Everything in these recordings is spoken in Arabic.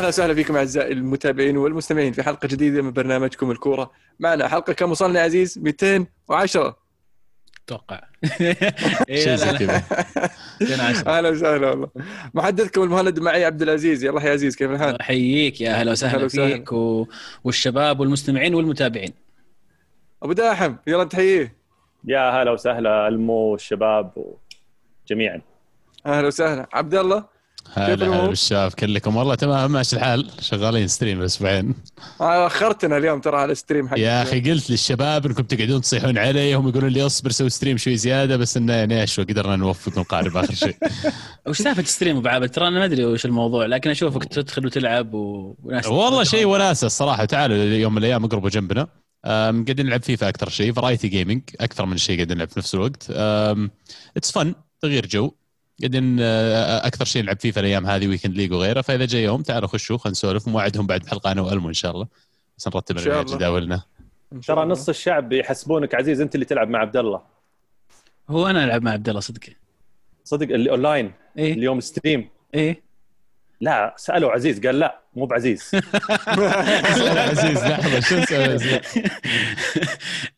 أهلا وسهلا فيكم أعزائي المتابعين والمستمعين في حلقة جديدة من برنامجكم الكورة. معنا حلقة كم وصلنا يا عزيز 210 أتوقع شيء زي كذا. أهلا وسهلا والله. محدثكم المهند معي عبد العزيز. يلا يا عزيز كيف الحال؟ أحييك يا أهلا وسهلا. فيك و... والشباب والمستمعين والمتابعين. أبو داحم يلا تحييه. يا هلا وسهلا المو والشباب جميعا أهلا وسهلا. عبد الله؟ هلا؟ هلا بالشباب كلكم والله تمام ماشي الحال. شغالين stream أسبوعين آه، أخرتنا اليوم ترى على ال stream حق يا أخي قلت للشباب إنكم تقعدون تصيحون علي هم يقولون لي اصبر سوي stream شوي زيادة بس إنه يعني إيش قدرنا نوفق ونقارب آخر شيء. وش سالفة stream أبو عابد ترى أنا ما أدري وش الموضوع لكن أشوفك تدخل وتلعب و... وناس والله شيء وناسة الصراحة. تعالوا يوم من الأيام اقربوا جنبنا. قاعدين نلعب فيفا أكثر شيء variety gaming أكثر من شيء قاعدين نلعب في نفس الوقت. it's fun تغيير جو. قاعدين آه، أكثر شيء نلعب فيفا الأيام هذه Weekend League وغيره فإذا جاء يوم تعالوا خشوا خلينا نسولف وموعدهم بعد حلقة أنا وألمو إن شاء الله. بس نرتب. جداولنا ترى. نص الشعب يحسبونك عزيز أنت اللي تلعب مع عبد الله. هو أنا ألعب مع عبد الله صدق. صدق اللي اونلاين إيه. اليوم stream إيه. لا سألوا عزيز قال لا مو بعزيز. عزيز لحظة شو عزيز؟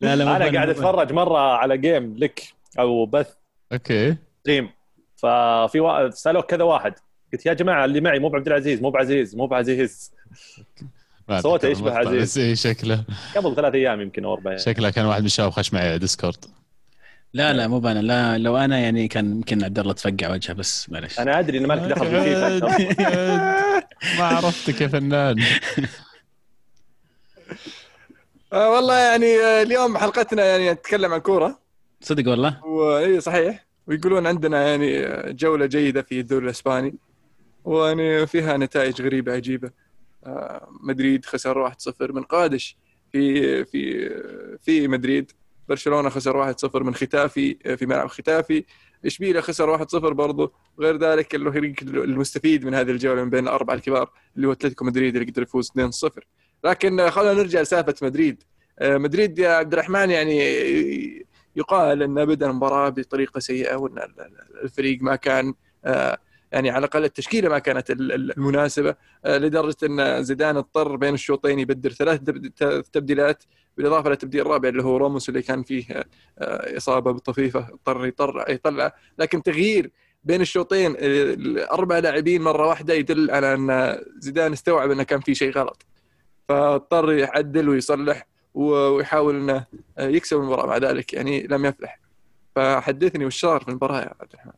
لا لا أنا قاعد. أتفرج مرة على game لك أو بث. أوكي. stream ففي وا... سالوه كذا واحد. قلت يا جماعة اللي معي مو بعبد العزيز مو بعزيز مو بعزيز. صوته يشبه عزيز. إيه شكله. قبل ثلاث أيام يمكن أو أربع. شكله كان واحد من الشباب خش معي على ديسكورد لا لا مو أنا لا لو أنا يعني كان يمكن عبد الله تفقع وجهه بس معلش أنا أدري ان مالك دخل في. ما عرفتك يا فنان. آه والله يعني آه، اليوم حلقتنا يعني نتكلم عن كورة. صدق والله؟ واي صحيح. ويقولون عندنا يعني جولة جيدة في الدوري الإسباني ويعني فيها نتائج غريبة عجيبة. آه، مدريد خسر 1-0 من قادش في في في مدريد. برشلونة خسر 1-0 من ختافي آه، في ملعب ختافي. إشبيليا خسر 1-0 برضه غير ذلك الفريق المستفيد من هذه الجولة من بين الأربعة الكبار اللي هو أتلتيكو مدريد اللي قدر يفوز 2-0 لكن خلينا نرجع لسالفة مدريد. آه، مدريد يا عبد الرحمن يعني يقال أن بدا المباراة بطريقة سيئة وأن ال- ال- الفريق ما كان آه، يعني على الأقل التشكيلة ما كانت ال- ال- المناسبة آه، لدرجة أن زيدان اضطر بين الشوطين يبدل ثلاث تبديلات بالإضافة للتبديل الرابع اللي هو راموس اللي كان فيه آه، إصابة بالطفيفه اضطر يطلع يطلع. لكن تغيير بين الشوطين الأربع لاعبين مرة واحدة يدل على أن زيدان استوعب أنه كان في شيء غلط. فاضطر يعدل ويصلح. ويحاول إنه يكسب المباراة مع ذلك يعني لم يفلح فحدثني وش صار في المباراة يا عبد الرحمن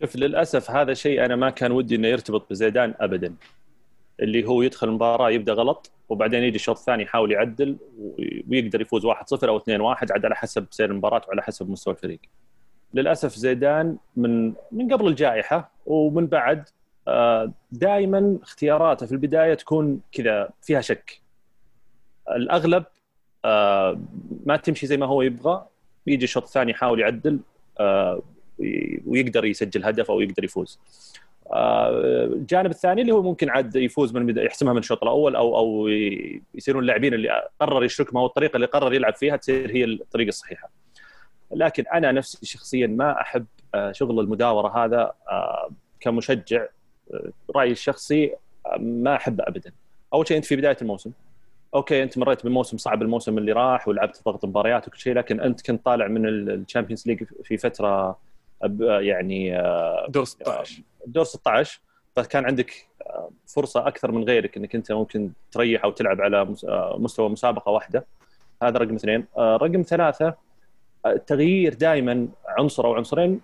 شوف للأسف هذا شيء أنا ما كان ودي إنه يرتبط بزيدان ابدا اللي هو يدخل المباراة يبدأ غلط وبعدين يجي الشوط الثاني يحاول يعدل وي- ويقدر يفوز 1-0 أو 2-1 عاد على حسب سير المباراة وعلى حسب مستوى الفريق. للأسف زيدان من من قبل الجائحة ومن بعد دائما اختياراته في البداية تكون كذا فيها شك. الأغلب آه، ما تمشي زي ما هو يبغى يجي الشوط الثاني يحاول يعدل آه، وي- ويقدر يسجل هدف أو يقدر يفوز. آه، الجانب الثاني اللي هو ممكن عاد يفوز من يحسمها من الشوط الأول أو أو يصيرون اللاعبين اللي قرر يشرك ما هو الطريقة اللي قرر يلعب فيها تصير هي الطريقة الصحيحة. لكن أنا نفسي شخصيا ما أحب شغل المداورة هذا كمشجع رأيي الشخصي ما أحبه ابدا. أول شيء أنت في بداية الموسم أوكي انت مريت بموسم صعب الموسم اللي راح ولعبت ضغط مباريات وكل شيء لكن انت كنت طالع من ال Champions League في فترة يعني آه، دور 16 دور 16 فكان عندك آه، فرصة أكثر من غيرك إنك أنت ممكن تريح أو تلعب على مس- آه، مستوى مسابقة واحدة. هذا رقم اثنين. آه، رقم ثلاثة آه، التغيير دائما عنصر أو عنصرين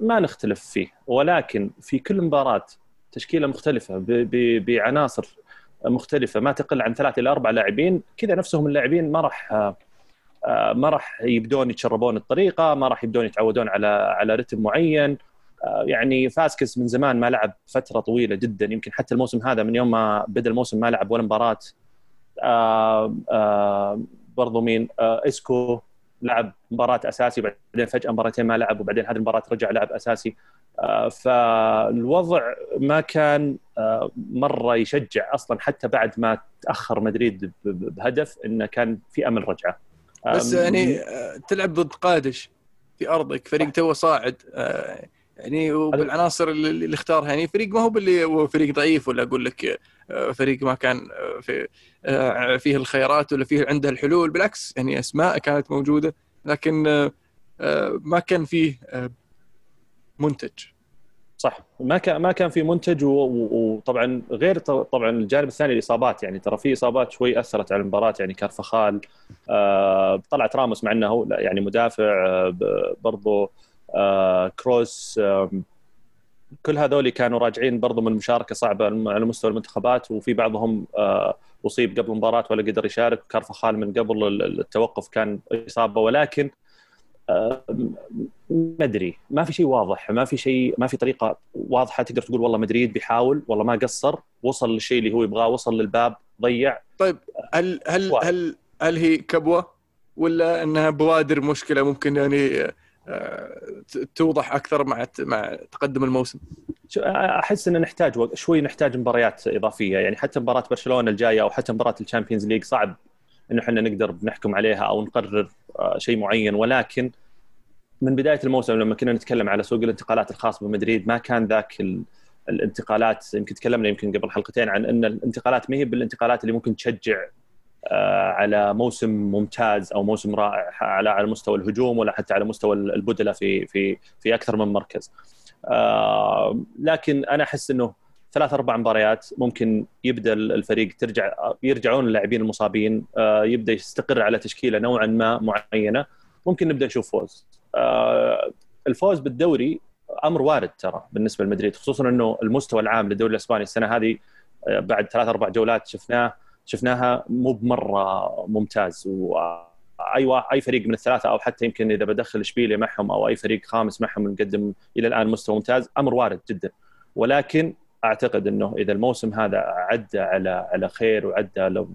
ما نختلف فيه ولكن في كل مباراة تشكيلة مختلفة بعناصر مختلفة ما تقل عن ثلاث إلى أربع لاعبين كذا نفسهم اللاعبين ما راح آه، آه، ما راح يبدون يتشربون الطريقة ما راح يبدون يتعودون على على رتم معين. آه، يعني فاسكس من زمان ما لعب فترة طويلة جدا يمكن حتى الموسم هذا من يوم ما بدأ الموسم ما لعب ولا مباراة. برضو مين؟ إسكو لعب مباراة أساسي بعدين فجأة مباراتين ما لعب وبعدين هذه المباراة رجع لعب أساسي. فالوضع ما كان مرة يشجع أصلا حتى بعد ما تأخر مدريد بهدف إنه كان في أمل رجعة. بس يعني آه، تلعب ضد قادش في أرضك فريق توه صاعد. آه، يعني وبالعناصر اللي اختارها يعني فريق ما هو باللي هو فريق ضعيف ولا أقول لك آه، فريق ما كان آه، في آه، فيه الخيارات ولا فيه عنده الحلول. بالعكس يعني أسماء كانت موجودة لكن آه، آه، ما كان فيه آه، منتج. صح. ما كان ما كان في منتج وطبعا غير طبعا الجانب الثاني الإصابات يعني ترى في إصابات شوي أثرت على المباراة يعني كارفخال آه طلعت راموس مع إنه يعني مدافع آه برضو آه كروس كل هذول كانوا راجعين برضو من مشاركة صعبة على مستوى المنتخبات وفي بعضهم أصيب قبل المباراه ولا قدر يشارك كارفخال من قبل ال- التوقف كان إصابة ولكن ما أدري. ما في شيء واضح ما في شيء ما في طريقة واضحة تقدر تقول والله مدريد بيحاول والله ما قصر وصل للشيء اللي هو يبغاه وصل للباب ضيع. طيب هل هل واحد. هل هل هي كبوة؟ ولا إنها بوادر مشكلة ممكن يعني آه، توضح أكثر مع مع تقدم الموسم؟ أحس إن نحتاج شوي نحتاج مباريات إضافية. يعني حتى مباراة برشلونة الجاية أو حتى مباراة ال Champions League صعب إنه إحنا نقدر نحكم عليها أو نقرر آه، شيء معين ولكن من بداية الموسم لما كنا نتكلم على سوق الانتقالات الخاص بمدريد ما كان ذاك ال... الانتقالات يمكن تكلمنا يمكن قبل حلقتين عن إن الانتقالات ما هي بالانتقالات اللي ممكن تشجع آه، على موسم ممتاز أو موسم رائع على على مستوى الهجوم ولا حتى على مستوى البدلاء في في في أكثر من مركز. آه، لكن أنا أحس إنه ثلاث أربع مباريات ممكن يبدأ الفريق ترجع يرجعون اللاعبين المصابين آه، يبدأ يستقر على تشكيلة نوعا ما معينة. ممكن نبدأ نشوف فوز. آه، الفوز بالدوري أمر وارد ترى بالنسبة لمدريد خصوصا إنه المستوى العام للدوري الإسباني السنة هذه آه، بعد ثلاث أربع جولات شفناه شفناها مو بمرة ممتاز. وأي وا- أي فريق من الثلاثة أو حتى يمكن إذا بدخل إشبيليا معهم أو أي فريق خامس معهم مقدم إلى الآن مستوى ممتاز أمر وارد جدا. ولكن أعتقد إنه إذا الموسم هذا عدى على على خير وعدى لو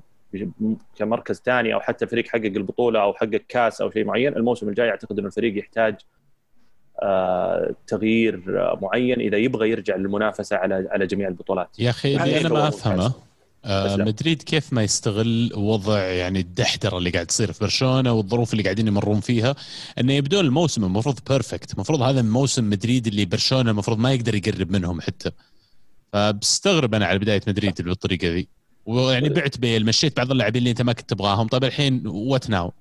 كمركز ثاني أو حتى فريق حقق البطولة أو حقق كاس أو شيء معين الموسم الجاي أعتقد إنه الفريق يحتاج آه، تغيير آه، معين إذا يبغى يرجع للمنافسة على على جميع البطولات يا أخي يعني اللي أنا ما. أفهمه آه. مدريد كيف ما يستغل وضع يعني الدحدرة اللي قاعد تصير في برشلونة والظروف اللي قاعدين يمرون فيها إنه يبدون الموسم المفروض بيرفكت المفروض هذا موسم مدريد اللي برشلونة المفروض ما يقدر يقرب منهم حتى فبستغرب أنا على بداية مدريد بالطريقة ذي. ويعني بعت بيل مشيت بعض اللاعبين اللي أنت ما كنت تبغاهم. طيب الحين وات ناو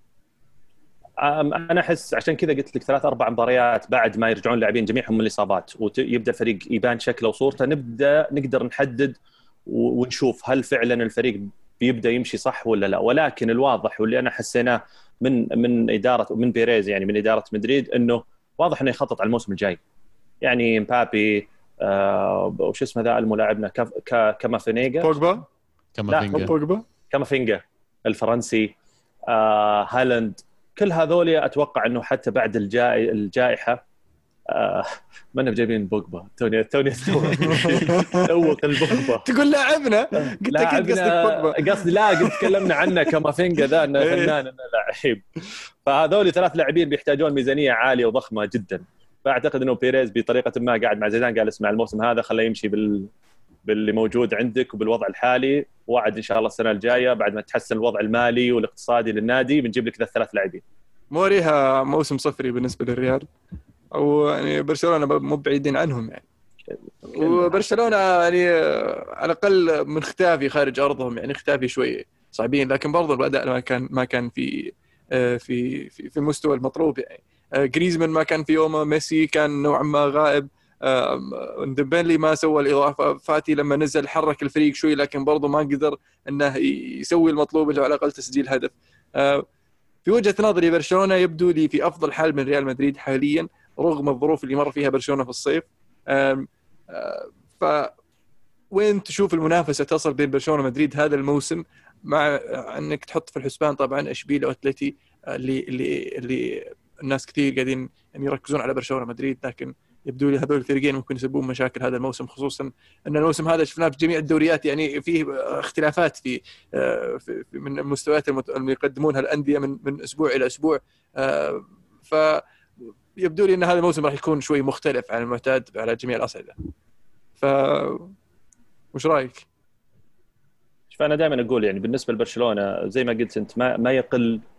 أنا أحس عشان كذا قلت لك ثلاث أربع مباريات بعد ما يرجعون اللاعبين جميعهم من الإصابات. ويبدأ الفريق يبان شكله وصورته. نبدأ نقدر نحدد ونشوف هل فعلا الفريق بيبدأ يمشي صح ولا لا. ولكن الواضح واللي أنا حسيناه من من إدارة من بيريز يعني من إدارة مدريد إنه واضح إنه يخطط على الموسم الجاي. يعني مبابي وش اسمه ذا اللاعبنا؟ كامافينيجا. بوجبا؟ فينجر بوجبا. كامافينجا الفرنسي. آه هالاند. كل هذول أتوقع إنه حتى بعد الجائ الجائحة آه ما أنا جايبين بوجبا. توني توني ذوق البوجبا تقول لاعبنا؟ قلت أكيد قصدك بوجبا. قصدي لا قد تكلمنا عنه كامافينجا ذا إنه إيه. فنان إنه لعيب. فهذول ثلاث لاعبين بيحتاجون ميزانية عالية وضخمة جدا. فاعتقد إنه بيريز بطريقة ما قاعد مع زيدان قال اسمع الموسم هذا خليه يمشي بال باللي موجود عندك وبالوضع الحالي. وبعد إن شاء الله السنة الجاية بعد ما تحسن الوضع المالي والاقتصادي للنادي بنجيب لك ذا الثلاث لاعبين. مو بلازم موسم صفري بالنسبة للريال. أو يعني برشلونة مو بعيدين عنهم يعني. وبرشلونة يعني على الأقل من خيتافي خارج أرضهم يعني خيتافي شوي صعبين لكن برضه الأداء ما كان ما كان في آه، في في, في المستوى المطلوب يعني. جريزمان ما كان في يومه ميسي كان نوعا ما غائب. آم، ديمبلي ما سوى الاضافه فاتي لما نزل حرك الفريق شوي لكن برضه ما قدر إنه يسوي المطلوب اللي هو على الأقل تسجيل هدف. آه، في وجهة نظري برشلونة يبدو لي في أفضل حال من ريال مدريد حاليا رغم الظروف اللي مر فيها برشلونة في الصيف. آه، ف وين تشوف المنافسة تصل بين برشلونة ومدريد هذا الموسم؟ مع إنك تحط في الحسبان طبعا اشبيليا وأتلتي آه، اللي اللي اللي الناس كثير قاعدين يعني يركزون على برشلونة ومدريد لكن يبدو لي هذول الفريقين ممكن يسببون مشاكل هذا الموسم خصوصا إن الموسم هذا شفناه في جميع الدوريات يعني فيه اختلافات في آه، في من المستويات اللي يقدمونها الأندية من من أسبوع إلى أسبوع آه، ف يبدو لي إن هذا الموسم راح يكون شوي مختلف عن المعتاد على جميع الأصعدة. ف وش رأيك؟ شوف أنا دائما أقول يعني بالنسبة لبرشلونة زي ما قلت أنت ما ما يقل آه،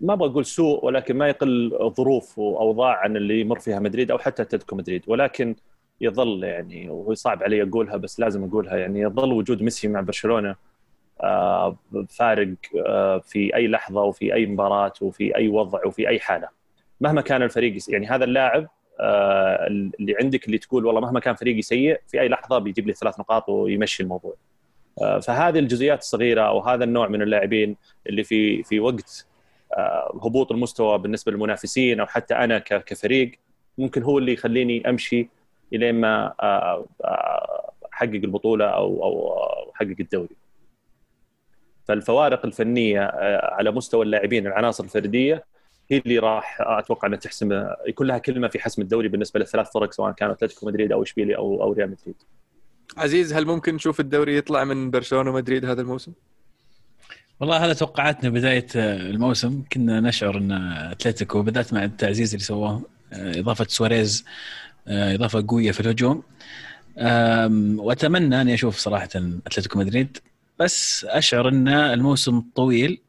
ما أبغى أقول سوء ولكن ما يقل ظروف وأوضاع عن اللي يمر فيها مدريد أو حتى أتلتيكو مدريد. ولكن يظل يعني وهو صعب علي أقولها بس لازم أقولها يعني يظل وجود ميسي مع برشلونة فارق في أي لحظة وفي أي مباراة وفي أي وضع وفي أي حالة. مهما كان الفريق يعني هذا اللاعب اللي عندك اللي تقول والله مهما كان فريقي سيء في أي لحظة بيجيب لي ثلاث نقاط ويمشي الموضوع. فهذه الجزئيات الصغيرة أو هذا النوع من اللاعبين اللي في في وقت هبوط المستوى بالنسبة للمنافسين أو حتى أنا كفريق ممكن هو اللي يخليني أمشي الين ما أحقق البطولة أو أو أحقق الدوري. فالفوارق الفنية آه، على مستوى اللاعبين العناصر الفردية هي اللي راح أتوقع أنها تحسم يكون لها كلمة في حسم الدوري بالنسبة للثلاث فرق سواء كانوا أتلتيكو مدريد أو اشبيلي أو أو ريال مدريد. عزيز هل ممكن نشوف الدوري يطلع من برشلونة ومدريد هذا الموسم؟ والله هذا توقعاتنا بداية الموسم. كنا نشعر إن أتلتيكو بالذات مع التعزيز اللي سواه آه، إضافة سواريز آه، إضافة قوية في الهجوم. وأتمنى أني أشوف صراحة أتلتيكو مدريد. بس أشعر إن الموسم طويل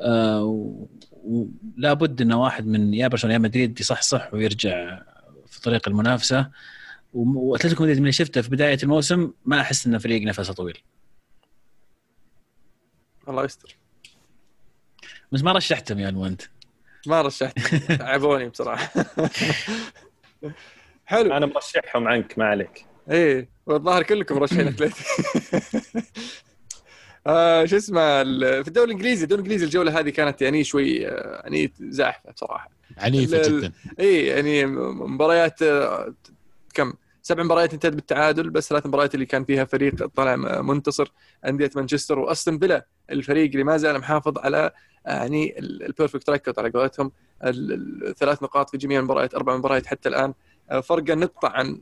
آه، ولا بد إن واحد من يا برشلونة يا مدريد يصحصح ويرجع في طريق المنافسة. وأتلتيكو مدريد من اللي شفته في بداية الموسم ما أحس انه فريق نفسه طويل. الله يستر. بس ما رشحتهم يا انت ما رشحت. تعبوني بصراحة. حلو. أنا مرشحهم عنك ما عليك. إيه والظاهر كلكم مرشحين أتلتيكو. آه شو اسمه في الدوري الإنجليزي الدوري الإنجليزي الجولة هذه كانت يعني شوي آه، يعني زاحفة بصراحة. عنيفة جدا. اي يعني مباريات آه، كم؟ سبع مباريات انتهت بالتعادل بس ثلاث مباريات اللي كان فيها فريق طلع منتصر أندية مانشستر وأستون فيلا. الفريق اللي ما زال محافظ على آه، يعني ال perfect record على قولتهم. الثلاث نقاط في جميع المباريات أربع مباريات حتى الآن. فرق النقطه عن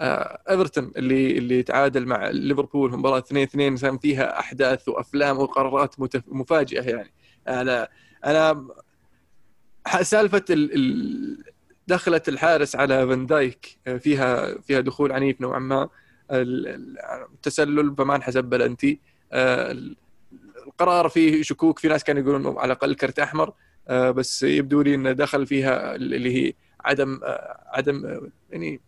آه، ايفرتون اللي اللي تعادل مع ليفربول مباراة 2 2 كان فيها أحداث وأفلام وقرارات مفاجئة يعني. أنا أنا سالفة ال دخلة الحارس على فان دايك آه، فيها فيها دخول عنيف نوعا ما. التسلل فما انحسب بلنتي آه، القرار فيه شكوك في ناس كانوا يقولون على الأقل كرت أحمر. بس يبدو لي إنه دخل فيها اللي هي عدم عدم يعني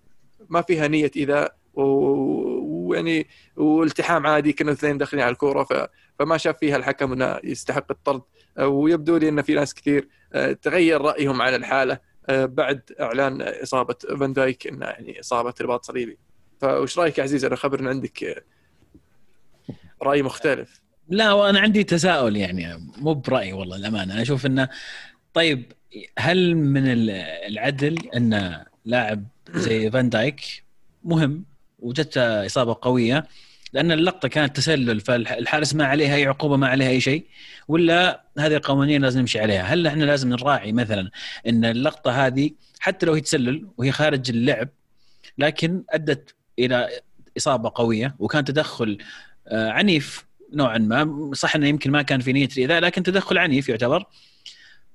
ما فيها نية ايذاء ويعني والتحام عادي كانوا الاثنين داخلين على الكورة. فما شاف فيها الحكم إنه يستحق الطرد. ويبدو لي إن في ناس كثير آه، تغير رأيهم عن الحالة. آه، بعد إعلان إصابة فان دايك إنه يعني إصابة رباط صليبي. فوش رأيك يا عزيز؟ أنا خبر إن عندك آه، رأي مختلف. لا وأنا عندي تساؤل يعني مو برايي والله الأمانة. أنا أشوف إنه طيب هل من العدل إن لاعب زي فان دايك مهم وجدته إصابة قوية لأن اللقطة كانت تسلل فالحارس ما عليها أي عقوبة ما عليها أي شيء ولا هذه قوانين لازم نمشي عليها. هل إحنا لازم نراعي مثلا إن اللقطة هذه حتى لو هي تسلل وهي خارج اللعب لكن أدت إلى إصابة قوية وكان تدخل آه، عنيف نوعا ما صح إنه يمكن ما كان في نية الإيذاء لكن تدخل عنيف يعتبر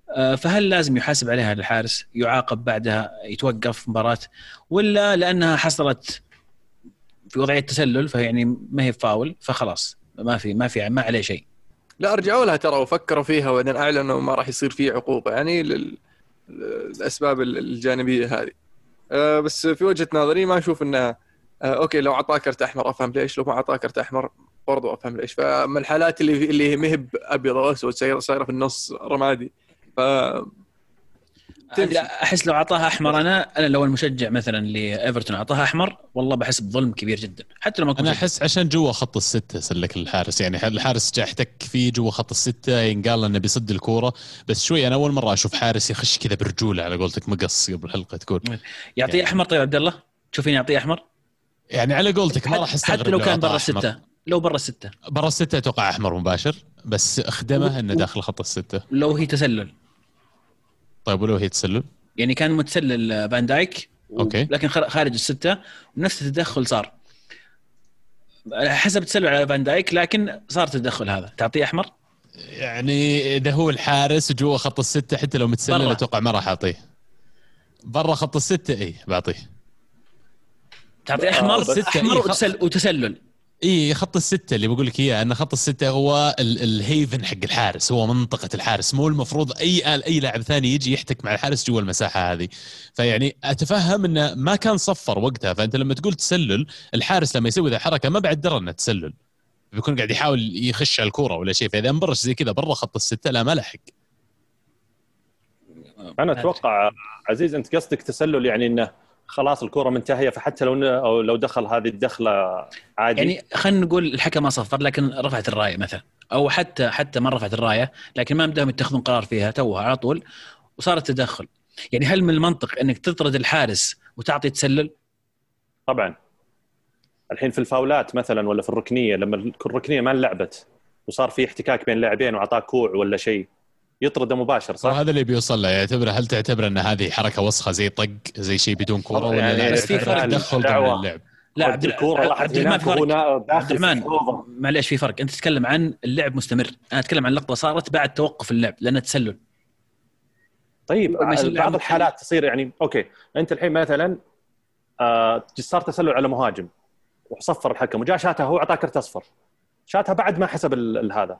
آه، فهل لازم يحاسب عليها الحارس يعاقب بعدها يتوقف مباراة ولا لأنها حصلت في وضعية تسلل فيعني ما هي فاول فخلاص ما في ما في ما عليه شيء. لا رجعوا لها ترى وفكروا فيها وبعدين أعلنوا ما راح يصير فيه عقوبة يعني للأسباب الجانبية هذه. أه بس في وجهة نظري ما أشوف إنه أه أوكي لو أعطاه كرت أحمر أفهم ليش لو ما أعطاه كرت أحمر برضو أفهم ليش. فمن الحالات اللي اللي مهب ابيض وأسود صايرة في النص رمادي. ف أحس لو أعطاها أحمر أنا أنا لو المشجع مثلا لإيفرتون أعطاها أحمر والله بحس بظلم كبير جدا حتى لو ما أنا أحس عشان جوا خط الستة سلك الحارس يعني الحارس جاء احتك فيه جوا خط الستة ينقال إنه بيصد الكورة بس شوي أنا أول مرة أشوف حارس يخش كذا برجولة على قولتك مقص قبل الحلقة تكون يعطيه يعني. أحمر طيب عبد الله؟ تشوفين يعطيه أحمر؟ يعني على قولتك ما راح أستغرب حتى لو كان برا السته لو برا السته برا السته أتوقع أحمر مباشر بس أخدمه إنه داخل خط الستة. لو هي تسلل. طيب ولو هي تسلل؟ يعني كان متسلل فان دايك أوكي. لكن خارج الستة ونفس التدخل صار. حسب تسلل على فان دايك لكن صار تدخل هذا. تعطيه أحمر؟ يعني إذا هو الحارس جوا خط الستة حتى لو متسلل أتوقع ما راح أعطيه. برا خط الستة إي بعطيه. تعطيه أحمر؟ آه أحمر وتسلل. اي خط الستة اللي بقول لك إياه أن خط الستة هو ال- الهيفن حق الحارس هو منطقة الحارس مو المفروض أي أي لاعب ثاني يجي يحتك مع الحارس جوا المساحة هذه. فيعني أتفهم أنه ما كان صفر وقتها فأنت لما تقول تسلل الحارس لما يسوي ذا الحركة ما بعد درى إنه تسلل. بيكون قاعد يحاول يخش على الكورة ولا شيء فإذا انبرش زي كذا برا خط الستة لا ما لحق. أنا أتوقع عزيز أنت قصدك تسلل يعني إنه خلاص الكرة منتهية فحتى لو أو لو دخل هذه الدخلة عادي. يعني خلينا نقول الحكم ما صفر لكن رفعت الراية مثلا. أو حتى حتى ما رفعت الراية لكن ما بدهم يتخذون قرار فيها توها على طول وصار التدخل. يعني هل من المنطق إنك تطرد الحارس وتعطي تسلل؟ طبعا. الحين في الفاولات مثلا ولا في الركنية لما الركنية ما انلعبت وصار في احتكاك بين لاعبين واعطاه كوع ولا شيء يطرده مباشر صح؟ وهذا اللي بيوصل له يعتبره هل تعتبر أن هذه حركة وسخة زي طق زي شيء بدون كورة ولا يعني لا؟ بس في فرق. تدخل ضمن دعوة. اللعب. لا عبد الكورة عبد الرحمن فرق عبد الرحمن. معليش في فرق. أنت تتكلم عن اللعب مستمر. أنا أتكلم عن لقطة صارت بعد توقف اللعب لأنها تسلل. طيب يصير بعض الحالات تصير يعني أوكي. أنت الحين مثلا آه صار تسلل على مهاجم وصفر الحكم وجاء شاتها هو أعطاه كرت أصفر. شاتها بعد ما حسب هذا.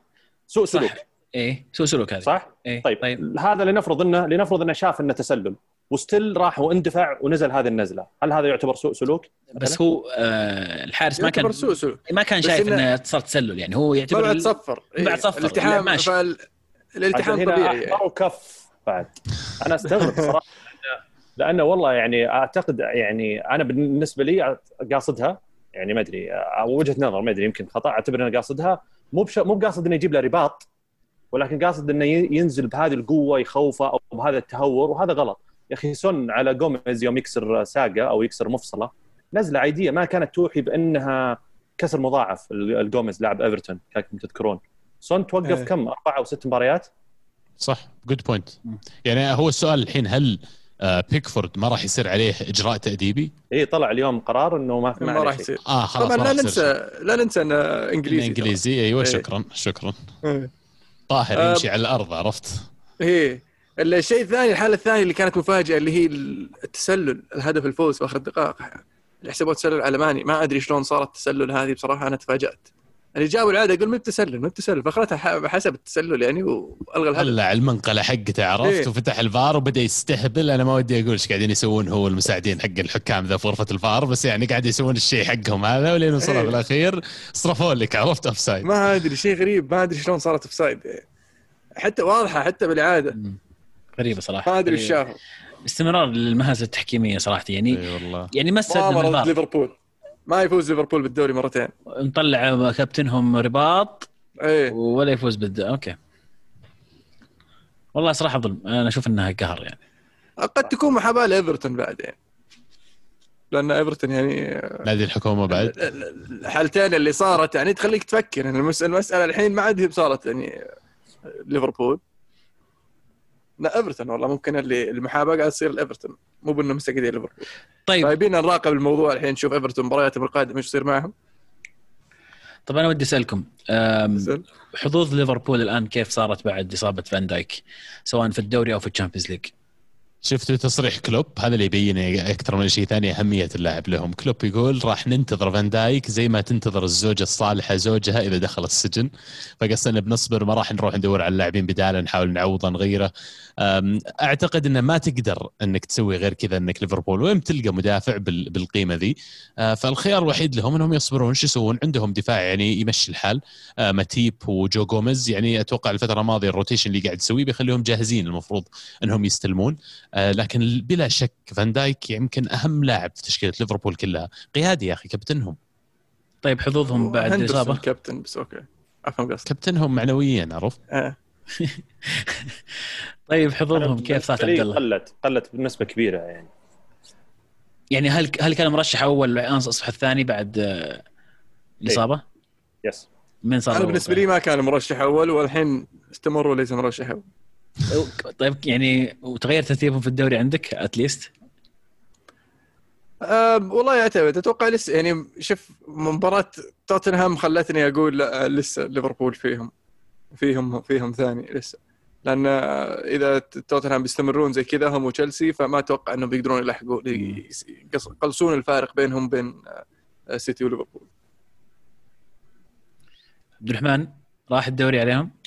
سوء سلوك. صح. إيه سوء سلوك هذا صح؟ إيه؟ طيب, طيب. هذا لنفرض انه لنفرض إنه شاف إنه تسلل. وستيل راح واندفع ونزل هذه النزلة، هل هذا يعتبر سوء سلوك؟ بس هو آه الحارس ما يعتبر كان سوء سلوك. ما كان شايف إنه- إنه صار تسلل يعني. هو يعتبر بعد صفر. بعد إيه، صفر. الالتحام لا، ماشي. فال... الالتحام طبيعي احمر وكف بعد. أنا أستغرب صراحة لأنه والله يعني أعتقد يعني أنا بالنسبة لي قاصدها يعني ما أدري وجهة نظر ما أدري يمكن خطأ. أعتبر انه قاصدها مو بش... مو بقاصد إنه يجيب له رباط. ولكن قاصد إنه ينزل بهذه القوة يخوفه أو بهذا التهور وهذا غلط يا أخي سون على جوميز يوم يكسر ساقة أو يكسر مفصلة نزلة عادية ما كانت توحي بأنها كسر مضاعف ال- الجوميز لاعب إيفرتون كانكم تذكرون سون توقف إيه. كم أربع أو ست مباريات صح good point. يعني هو السؤال الحين هل آه، بيكفورد ما راح يصير عليه إجراء تأديبي؟ اي طلع اليوم قرار إنه ما ما راح. يصير آه خلاص طبعا لا ننسى لا ننسى إنه. إنجليزي إنجليزي أيوه إيه. شكرا شكرا إيه. طاهر آه، يمشي على الأرض عرفت؟ إيه. الشيء الثاني الحالة الثانية اللي كانت مفاجاه اللي هي التسلل الهدف الفوز في آخر الدقائق اللي حسبوه تسلل على ماني ما أدري شلون صارت التسلل هذه بصراحة أنا تفاجأت. اللي جابوا العادة يقول ما بتسلل ما بتسلل. فاخذتها ح- حسب التسلل يعني والغى الهدف. طلع المنقلة حقته عرفت إيه. وفتح الفار وبدأ يستهبل. أنا ما ودي أقول إيش قاعدين يسوون هو المساعدين حق الحكام ذا في غرفة الفار بس يعني قاعد يسوون الشيء حقهم هذا. ولين وصلوا إيه. في الأخير صرفوا لك عرفت offside. ما أدري شيء غريب. ما أدري شلون صارت offside. حتى واضحة حتى بالاعاده مم. غريبة صراحة. ما أدري إيش. شافوا. استمرار للمهازل التحكيمية صراحة. يعني إي والله. يعني الفار ليفربول. ما يفوز ليفربول بالدوري مرتين. مطلع كابتنهم رباط. إيه. ولا يفوز بالد أوكي. والله صراحة ظلم. أنا أشوف إنها قهر يعني. قد تكون محاباة لإيفرتون بعد يعني لأن إيفرتون يعني نادي الحكومة بعد؟ الحالتين اللي صارت يعني تخليك تفكر. ان المس- المسألة الحين ما عاد هي صارت يعني ليفربول. لا ايفرتون والله ممكن اللي المحاباة قاعد تصير لايفرتون مو بانه مستقصدين ليفربول طيب. فيبي لنا نراقب الموضوع الحين نشوف ايفرتون مبارياتهم القادمه إيش يصير معهم. طب أنا ودي أسألكم. حظوظ ليفربول الآن كيف صارت بعد إصابة فان دايك سواء في الدوري أو في الشامبيونز ليج شفتوا تصريح كلوب؟ هذا اللي يبين أكثر من شيء ثاني أهمية اللاعب لهم. كلوب يقول راح ننتظر فان دايك زي ما تنتظر الزوجة الصالحة زوجها إذا دخل السجن. فقصد انه بنصبر ما راح نروح ندور على اللاعبين بداله نحاول نعوضه نغيره. أعتقد إنه ما تقدر إنك تسوي غير كذا إنك ليفربول وين تلقى مدافع بال- بالقيمة ذي. أه، فالخيار الوحيد لهم إنهم يصبرون شو يسوون؟ عندهم دفاع يعني يمشي الحال. أه، ماتيب وجو جوميز يعني أتوقع الفترة الماضية ال rotation اللي قاعد تسويه بيخليهم جاهزين المفروض إنهم يستلمون. لكن بلا شك فان دايك يمكن أهم لاعب في تشكيلة ليفربول كلها. قيادي يا أخي كابتنهم. طيب حظوظهم بعد الاصابه كابتن بس okay. أفهم قصدك. كابتنهم معنويا عرفت؟ آه. طيب حظوظهم كيف صارت عبد الله قلت قلت بنسبة كبيرة يعني. يعني هل هل كان مرشح أول والان أصبح الثاني بعد آه، الاصابه yes من صار أنا؟ بالنسبة لي ما كان مرشح أول والحين استمر وليس مرشح أول. طيب يعني وتغير ترتيبهم في الدوري عندك at least أه والله يعتمد أتوقع لسه يعني شوف مباراة توتنهام خلتني أقول لا لسه ليفربول فيهم فيهم فيهم ثاني لسه. لأن إذا توتنهام بيستمرون زي كذا هم وتشيلسي فما أتوقع إنهم بيقدرون يلحقوا يقص- يقلصون الفارق بينهم بين آه، سيتي وليفربول. عبد الرحمن راح الدوري عليهم؟ آه،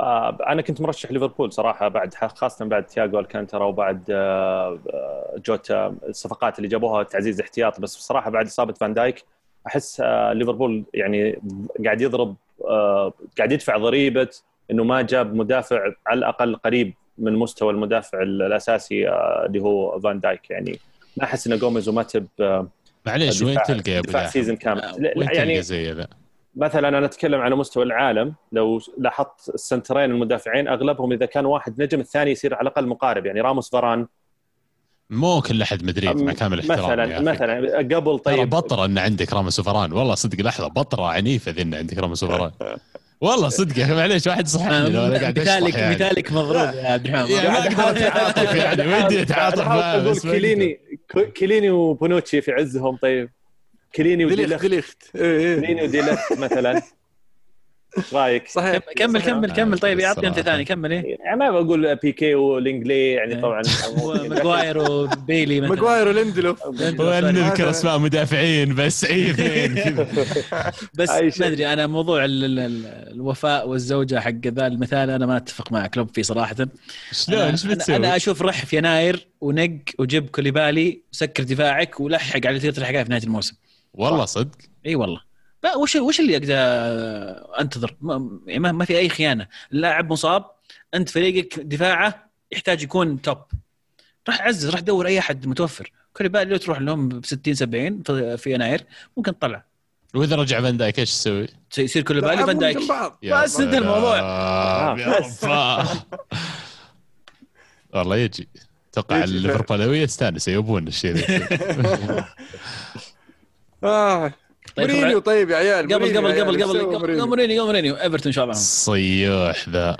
أنا كنت مرشح ليفربول صراحة بعد خاصة بعد تياجو الكانترا وبعد آه، آه، جوتا الصفقات اللي جابوها تعزيز احتياط بس بصراحة بعد إصابة فان دايك أحس آه، ليفربول يعني قاعد يضرب آه، قاعد يدفع ضريبة إنه ما جاب مدافع على الأقل قريب من مستوى المدافع الأساسي آه، اللي هو فان دايك يعني ما أحس إن جوميز وماتيب آه، معليش وين تلقى يا أبو؟ season كامل آه، وين يعني تلقى زي ذا؟ مثلا أنا أتكلم على مستوى العالم لو لاحظت السنترين المدافعين أغلبهم إذا كان واحد نجم الثاني يصير على الأقل مقارب. يعني راموس فاران مو كل أحد مدريد مع كامل احترامي مثلا. مثلا. قبل ترى طيب. بطرة إن عندك راموس وفران والله صدق لحظة بطرة عنيفة ذي إن عندك راموس وفران والله صدق يا أخي معليش واحد صححني لو أنا قاعد مثالك يعني. مثالك مضروب يا عبد الرحمن. يعني ما أقدر أتعاطف يعني ودي أتعاطف ما كيليني كيليني وبونوتشي في عزهم طيب. كيليني ديليخت وديلخت ديليخت. إيه، إيه. كيليني وديلخت مثلا. إيش رأيك؟ صحيح. كمل كمل كمل طيب. اعطني أنت ثاني. كمل إيه. يعني ما بقول بيكيه ولينجلي يعني إيه. طبعا. ماجواير وبيلي مثلا. ماجواير وليندلوف وين نذكر أسماء مدافعين بس اي اثنين كذا. بس ما. أدري أنا موضوع ال- ال- ال- الوفاء والزوجة حق ذا المثال أنا ما أتفق مع كلوب فيه صراحة. شلون أنا, إيش بتسوي؟ أنا أشوف رح في يناير ونق وجيب كوليبالي وسكر دفاعك ولحق على تقدر تلحقها في نهاية الموسم. والله صدق. إي والله. لا وش وش اللي أقدر أنتظر؟ ما, ما, في أي خيانة. اللاعب مصاب أنت فريقك دفاعه يحتاج يكون top راح عزز راح دور أي أحد متوفر. كوليبالي لو تروح لهم ب 60 70 في- في يناير ممكن تطلع. وإذا رجع فان دايك إيش تسوي؟ يصير كوليبالي فان دايك. بس انتهى الموضوع. رب. والله يجي. أتوقع. الليفربولية تستانس يبون الشيء ذا آه. طيب، مورينيو طيب يا عيال قبل قبل قبل. قبل مورينيو. مورينيو ايفرتون شاء الله صيوح ذا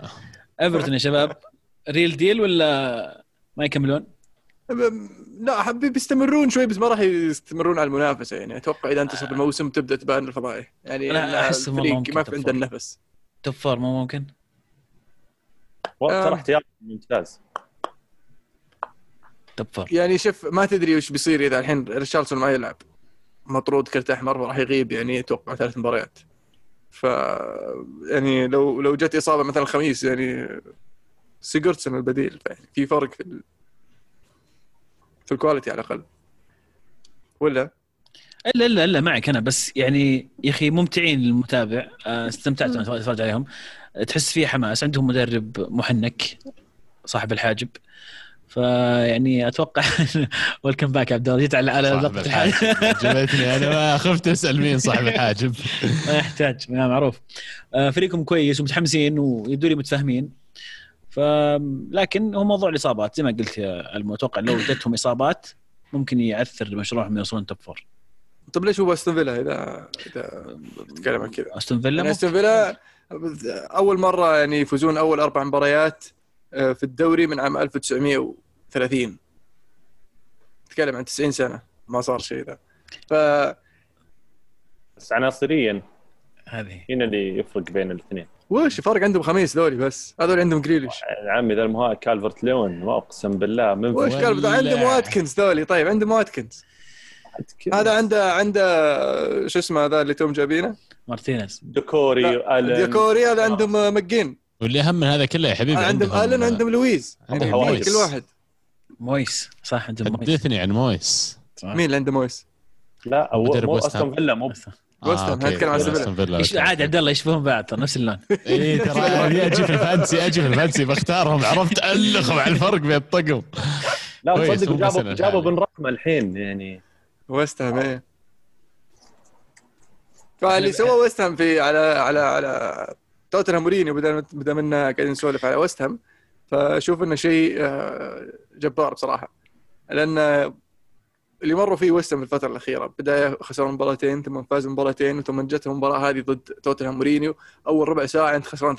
ايفرتون يا شباب real deal ولا ما يكملون؟ لا حبيبي بيستمرون شوي بس ما راح يستمرون على المنافسة يعني أتوقع إذا انتصف الموسم تبدأ تبان الفضائح يعني الفريق ممكن ما في عنده. النفس top four مو ممكن ترى آه. احتياط ممتاز top four يعني شوف ما تدري وش بيصير إذا الحين ريتشاردسون ما يلعب مطرود كرت احمر راح يغيب يعني أتوقع ثلاث مباريات. ف يعني لو لو جت إصابة مثلا الخميس يعني سيجوردسون البديل في فرق في ال... في ال quality على الأقل. ولا؟ إلا إلا إلا معك أنا بس يعني يا أخي ممتعين للمتابع آه، استمتعت وأنا أتفرج عليهم. تحس فيه حماس. عندهم مدرب محنك صاحب الحاجب. فيعني أتوقع welcome back عبد الله. جيت على على لقطه الحاجب. عجبتني أنا ما خفت أسأل مين صاحب الحاجب. ما يحتاج. ما معروف. آه، فريقكم كويس ومتحمسين ويبدو لي متفاهمين. ف لكن هو موضوع الإصابات. زي ما قلت يا المتوقع لو جتهم إصابات ممكن يعثر مشروعهم يوصلون top four طب ليش هو أستون فيلا اذا إذا نتكلم عن كذا؟ أستون فيلا يعني. أستون فيلا أول مرة يعني يفوزون أول أربع مباريات في الدوري من عام 1930 نتكلم عن 90 سنة ما صار شيء ذا. ف بس عناصريا هذه. هنا اللي يفرق بين الاثنين؟ وش فرق عندهم خميس ذولي بس. هذول عندهم جريليش يا عمي ذا المهاجم كالفرت لوين أقسم بالله من وش قال عندهم واتكنز ذولي. طيب عندهم واتكنز هذا عنده عنده شو اسمه هذا اللي توم جايبينه مارتينيز. ديكوري ديكوري هذا عندهم آه، ماجين واللي أهم من هذا كله يا حبيبي عندهم آلن عندهم لويز. عندهم. مويس كل واحد. مويس. صح عندهم مويس. حدثني عن مويس. صح. مين اللي عنده مويس؟ لا هو مدرب مو. أستون فيلا مو بس- ويست هام، أوكي. نتكلم عن أستون فيلا. عادي عبد الله يشبهون بعض ترى نفس اللون. إي ترى أجي في الفانسي أجي في الفانسي. بختارهم. عرفت؟ ألخ مع الفرق بين الطقم. لا تصدق مو جابوا جابوا. بن رقمه الحين يعني. ويست هام إيه. فاللي سوى ويست هام في على على على توتنهام مورينيو بدل بدل منا قاعدين نسولف على ويست هام فأشوف إنه شيء آه، جبار بصراحة. لأن اللي مروا فيه ويست في الفترة الأخيرة بداية خسروا مباراتين ثم فازوا مباراتين ثم جتهم المباراة هذه ضد توتنهام مورينيو. أول ربع ساعة أنت خسران 3-0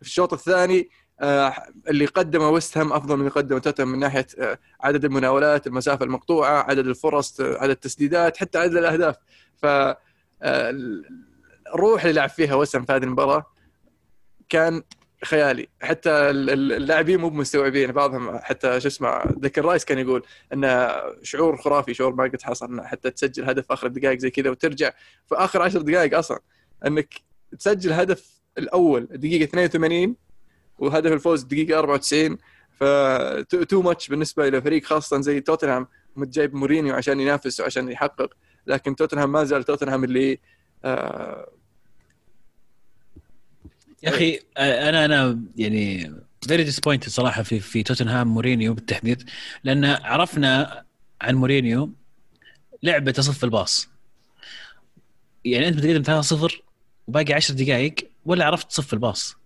في الشوط الثاني آه، اللي قدمه ويست هام أفضل من اللي قدمه توتنهام من ناحية آه، عدد المناولات المسافة المقطوعة عدد الفرص عدد التسديدات حتى عدد الأهداف. ف الروح اللي لعب فيها وسام في هذه المباراة كان خيالي. حتى ال- ال- اللاعبين مو مستوعبين بعضهم حتى شو اسمه ذكر رايس كان يقول انه شعور خرافي شعور ما قد حصل حتى تسجل هدف آخر الدقائق زي كذا وترجع في آخر عشر دقائق أصلا. إنك تسجل هدف الأول دقيقة 82 وهدف الفوز دقيقة 94 ف تو ماتش بالنسبة إلى فريق خاصة زي توتنهام. متجايب مورينيو عشان ينافس وعشان يحقق لكن توتنهام ما زال توتنهام اللي آه يا أخي أنا أنا يعني very disappointed صراحة في في توتنهام مورينيو بالتحديد لأن عرفنا عن مورينيو لعبة تصف الباص. يعني أنت متقدم 3-0 وباقي 10 دقائق ولا عرفت تصف الباص.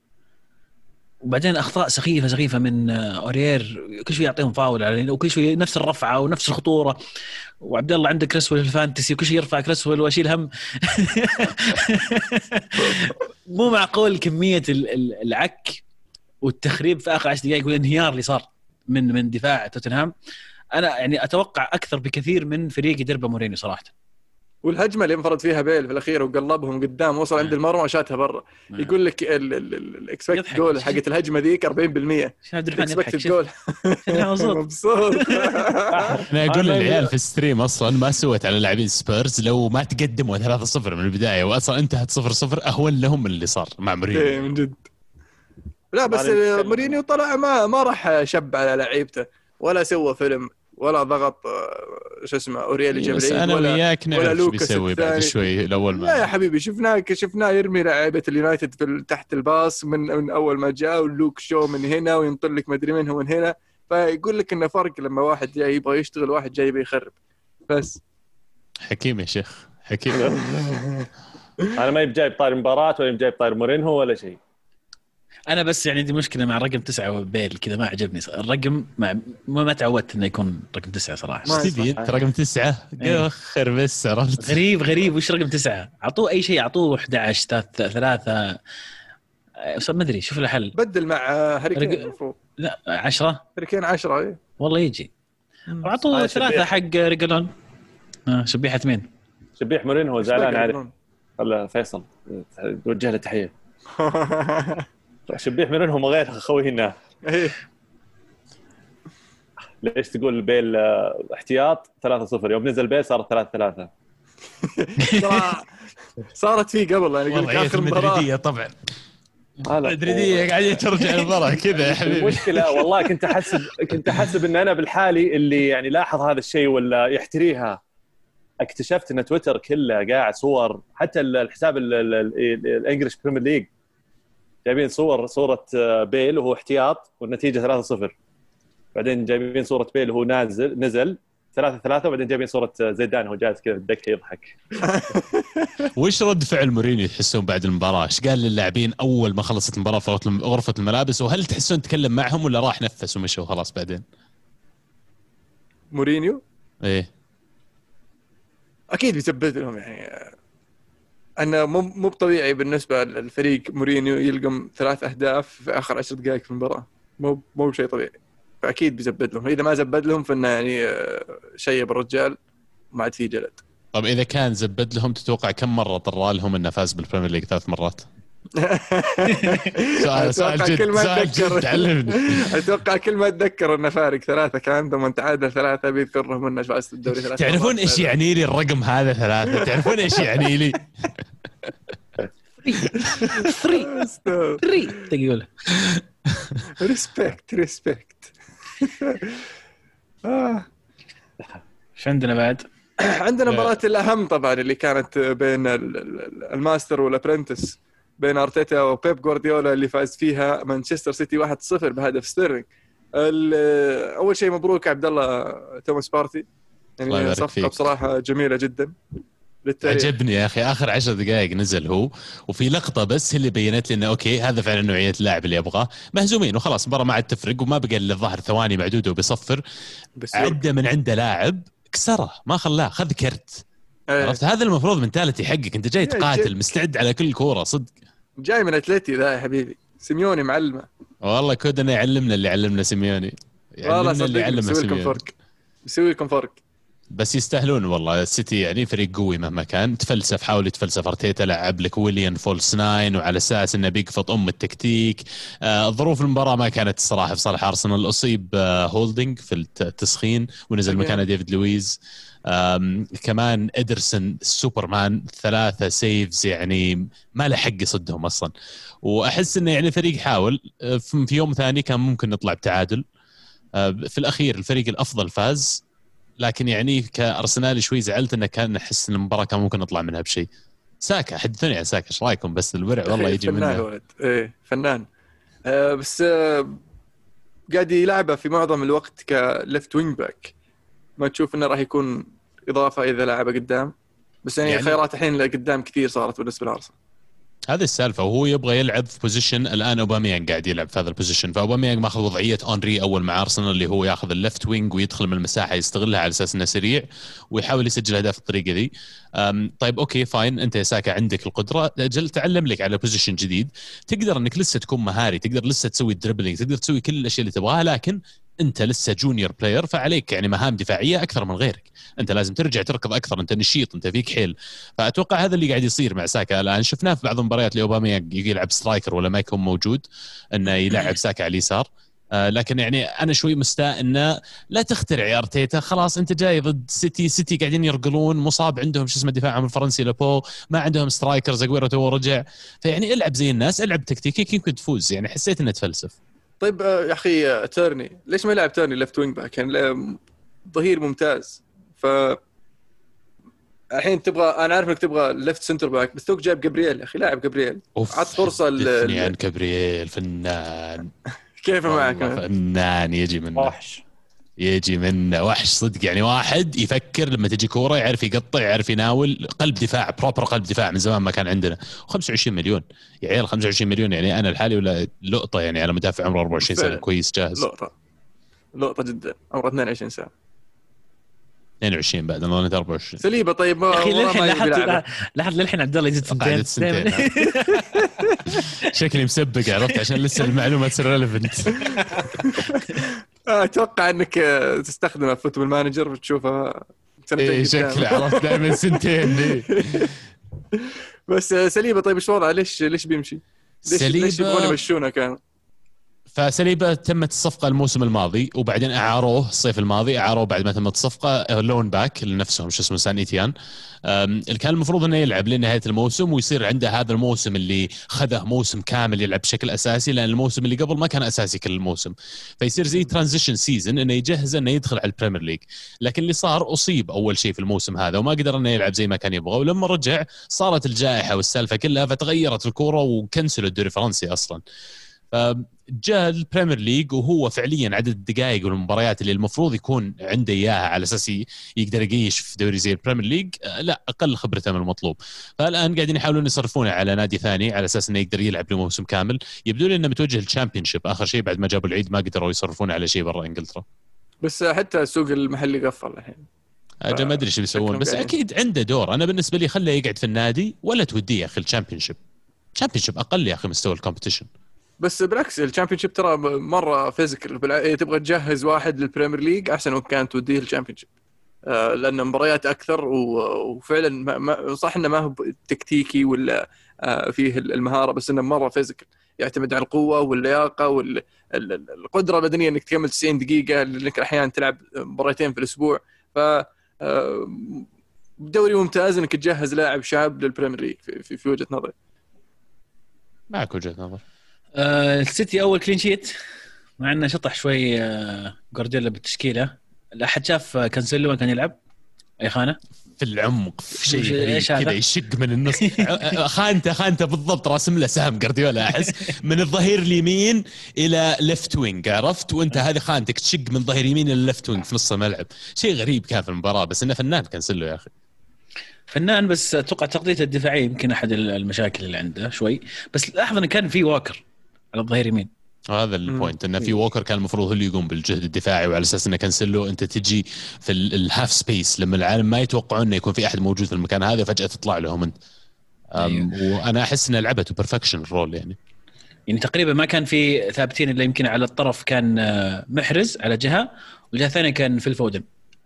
وبعدين أخطاء سخيفة سخيفة من أوريير كل شوي يعطيهم فاول على وكل شوي نفس الرفعة ونفس الخطورة. وعبد الله عندك كريسويل ال fantasy وكل شيء يرفع كريسويل وأشيل هم. مو معقول كمية ال- ال- العك والتخريب في آخر 10 دقائق والانهيار اللي صار من من دفاع توتنهام. أنا يعني أتوقع أكثر بكثير من فريق يدربه مورينيو صراحة. والهجمة اللي انفرد فيها بيل في الأخير وقلبهم قدام وصل عند المرمى وشاتها برا. يقول لك ال expected goal حقت الهجمة ذيك 40% شوف عبد الرحمن يضحك. جول مبسوط. أنا أقول للعيال في الستريم أصلا ما سويت على لاعبين سبيرز لو ما تقدموا 3-0 من البداية واصلا انتهت 0-0 أهون لهم من اللي صار مع مورينيو. من جد. لا بس. مورينيو طلع ما ما راح شب على لعيبته ولا سوى فيلم. ولا ضغط آه، شو اسمه اوريلي جاب بس أنا ولا وياك ولا نعرف إيش لوكاس بيسوي بعد. شوي الأول لا يا ما حبيبي شفناه شفناه يرمي لعيبة اليونايتد في تحت الباص من من أول ما جاء ولوك شو من هنا وينطر لك مدري من هو من هنا. فيقول لك إنه فرق لما واحد جاي يبغى يشتغل واحد جاي يبغى يخرب. بس. حكيم يا شيخ حكيم. أنا ما يب جايب طاير مباراة ولا جايب طاير مورينهو ولا شيء. أنا بس يعني عندي مشكلة مع رقم تسعة وبيل كذا ما عجبني. الرقم ما ما, تعودت إنه يكون رقم تسعة صراحة. تبي انت رقم تسعة؟ إيه. اخر بس عرفت؟ غريب غريب. وش رقم تسعة؟ أعطوه أي شيء أعطوه 11 ثلاثة- ثلاثة. آه، بس ما أدري شوف له حل بدل مع آه، هاري كين رق- المفروض. لا 10 هاري كين 10 إيه. والله يجي. واعطوه شبيح. حق ريجالون. آه شبيحة مين؟ شبيح مورينهو زعلان عليه. ولا فيصل. توجه له تحية. شبيح ما غير خوينا إيه. ليش تقول بيل آه، احتياط؟ 3-0 يوم نزل بيل صارت 3-3 صراحة صارت فيه قبل يعني لك وضعيه آخر مباراة. طبعا. هلا المدريديه قاعدة ترجع المباراه كذا يا حبيبي. المشكلة والله كنت أحسب كنت أحسب إن أنا بالحالي اللي يعني لاحظ هذا الشيء ولا يحتريها. اكتشفت إن تويتر كله قاعد صور حتى ال- الحساب ال- ال- ال- ال English Premier League جايبين صور صورة آه، بيل وهو احتياط والنتيجة 3-0 بعدين جايبين صورة بيل وهو نازل نزل 3 3 وبعدين جايبين صورة آه، زيدان وهو جالس كذا بالدكه يضحك. وش رد فعل مورينيو تحسون بعد المباراة؟ إيش قال للاعبين أول ما خلصت المباراة في غرفة- غرفة الملابس؟ وهل تحسون تكلم معهم ولا راح نفس ومشى وخلاص بعدين؟ مورينيو؟ إيه. أكيد بيثبت لهم يعني آه، انه مو مو طبيعي بالنسبة للفريق مورينيو يلقم ثلاث أهداف في آخر عشر دقائق في المباراة. مو مو بشيء طبيعي. فأكيد بيزبد لهم. إذا ما زبد لهم فإنه يعني آه، شيب الرجال ما عاد فيه جلد. طب إذا كان زبد لهم تتوقع كم مرة طر لهم إنه فاز بالبريمير ليج ثلاث مرات؟ سؤال سؤال أتوقع جد كل ما علمني أتوقع كل ما اتذكر انه فارق ثلاثة كان ثم تعادل ثلاثة بيذكر لهم انه فاز الدوري ثلاثة تعرفون. إيش يعني لي الرقم هذا ثلاثة؟ تعرفون إيش يعني لي؟ 3 3 تقول respect respect آه. إيش عندنا بعد؟ عندنا لا. مباراة الأهم طبعا اللي كانت بين ال- ال- ال master وال apprentice بين أرتيتا وبيب جوارديولا اللي فاز فيها مانشستر سيتي 1-0 بهدف ستيرلينج. أول شيء مبروك عبد الله توماس بارتي. يعني صفقة فيك. بصراحة جميلة جدا. للتاريخ عجبني يا أخي. آخر عشر دقائق نزل هو وفي لقطة بس هي اللي بينت لي إنه okay هذا فعلا نوعية اللاعب اللي ابغاه مهزومين وخلاص المباراه ما عاد تفرق وما بقى إلا الظهر ثواني معدودة وبيصفر عدى من عنده لاعب كسره ما خلاه خذ كرت. إيه. عرفت؟ هذا المفروض mentality حقك. أنت جاي إيه، تقاتل. مستعد على كل كورة صدق. جاي من أتلتي ذا يا حبيبي. سيميوني معلمة. والله كودنا يعلمنا اللي علمنا سيميوني. يعلمنا اللي علمنا بيسوي لكم سيميوني. فرق. بيسوي لكم فرق. بس يستاهلون والله. السيتي يعني فريق قوي مهما كان. تفلسف حاول يتفلسف. أرتيتا لعب لك ويليان false nine وعلى أساس إنه بيقفط أم التكتيك. آه ظروف المباراة ما كانت الصراحه في صالح أرسنال. أصيب آه هولدنج في التسخين ونزل. مكانه ديفيد لويز. كمان إدرسون سوبرمان ثلاثة saves يعني ما له حق يصدهم أصلا. وأحس إنه يعني الفريق حاول آه، في يوم ثاني كان ممكن نطلع بتعادل. آه، في الأخير الفريق الأفضل فاز. لكن يعني كأرسنالي شوي زعلت إنه كان أحس إن المباراة كان ممكن نطلع منها بشيء. ساكا حدثوني عن ساكا إيش رأيكم؟ بس الورع والله يجي فنان منه الولد إيه فنان. آه بس آه قاعد يلعبها في معظم الوقت ك left wing back ما تشوف إنه راح يكون إضافة إذا لعبه قدام. بس يعني, يعني- خيارات الحين لقدام كثير صارت بالنسبة لأرسنال. هذه السالفة وهو يبغى يلعب في position الآن أوباميانج قاعد يلعب في هذا ال position فأوباميانج ماخذ وضعية أونري أول مع أرسنال اللي هو ياخذ ال left wing ويدخل من المساحة يستغلها على أساس إنه سريع ويحاول يسجل أهداف بالطريقة ذي. طيب okay fine. أنت يا ساكا عندك القدرة. أجل تعلم لك على position جديد. تقدر إنك لسه تكون مهاري تقدر لسه تسوي ال dribbling تقدر تسوي كل الأشياء اللي تبغاها لكن انت لسه junior player فعليك يعني مهام دفاعية أكثر من غيرك. انت لازم ترجع تركض أكثر انت نشيط انت فيك حيل. فأتوقع هذا اللي قاعد يصير مع ساكا. الآن شفناه في بعض المباريات لأوباميانج يلعب striker ولا ما يكون موجود إنه يلعب ساكا على اليسار. آه، لكن يعني أنا شوي مستاء إنه لا تخترع يا أرتيتا. خلاص أنت جاي ضد سيتي. سيتي قاعدين يرقلون مصاب عندهم شو اسمه دفاعهم الفرنسي لابو ما عندهم سترايكرز اجويرو تو رجع. فيعني العب زي الناس العب تكتيكيك يمكن تفوز. يعني حسيت إنه تفلسف. طيب آه، يا أخي آه، تيرني ليش ما يلعب تيرني ليفت وينج باك يعني لا- ظهير ممتاز. ف الحين تبغى أنا عارف إنك تبغى ليفت سنتر باك بس توك جايب جابرييل يا أخي لاعب جابرييل عط فرصة ل- عن كبريل فنان. كيف معك؟ فنان يجي منه. وحش. يجي منه وحش صدق يعني واحد يفكر لما تجي كورة يعرف يقطع يعرف يناول قلب دفاع proper قلب دفاع من زمان ما كان عندنا. 25 مليون. يا عيال 25 مليون يعني أنا لحالي ولا لقطة يعني على مدافع عمره 24 سنة. كويس جاهز. لقطة. لقطة جدا. عمره 22 سنة. 22 بعد أنا 24 سليبة طيب ما يا أخي للحين. لحد لحد للحين عبد الله يزيد سنتين سنتين شكلي مسبق عرفت عشان لسه المعلومة تصير relevant أتوقع إنك آه، تستخدمه في فوتبول مانجر وتشوفه سنتين قدام. شكله عرفت دائما سنتين إيه. بس آه، سليبة طيب إيش وضعه ليش ليش بيمشي؟ ليش ليش سليبة- يبغون يمشونه كان؟ فسليبة تمت الصفقة الموسم الماضي وبعدين أعاروه الصيف الماضي أعاروه بعد ما تمت الصفقة loan back لنفسهم شو اسمه سان إيتيان. اللي كان المفروض إنه يلعب لنهاية الموسم ويصير عنده هذا الموسم اللي خذه موسم كامل يلعب بشكل أساسي لأن الموسم اللي قبل ما كان أساسي كل الموسم. فيصير زي transition season إنه يجهز إنه يدخل على البريمير ليج لكن اللي صار أصيب أول شيء في الموسم هذا وما قدر إنه يلعب زي ما كان يبغى. ولما رجع صارت الجائحة والسالفة كلها فتغيرت الكورة وكنسلوا الدوري الفرنسي أصلا. فجاء البريمير ليج وهو فعليا عدد الدقائق والمباريات اللي المفروض يكون عنده إياها على أساس يقدر يقيش في دوري زي البريمير ليج. آه، لا أقل خبرته من المطلوب. فالآن قاعدين يحاولون يصرفونه على نادي ثاني على أساس إنه يقدر يلعب لموسم كامل. يبدو لي إنه متوجه الشامبيونشيب آخر شيء بعد ما جابوا العيد ما قدروا يصرفونه على شيء برا إنجلترا. بس آه، حتى السوق المحلي قفل الحين. أجل ما أدري إيش بيسوون بس. أكيد عنده دور. أنا بالنسبة لي خليه يقعد في النادي ولا توديه يا أخي الشامبيونشيب الشامبيونشيب أقل يا أخي مستوى ال competition بس بالعكس الشامبيونشيب ترى مرة physical. إيه، تبغى تجهز واحد للبريمير ليج أحسن وقت كانت توديه الشامبيونشيب آه لأن مباريات أكثر و... وفعلا ما... ما... صح إنه ما هو تكتيكي ولا آه فيه المهارة بس إنه مرة physical يعتمد على القوة واللياقة والقدره البدنية إنك تكمل 90 دقيقة لأنك أحيانا تلعب مباراتين في الأسبوع. ف آه، دوري ممتاز إنك تجهز لاعب شاب للبريمير ليج في وجهة نظري. معك وجهة نظر. آه، السيتي أول clean sheet مع إنه شطح شوي آه، جوارديولا بالتشكيلة. لا احد شاف آه، كانسيلو وين كان يلعب؟ أي خانة؟ في العمق في شيء؟ كذا يشق من النص. خانته خانته بالضبط راسم له سهم جارديولا أحس من الظهير اليمين إلى left wing عرفت؟ وأنت هذه خانتك تشق من ظهير يمين إلى left wing في نص الملعب. شيء غريب كان في المباراة بس إنه فنان كانسيلو يا أخي. فنان بس أتوقع تغطيته الدفاعية يمكن أحد المشاكل اللي عنده شوي. بس لاحظ إنه كان في ووكر. على الظهير يمين. هذا ال point انه في ووكر كان المفروض هو اللي يقوم بالجهد الدفاعي وعلى أساس إنه كانسيلو أنت تجي في ال- ال half space لما العالم ما يتوقعون إنه يكون في أحد موجود في المكان هذا فجأة تطلع لهم أنت. أم، وأنا أحس إنه لعبته perfection ال role يعني. يعني تقريبا ما كان في ثابتين إلا يمكن على الطرف كان آه، محرز على جهة والجهة الثانية كان في الفودن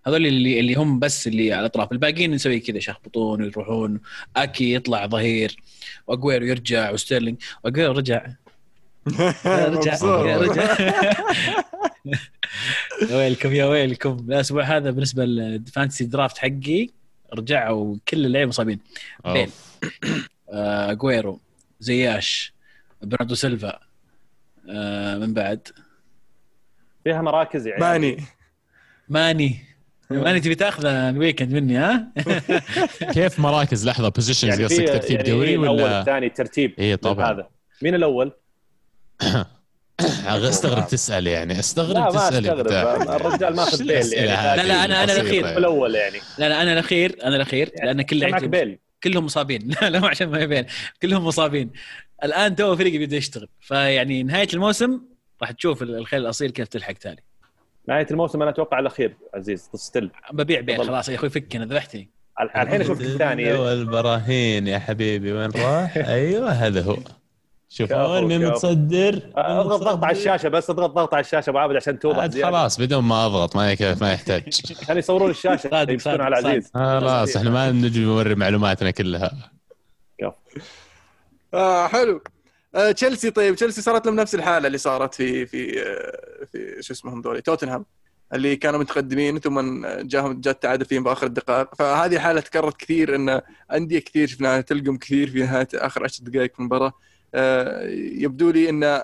هذول اللي اللي هم بس اللي على الأطراف. الباقيين نسوي كذا يشخبطون ويروحون أكي يطلع ظهير وأجويرو يرجع وستيرلينج وأجويرو رجع. رجع. يا رجع يا ويلكم يا ويلكم الأسبوع هذا بالنسبة لل fantasy draft حقي رجعوا كل اللعيبه مصابين بيل أوف. آه، أجويرو زياش برناردو سيلفا آه، من بعد فيها مراكز يعني ماني ماني ماني تبي تاخذه ال weekend مني ها؟ كيف مراكز لحظة positions يعني قصدك في ترتيب يعني دوري الأول ولا الثاني ترتيب إيه طبعاً. هذا مين الأول؟ استغرب تسأل يعني استغرب لا ما تسأل. الرجال ماخذ شو بيل يعني؟ لا، لا، أنا- أنا بسيطة الأخير. يعني. الأول يعني. لا لا أنا الأخير أنا الأخير لأن كل معك لعيبتي بيل. كلهم مصابين. لا لا مو عشان ما بين كلهم مصابين. الآن تو فريقي بيبدأ يشتغل. فيعني نهاية الموسم راح تشوف الخيل الأصيل كيف تلحق تالي. نهاية الموسم أنا أتوقع الاخير عزيز. ستيل ببيع بيع. خلاص يا أخوي فكنا ذبحتني. الحين أشوف الثاني. والبراهين يا حبيبي. وين راح؟ أيوه هذا هو. شوف وين مين كفو. متصدر آه، أضغط ضغط على الشاشة بس أضغط ضغط على الشاشة أبو عابد عشان توضح. خلاص بدون ما أضغط ما يك- ما يحتاج. كانوا يصورون الشاشة يمسكون على صادق. عزيز خلاص إحنا ما نجي نوري معلوماتنا كلها. آه حلو. آه تشيلسي طيب تشيلسي صارت لهم نفس الحالة اللي صارت في في آه في شو اسمهم ذولي؟ توتنهام اللي كانوا متقدمين ثم جاهم جات تعادل فيهم باخر الدقائق. فهذه حالة تكررت كثير إن أندية كثير شفناها تلقم كثير في نهاية آخر عشر دقائق في المباراة. آه يبدو لي إن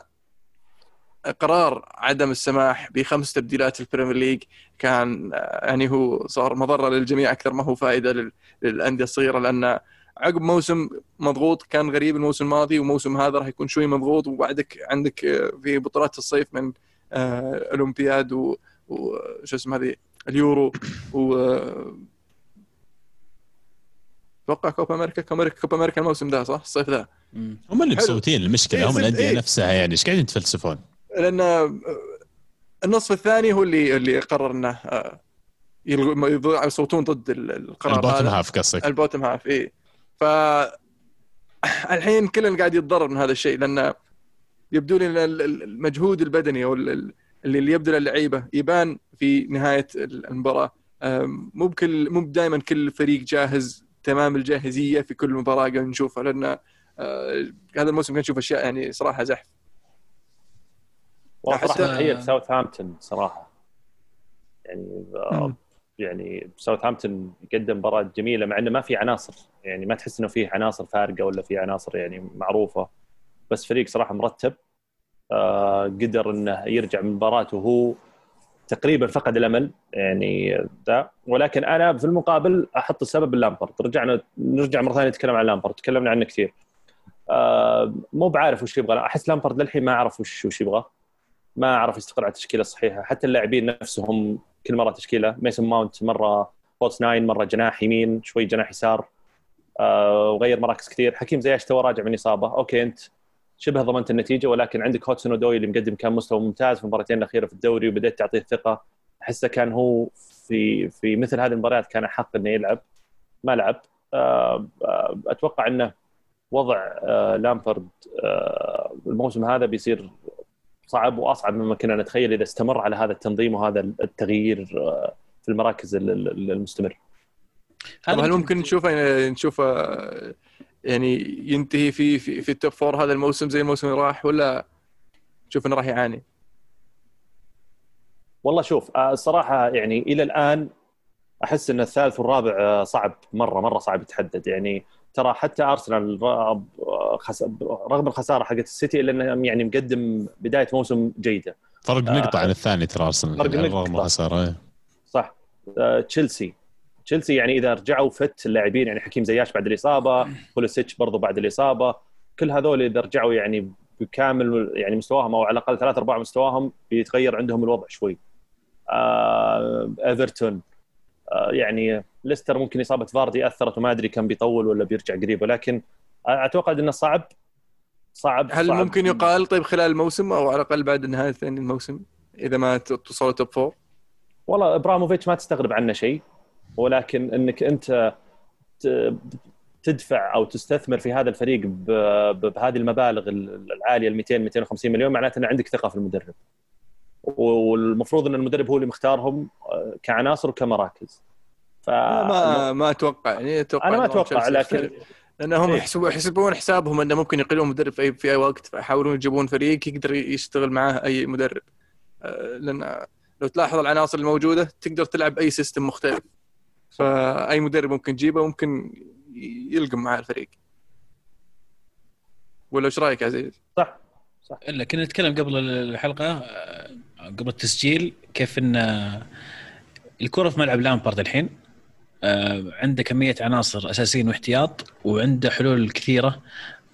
قرار عدم السماح بخمس تبديلات البريمير ليج كان آه، يعني هو صار مضرة للجميع أكثر ما هو فائدة لل- للأندية الصغيرة لأن عقب موسم مضغوط كان غريب الموسم الماضي وموسم هذا راح يكون شوي مضغوط وبعدك عندك آه، في بطولات الصيف من آه، الاولمبياد و- وشو اسمه هذه اليورو و آه، أتوقع كوبا أمريكا كوبا أمريكا كوبا أمريكا الموسم ده صح الصيف ذا. هم اللي حلو. مسوتين المشكلة إيه، هم الأندية إيه. نفسها يعني إيش قاعدين يتفلسفون؟ لأن آه، النصف الثاني هو اللي اللي قرر انه آه، يصوتون ضد ال- القرار ال bottom half قصدك ال bottom half إيه ف الحين كلنا قاعد يتضرر من هذا الشيء لأن يبدو لي ان ال- ال- المجهود البدني أو ال- ال- اللي اللي يبذل اللعيبه يبان في نهاية المباراة أم، مو بكل مو دائما كل فريق جاهز تمام الجاهزية في كل مباراة قاعد نشوفها لأن آه، هذا الموسم قاعد نشوف أشياء يعني صراحة زحف. والله صراحة تحيه ساوثهامبتون صراحة. يعني آه، مم. يعني ساوثهامبتون قدم مباراة جميلة مع إنه ما في عناصر. يعني ما تحس إنه في عناصر فارقة ولا في عناصر يعني معروفة. بس فريق صراحة مرتب آه، قدر إنه يرجع من مباراته وهو تقريبا فقد الأمل يعني ذا. ولكن أنا في المقابل أحط السبب اللامبارد رجعنا نرجع مرة ثانية نتكلم عن لامبارد تكلمنا عنه كثير. آه، مو بعارف وش يبغى. أحس لامبارد للحين ما أعرف وش وش يبغى. ما أعرف يستقر على التشكيلة الصحيحة. حتى اللاعبين نفسهم كل مرة تشكيلة. ميسون ماونت مرة false nine مرة جناح يمين شوي جناح يسار. آه وغير مراكز كثير. حكيم زياش تو راجع من إصابة. okay أنت شبه ضمنت النتيجة ولكن عندك هودسون أودوي اللي مقدم كان مستوى ممتاز في المباراتين الأخيرة في الدوري وبدأت تعطيه ثقة. أحسه كان هو في في مثل هذه المباريات كان أحق إنه يلعب. ما لعب. آه آه أتوقع إنه وضع آه لامبرد الموسم هذا بيصير صعب وأصعب مما كنا نتخيل إذا استمر على هذا التنظيم وهذا التغيير في المراكز ال- ال- المستمر. هل ممكن نشوفه نشوفه يعني ينتهي في في, في ال Top Four هذا الموسم زي الموسم اللي راح ولا تشوف إنه راح يعاني؟ والله شوف آه، الصراحه يعني إلى الآن أحس إن الثالث والرابع آه، صعب مرة مرة صعب يتحدد يعني ترى حتى ارسنال رغم الخسارة حقت السيتي إلا إنه يعني مقدم بداية موسم جيدة فرق آه، نقطة عن الثاني ترى ارسنال فرق يعني رغم. الخسارة. صح آه، تشيلسي تشيلسي يعني إذا رجعوا fit اللاعبين يعني حكيم زياش بعد الإصابة بوليسيتش برضو بعد الإصابة كل هذول إذا رجعوا يعني بكامل يعني مستواهم أو على الأقل ثلاث أرباع مستواهم بيتغير عندهم الوضع شوي آه إيفرتون آه يعني ليستر ممكن إصابة فاردي أثرت وما أدري كان بيطول ولا بيرجع قريب ولكن اعتقد إنه صعب صعب هل صعب. ممكن يقال طيب خلال الموسم أو على الأقل بعد نهاية الموسم إذا ما توصلوا توب فور؟ والله إبراموفيتش ما تستغرب عنه شيء ولكن إنك أنت تدفع أو تستثمر في هذا الفريق بهذه المبالغ ال- العالية ال 200 250 مليون معناته ان عندك ثقة في المدرب. والمفروض إن المدرب هو اللي مختارهم آه، كعناصر وكمراكز. ف ما ما أتوقع يعني أتوقع أنا ما أتوقع لكن لأنهم إيه؟ يحسبون يحسبون حسابهم إنه ممكن يقلون مدرب في اي في أي وقت فيحاولون يجيبون فريق يقدر يشتغل معاه أي مدرب. آه، لأن لو تلاحظ العناصر الموجودة تقدر تلعب أي سيستم مختلف. فأي مدرب ممكن تجيبه ممكن يلقم معاه الفريق. ولا إيش رأيك عزيز؟ صح صح. إلا كنا نتكلم قبل الحلقة آه، قبل التسجيل كيف إن الكرة في ملعب لامبارد الحين آه، عنده كمية عناصر أساسيين واحتياط وعنده حلول كثيرة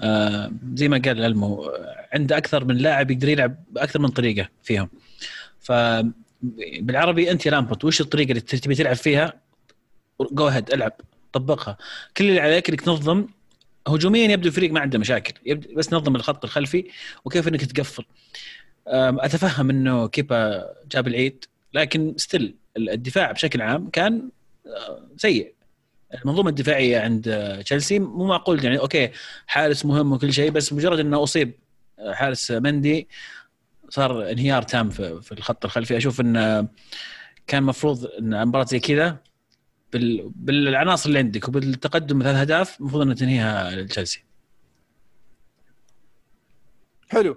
آه، زي ما قال ألمو عنده أكثر من لاعب يقدر يلعب باكثر من طريقة فيهم. ف بالعربي أنت يا لامبرت وش الطريقة اللي تبي تلعب فيها؟ جو هيد العب. طبقها. كل اللي عليك إنك تنظم. هجوميا يبدو الفريق ما عنده مشاكل. يبدو بس نظم الخط الخلفي وكيف إنك تقفل. أتفهم إنه كيبا جاب العيد لكن still الدفاع بشكل عام كان سيء. المنظومة الدفاعية عند آه، تشيلسي مو معقول. يعني okay حارس مهم وكل شيء بس مجرد إنه أصيب آه، حارس مندي صار انهيار تام في الخط الخلفي. أشوف انه كان المفروض إن مباراة زي كذا بالعناصر اللي عندك وبالتقدم ثلاث اهداف المفروض انه تنهيها لتشيلسي. حلو.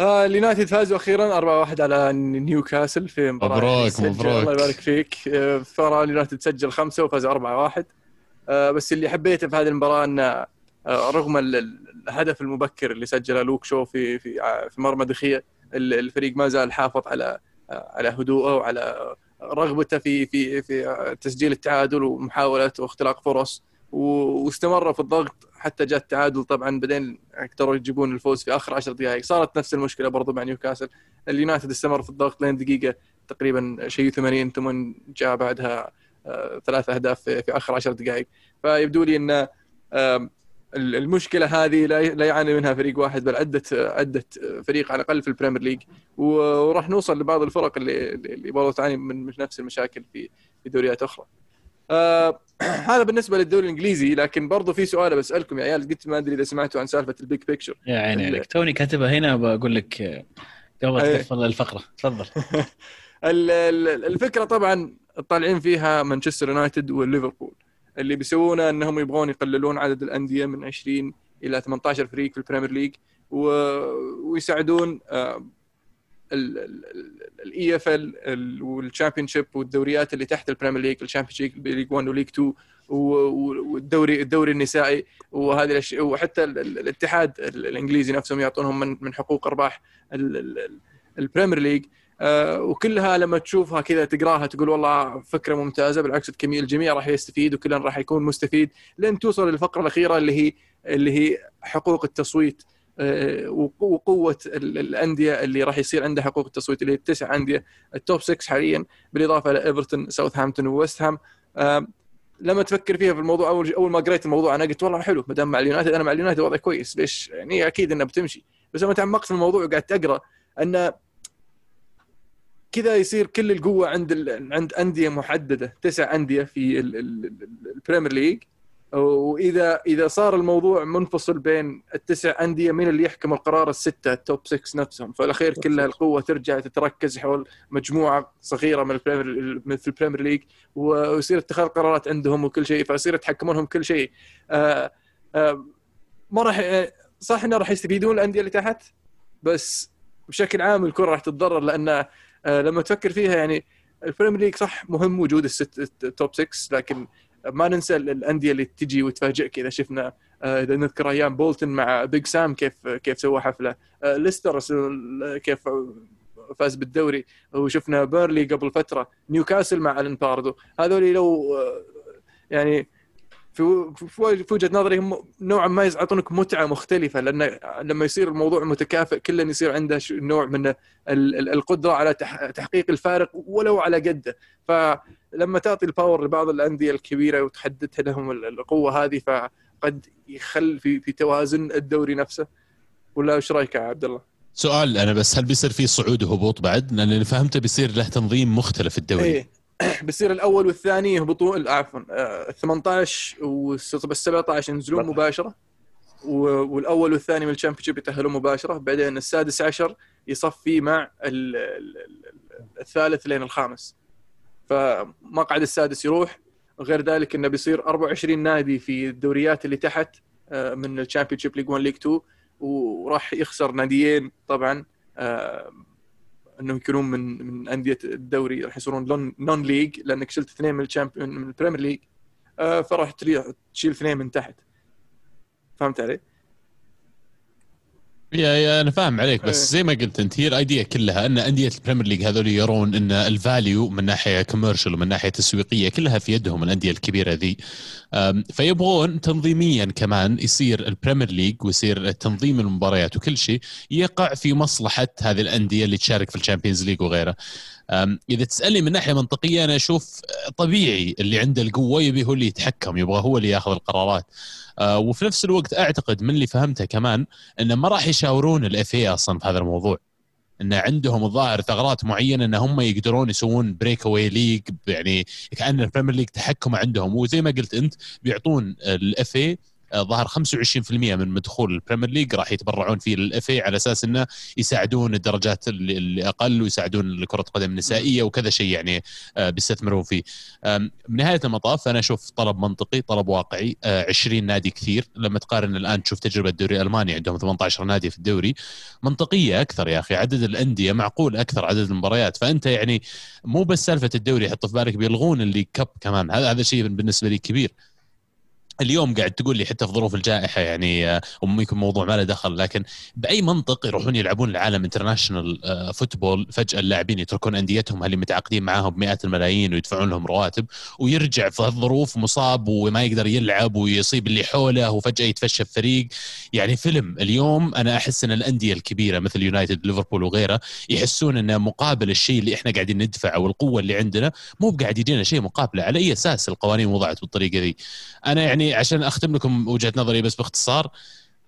آه اليونايتد فازوا أخيرا 4-1 على نيوكاسل في مباراة مبروك مبروك الله يبارك فيك. آه فرا اليونايتد سجل خمسة وفاز 4-1 آه بس اللي حبيته في هذه المباراة إنه آه رغم الهدف المبكر اللي سجله لوك شو في في في مرمى دي خيا الفريق ما زال حافظ على آه، على هدوءه وعلى رغبته في في في تسجيل التعادل ومحاوله واختلاق فرص واستمروا في الضغط حتى جاء التعادل. طبعا بعدين قدروا يجيبون الفوز في آخر 10 دقائق. صارت نفس المشكلة برضو مع نيوكاسل. اليونايتد استمر في الضغط لين دقيقة تقريبا شيء 80 ثم جاء بعدها آه، ثلاث أهداف في آخر 10 دقائق. فيبدو لي إن المشكلة هذه لا يعاني منها فريق واحد بل عده عده فريق على الأقل في ال Premier League. وراح نوصل لبعض الفرق اللي اللي برضو تعاني من نفس المشاكل في في دوريات أخرى. آه هذا بالنسبة للدوري الإنجليزي لكن برضو في سؤال بسألكم يا عيال. قلت ما أدري إذا سمعتوا عن سالفة ال Big Picture يا عيني عليك. توني كاتبها هنا بقول لك قبل. تقفل الفقرة. تفضل. الفكرة طبعا طالعين فيها مانشستر يونايتد وليفربول اللي بيسوونه إنهم يبغون يقللون عدد الأندية من 20 إلى 18 فريق في ال Premier League ويساعدون ال EFL وال Championship والدوريات اللي تحت ال Premier League ال Championship League 1 و League 2 والدوري الدوري النسائي وهذه الأشياء وحتى الاتحاد الإنجليزي نفسهم يعطونهم من من حقوق أرباح ال Premier League. آه، وكلها لما تشوفها كذا تقراها تقول والله فكرة ممتازة. بالعكس الجميع راح يستفيد وكلنا راح يكون مستفيد لين توصل للفقرة الأخيرة اللي هي اللي هي حقوق التصويت آه، وقوة الأندية اللي راح يصير عندها حقوق التصويت اللي هي التسع أندية ال Top 6 حاليا بالإضافة إلى ايفرتون ساوثهامبتون وويست هام لما تفكر فيها في الموضوع اول أول ما قريت الموضوع أنا قلت والله حلو ما دام مع اليونايتد أنا مع اليونايتد وضعي كويس ليش؟ يعني أكيد انها بتمشي. بس لما تعمقت في الموضوع وقعدت أقرأ أن كذا يصير كل القوة عند ال... عند أندية محددة تسع أندية في ال Premier League. وإذا إذا صار الموضوع منفصل بين التسع أندية مين اللي يحكم القرار الستة ال Top 6 نفسهم؟ فالاخير كلها القوة ترجع تتركز حول مجموعة صغيرة من ال Premier في ال Premier League ويصير اتخاذ قرارات عندهم وكل شيء فيصير يتحكمونهم كل شيء. آه، آه، ما راح صح إنه راح يستفيدون الأندية اللي تحت بس بشكل عام الكرة راح تتضرر لأن لما تفكر فيها يعني ال Premier League صح مهم وجود الست ال Top 6 لكن ما ننسى الأندية اللي تجي وتفاجئك إذا شفنا آه، إذا نذكر أيام بولتن مع بيج سام كيف كيف سوى حفلة. آه، ليستر كيف فاز بالدوري. وشفنا بيرنلي قبل فترة نيوكاسل مع ألان باردو هذول لو آه، يعني في في وجهة نظري هم نوعا ما يعطونك متعة مختلفة لأن لما يصير الموضوع متكافئ كل يصير عنده نوع من القدرة على تحقيق الفارق ولو على قده فلما تعطي الباور لبعض الأندية الكبيرة وتحددها لهم القوة هذه فقد يخل في في توازن الدوري نفسه ولا إيش رأيك يا عبد الله؟ سؤال أنا بس هل بيصير في صعود وهبوط بعد؟ لأن اللي فهمته بيصير له تنظيم مختلف الدوري. إيه بصير الأول والثاني يهبطون عفوا ال 18 وال 17 ينزلون مباشرة والأول والثاني من ال Championship يتأهلون مباشرة بعدين السادس عشر يصفي مع ال- ال- ال- الثالث لين الخامس. فمقعد السادس يروح وغير ذلك إنه بيصير 24 نادي في الدوريات اللي تحت آه، من ال Championship League 1 League 2 وراح يخسر ناديين طبعا آه، إنهم يكونون من من أندية الدوري راح يصيرون non-league لأنك شلت اثنين من ال Champion من ال Premier League آه، فراح تشيل اثنين من تحت فهمت علي؟ يا يا أنا فاهم عليك بس إيه. زي ما قلت أنت هي ال idea كلها أن أندية ال Premier League هذول يرون أن ال value من ناحية commercial ومن ناحية تسويقية كلها في يدهم الأندية الكبيرة ذي فيبغون تنظيميا كمان يصير ال Premier League ويصير تنظيم المباريات وكل شيء يقع في مصلحة هذه الأندية اللي تشارك في ال Champions League وغيره إذا تسألني من ناحية منطقية أنا أشوف طبيعي اللي عنده القوة يبي هو اللي يتحكم يبغى هو اللي ياخذ القرارات. أه، وفي نفس الوقت أعتقد من اللي فهمته كمان إنه ما راح يشاورون ال FA أصلا في هذا الموضوع. إن عندهم الظاهر ثغرات معينة إن هم يقدرون يسوون breakaway league يعني كأن ال Premier League تحكم عندهم. وزي ما قلت أنت بيعطون ال FA ظهر 25% من مدخول ال Premier League راح يتبرعون فيه لل FA على أساس إنه يساعدون الدرجات اللي اللي أقل ويساعدون كره القدم النسائية وكذا شيء يعني آه، بيستثمرون فيه. بنهايه المطاف أنا أشوف طلب منطقي طلب واقعي آه، 20 نادي كثير. لما تقارن الآن تشوف تجربة الدوري الألماني عندهم 18 نادي في الدوري. منطقية أكثر يا أخي عدد الأندية معقول أكثر عدد المباريات. فأنت يعني مو بس سالفة الدوري حط في بالك بيلغون الليج كاب كمان. هذا هذا شيء بالنسبة لي كبير. اليوم قاعد تقول لي حتى في ظروف الجائحة يعني آه، وممكن موضوع ما له دخل لكن بأي منطق يروحون يلعبون العالم international football فجأة اللاعبين يتركون أنديتهم اللي متعاقدين معاهم بمئات الملايين ويدفعون لهم رواتب ويرجع في هالظروف مصاب وما يقدر يلعب ويصيب اللي حوله وفجأة يتفشى الفريق يعني فيلم اليوم أنا أحس إن الأندية الكبيرة مثل يونايتد ليفربول وغيره يحسون ان مقابل الشيء اللي إحنا قاعدين ندفعه والقوه اللي عندنا مو بقاعد يجينا شيء مقابله على أي أساس القوانين وضعت بالطريقة ذي؟ أنا يعني عشان أختم لكم وجهة نظري بس باختصار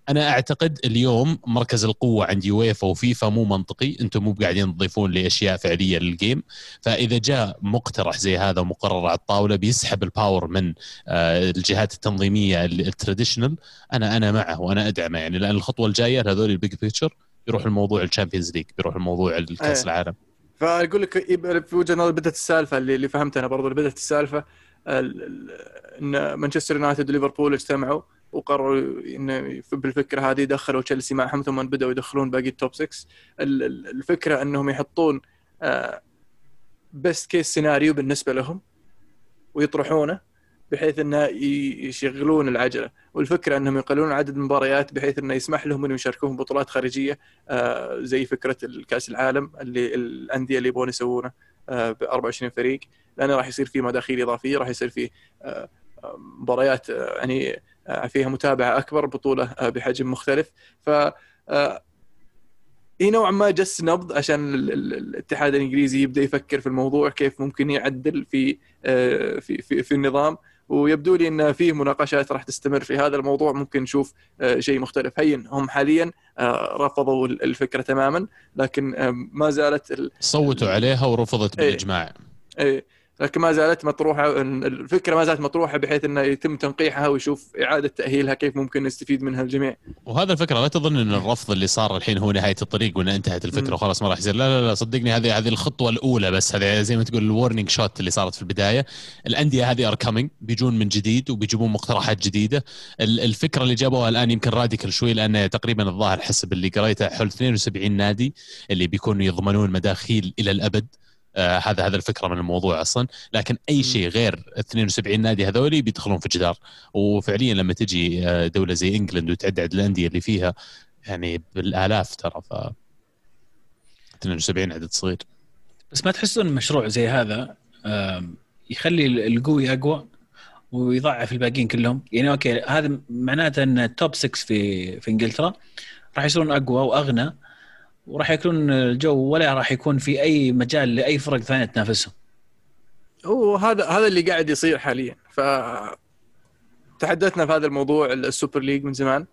أنا أعتقد اليوم مركز القوة عند يويفا وفيفا مو منطقي. أنتم مو قاعدين تضيفون لي أشياء فعلية لل game فإذا جاء مقترح زي هذا ومقرر على الطاولة بيسحب ال power من آه، الجهات التنظيمية ال- ال traditional أنا أنا معه وأنا أدعمه. يعني لأن الخطوة الجاية هذول ال Big Picture بيروح الموضوع ال Champions League بيروح الموضوع الكاس أيه. العالم. فأقول لك في وجهة نظري بدأت السالفة اللي, اللي فهمت أنا برضو بدأت السالفة ال- ال- إن مانشستر يونايتد وليفربول اجتمعوا وقرروا إن بالفكرة هذه دخلوا تشيلسي معهم ثم بدأوا يدخلون باقي ال top 6 ال- ال- الفكرة إنهم يحطون best case scenario بالنسبة لهم ويطرحونه بحيث إنه يشغلون العجلة. والفكرة إنهم يقللون عدد المباريات بحيث إنه يسمح لهم إنهم يشاركون بطولات خارجية آه، زي فكرة الكأس العالم اللي الأندية اللي يبغون يسوونه ب 24 فريق. لأنه راح يصير فيه مداخيل إضافية راح يصير آه، آه، مباريات آه، يعني آه، فيها متابعة أكبر بطولة آه، بحجم مختلف. ف هي نوعا ما جس نبض عشان ال- ال- الاتحاد الإنجليزي يبدأ يفكر في الموضوع كيف ممكن يعدل في في في, في النظام. ويبدو لي إن فيه مناقشات راح تستمر في هذا الموضوع. ممكن نشوف شيء مختلف. هين هم حاليا رفضوا الفكرة تماما لكن ما زالت ال- صوتوا عليها ورفضت إيه. بالإجماع. إيه، لكن ما زالت مطروحة الفكرة ما زالت مطروحة بحيث إنه يتم تنقيحها ويشوف إعادة تأهيلها كيف ممكن نستفيد منها الجميع. وهذا الفكرة لا تظن إن الرفض اللي صار الحين هو نهاية الطريق وان انتهت الفكرة. وخلاص ما راح يصير لا لا لا صدقني هذه هذه الخطوة الأولى بس هذه زي ما تقول ال warning shot اللي صارت في البداية الأندية هذه are coming بيجون من جديد وبيجيبون مقترحات جديدة ال- الفكرة اللي جابوها الآن يمكن راديكال شوي لأن تقريبا الظاهر حسب اللي قريته حول 72 نادي اللي بيكونوا يضمنون مداخيل إلى الأبد آه هذا هذا الفكرة من الموضوع أصلا. لكن أي شيء غير 72 نادي هذولي بيدخلون في جدار وفعليا لما تجي آه، دولة زي إنجلند وتعد عدد الأندية اللي فيها يعني بالآلاف ترى ف 72 عدد صغير. بس ما تحسون مشروع زي هذا يخلي القوي أقوى ويضعف الباقيين كلهم؟ يعني okay هذا معناته إن ال top 6 في في إنجلترا راح يصيرون أقوى وأغنى وراح يكون الجو ولا راح يكون في أي مجال لأي فرق ثانية تنافسهم. وهذا هذا اللي قاعد يصير حاليا. ف تحدثنا في هذا الموضوع ال Super League من زمان.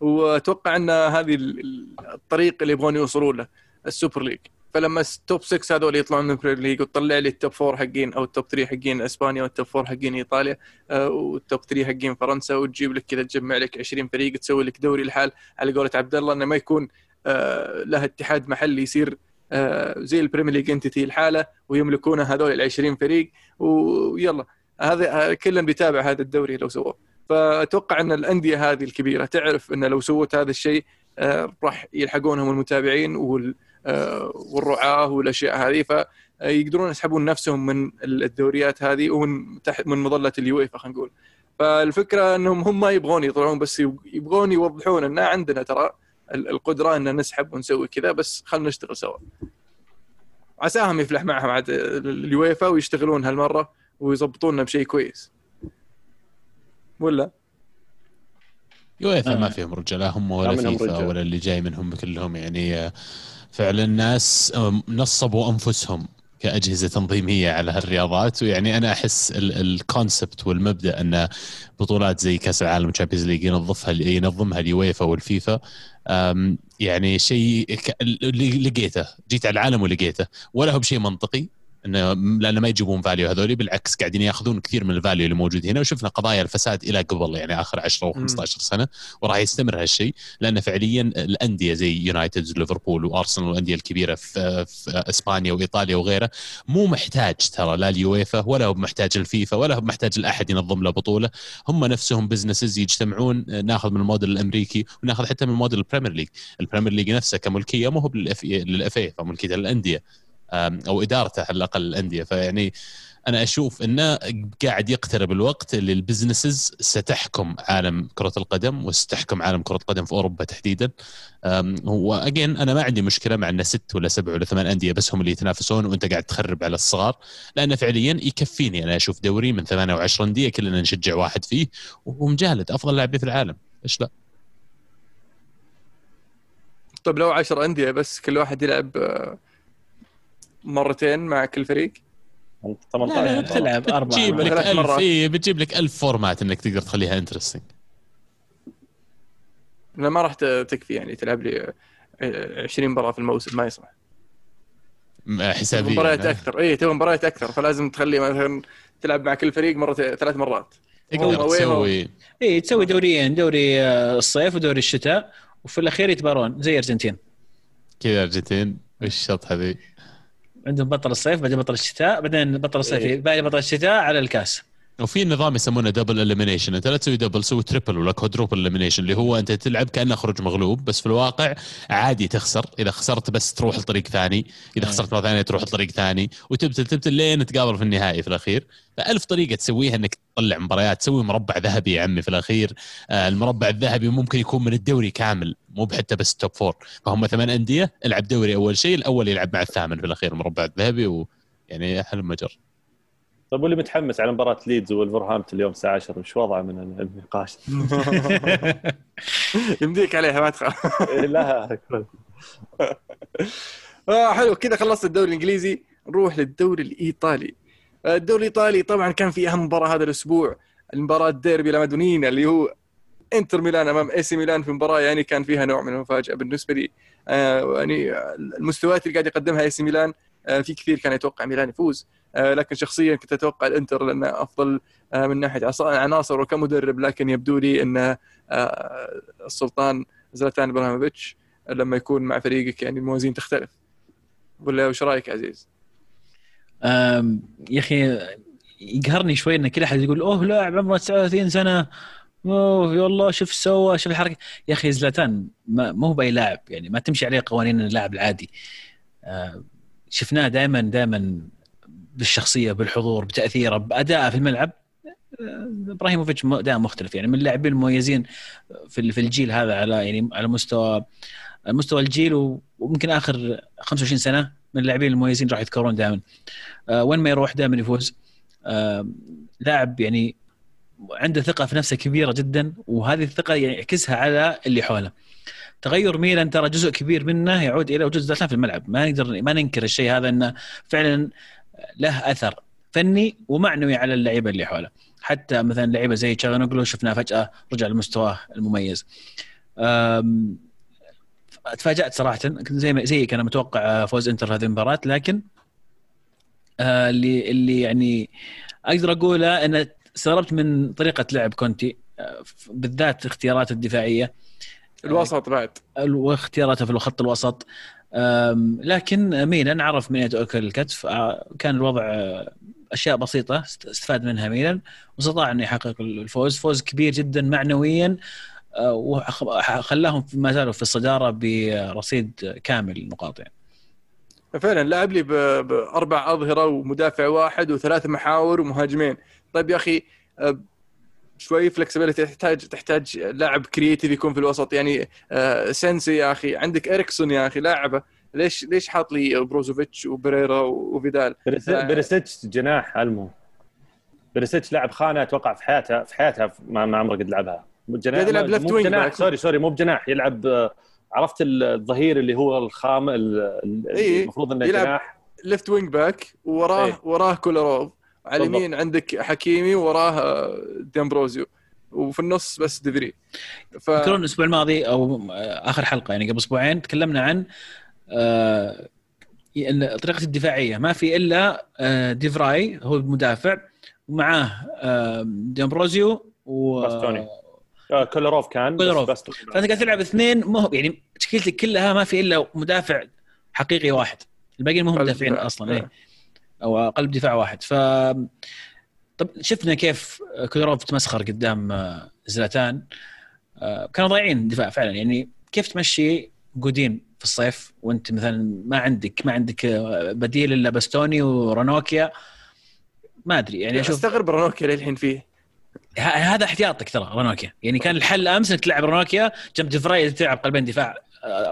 وأتوقع أن هذه ال- ال- الطريق اللي يبغون يوصلون له ال Super League. فلما ال top 6 هذول يطلعون من ال Premier League وتطلع لي ال top 4 حقين أو ال top 3 حقين إسبانيا وال top 4 حقين إيطاليا آه، وال top 3 حقين فرنسا وتجيب لك كذا تجمع لك 20 فريق تسوي لك دوري لحال على قولة عبد الله إنه ما يكون آه، له اتحاد محلي يصير آه، زي ال Premier League entity لحاله ويملكونه هذول ال 20 فريق ويلا. هذا كلنا بيتابع هذا الدوري لو سووه. فأتوقع أن الأندية هذه الكبيرة تعرف أن لو سوت هذا الشيء راح يلحقونهم المتابعين وال آه، والرعاة والأشياء هذه. فيقدرون يسحبون نفسهم من الدوريات هذه ومن تحت من مظلة اليويفا خلينا نقول. فالفكرة أنهم هم ما يبغون يطلعون بس يبغون يوضحون إن عندنا ترى القدرة إن نسحب ونسوي كذا بس خلينا نشتغل سوا. عساهم يفلح معهم عاد اليويفا ويشتغلون هالمرة ويضبطوننا بشيء كويس. ولا؟ يويفا ما فيهم رجال هم ولا فيفا ولا اللي جاي منهم كلهم يعني فعلا الناس نصبوا أنفسهم. كأجهزة تنظيمية على هالرياضات. ويعني أنا أحس ال concept والمبدأ أن بطولات زي كأس العالم Champions League ينظفها ينظمها اليويفا والفيفا. يعني شيء لقيته جيت على العالم ولقيته. ولا هو بشيء منطقي. إنه لأنه ما يجيبون value هذول بالعكس قاعدين ياخذون كثير من ال value اللي موجود هنا. وشفنا قضايا الفساد إلى قبل يعني آخر 10 أو 15 سنة وراح يستمر هالشيء. لأن فعليا الأندية زي يونايتد وليفربول وأرسنال والأندية الكبيرة في, في إسبانيا وإيطاليا وغيرها مو محتاج ترى لا اليويفا ولا هو محتاج الفيفا ولا هو محتاج لأحد ينظم له بطولة. هم نفسهم businesses يجتمعون ناخذ من الموديل الأمريكي وناخذ حتى من ال model ال Premier League ال Premier League نفسه كملكية مو هو لل FA فملكية الأندية. أو إدارته على الأقل الأندية. فيعني أنا أشوف إنه قاعد يقترب الوقت اللي البزنسز ستحكم عالم كرة القدم وستحكم عالم كرة القدم في أوروبا تحديدا. واجين أنا ما عندي مشكلة مع إنه ست ولا سبع ولا ثمان أندية بس هم اللي يتنافسون وأنت قاعد تخرب على الصغار لأنه فعليا يكفيني. أنا أشوف دوري من ثمانية أو انديه كلنا نشجع واحد فيه ومجالد أفضل لاعبين في العالم. إيش لا؟ طيب لو 10 أندية بس كل واحد يلعب آه، مرتين مع كل فريق؟ 18 لا لا بتلعب أربع بتجيب لك ألف إيه بتجيب لك ألف format إنك تقدر تخليها interesting لا ما راح تكفي يعني تلعب لي 20 مباراة في الموسم ما يصلح. حسابيا مباريات أكثر. اي تبغى مباريات أكثر. فلازم تخلي مثلا تلعب مع كل فريق مرتين ثلاث مرات. تقدر تسوي. اي تسوي دوريين. دوري آه، الصيف ودوري الشتاء وفي الأخير يتبارون زي أرجنتين. كذا أرجنتين. وش الشطحه ذي؟ عندهم بطل الصيف بعدين بطل الشتاء بعدين بطل الصيف إيه. باقي بطل الشتاء على الكاس وفي نظام يسمونه double elimination انت لا تسوي double سوي triple ولا quadruple elimination اللي هو انت تلعب كأنه خروج مغلوب بس في الواقع عادي تخسر. إذا خسرت بس تروح لطريق ثاني إذا. خسرت مرة ثانية تروح لطريق ثاني وتبتل تبتل لين تقابل في النهائي في الأخير. فألف طريقة تسويها إنك تطلع مباريات تسوي مربع ذهبي يا عمي في الأخير. آه المربع الذهبي ممكن يكون من الدوري كامل مو بحتى بس top four فهم ثمان أندية العب دوري أول شيء الأول يلعب مع الثامن في الأخير المربع الذهبي و يعني حلم مجر. طيب واللي متحمس على مباراة ليدز وولفرهامبتون اليوم الساعة 10 وش وضعه من النقاش؟ يمديك عليها ما تخاف. لا. آه حلو كذا خلصت الدوري الإنجليزي. نروح للدوري الإيطالي. آه، الدوري الإيطالي طبعا كان في أهم مباراة هذا الأسبوع المباراة الديربي لامادونينا اللي هو إنتر ميلان أمام إي سي ميلان في مباراة يعني كان فيها نوع من المفاجأة بالنسبة لي. آه يعني المستويات اللي قاعد يقدمها إي سي ميلان آه في كثير كان يتوقع ميلان يفوز. لكن شخصيا كنت أتوقع الإنتر لأنه أفضل آه، من ناحية عناصر وكمدرب لكن يبدو لي إن آه، السلطان زلاتان إبراهيموفيتش لما يكون مع فريقك يعني الموازين تختلف. ولا وش رأيك عزيز؟ يا أخي يقهرني شوي إن كل أحد يقول أوه لاعب عمره 39 سنة. أوه يلا شوف سوى شوف الحركة. يا أخي زلاتان ما هو بأي لاعب يعني ما تمشي عليه قوانين اللاعب العادي. شفناه دائما دائما بالشخصية بالحضور بتأثيره بادائه في الملعب إبراهيموفيتش أداء مختلف. يعني من اللاعبين المميزين في في الجيل هذا على يعني على مستوى مستوى الجيل وممكن آخر 25 سنة من اللاعبين المميزين راح يذكرون دائما. آه، وين ما يروح دائما يفوز. آه، لاعب يعني عنده ثقة في نفسه كبيرة جدا وهذه الثقة يعني يعكسها على اللي حوله. تغير ميلان ترى جزء كبير منه يعود إلى وجود زلاتان في الملعب. ما نقدر ما ننكر الشيء هذا إنه فعلا له أثر فني ومعنوي على اللعيبة اللي حوله. حتى مثلا لعيبة زي تشاغانوغلو شفناه فجأة رجع لمستواه المميز. تفاجأت صراحة كنت زي ما زي كان متوقع فوز إنتر هذه المباراة لكن آه اللي اللي يعني أقدر أقوله إن استغربت من طريقة لعب كونتي آه، بالذات اختياراته الدفاعية. الوسط بعد. واختياراته في الخط الوسط. لكن ميلان عرف من يتأكل الكتف. آه، كان الوضع آه، أشياء بسيطة است- استفاد منها ميلان واستطاع انه يحقق الفوز. فوز كبير جدا معنويا آه، وخلاهم ما زالوا في الصدارة برصيد كامل نقاط يعني. فعلا لعب لي بأربع أظهرة ومدافع واحد وثلاث محاور ومهاجمين. طيب يا أخي شوي flexibility تحتاج تحتاج لاعب creative يكون في الوسط. يعني آه، سينسي يا أخي عندك اريكسون يا أخي لاعبة. ليش ليش حاط لي بروزوفيتش وباريلا وفيدال. بريسيتش جناح المو بريسيتش لعب خانة أتوقع في حياته في حياته ما, ما عمره قد لعبها. جناح يلعب مو wing جناح. sorry sorry مو بجناح. يلعب آه، عرفت الظهير اللي هو الخام إيه، المفروض إنه جناح. left wing back وراه إيه. وراه كولاروف على. اليمين عندك حكيمي وراه آه، ديمبروزيو وفي النص بس ديفري ف تذكرون الأسبوع الماضي أو آخر حلقة يعني قبل أسبوعين تكلمنا عن آه، طريقة الدفاعية ما في إلا آه، ديفراي هو المدافع ومعاه آه، ديمبروزيو و باستوني. آه، كولروف كان بس كولروف. بس فأنت قاعد تلعب اثنين مو يعني تشكيلتك كلها ما في إلا مدافع حقيقي واحد الباقيين ما هم قلب مدافعين. أصلا إيه أو قلب دفاع واحد. ف طب شفنا كيف كولوروف تمسخر قدام آه، زلاتان. آه، كانوا ضايعين دفاع فعلا. يعني كيف تمشي جودين في الصيف وأنت مثلا ما عندك ما عندك آه، بديل إلا باستوني ورانوكيا ما أدري. يعني أشوف أستغرب رانوكيا للحين فيه. هذا احتياطك ترى رانوكيا يعني كان الحل أمس إنك تلعب رانوكيا جنب ديفراي تلعب قلبين دفاع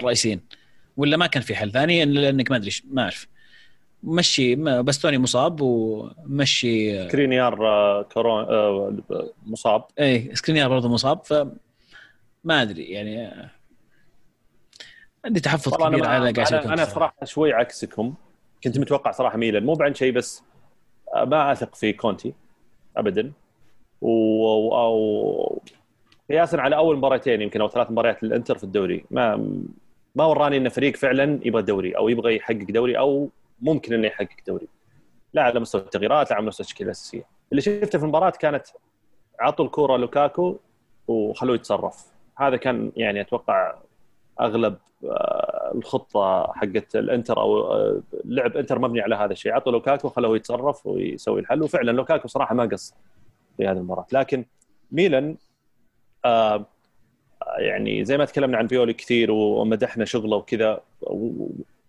رئيسيين. ولا ما كان في حل ثاني إلا إنك ما أدري ما أعرف. مشي باستوني مصاب ومشي. سكرينيار آه، كورونا آه، مصاب. اي سكرينيار برضه مصاب ف ما أدري يعني آه، عندي تحفظ كبير أنا على قاعد أنا, أنا صراحة شوي عكسكم. كنت متوقع صراحة ميلان مو بعن شيء بس ما أثق في كونتي ابدا. و... و... أو... قياسا على أول مباراتين يمكن أو ثلاث مباريات للإنتر في الدوري ما ما وراني إن فريق فعلا يبغى دوري أو يبغى يحقق دوري أو ممكن إنه يحقق دوري. لا على مستوى التغييرات لا على مستوى التشكيلة الأساسية. اللي شفته في المباراة كانت عطوا الكوره لوكاكو وخلوه يتصرف. هذا كان يعني أتوقع أغلب آه، الخطة حقت الإنتر أو آه، لعب إنتر مبني على هذا الشيء. عطوا لوكاكو خلوه يتصرف ويسوي الحل. وفعلا لوكاكو صراحة ما قصر في هذه المباراة. لكن ميلان آه يعني زي ما تكلمنا عن بيولي كثير ومدحنا شغله وكذا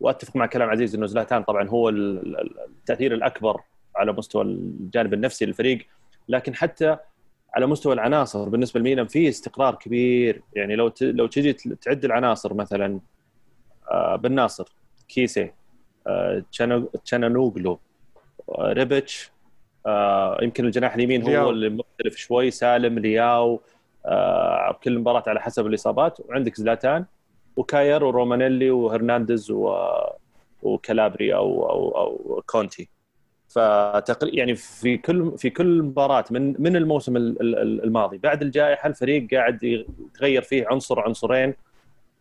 وأتفق مع كلام عزيز إنه زلاتان طبعا هو ال- ال- التأثير الأكبر على مستوى الجانب النفسي للفريق. لكن حتى على مستوى العناصر بالنسبة لميلان في استقرار كبير. يعني لو لو تجي تعد العناصر مثلا آه، بن ناصر كيسي آه، تشانانوغلو آه، ريبتش يمكن الجناح اليمين. هو اللي مختلف شوي سالم لياو كل مباراة على حسب الإصابات. وعندك زلاتان وكاير ورومانيلي وهرنانديز و... وكالابري أو أو أو كونتي. فتقريبا يعني في كل في كل مباراة من من الموسم ال- ال- الماضي. بعد الجائحة الفريق قاعد يتغير فيه عنصر عنصرين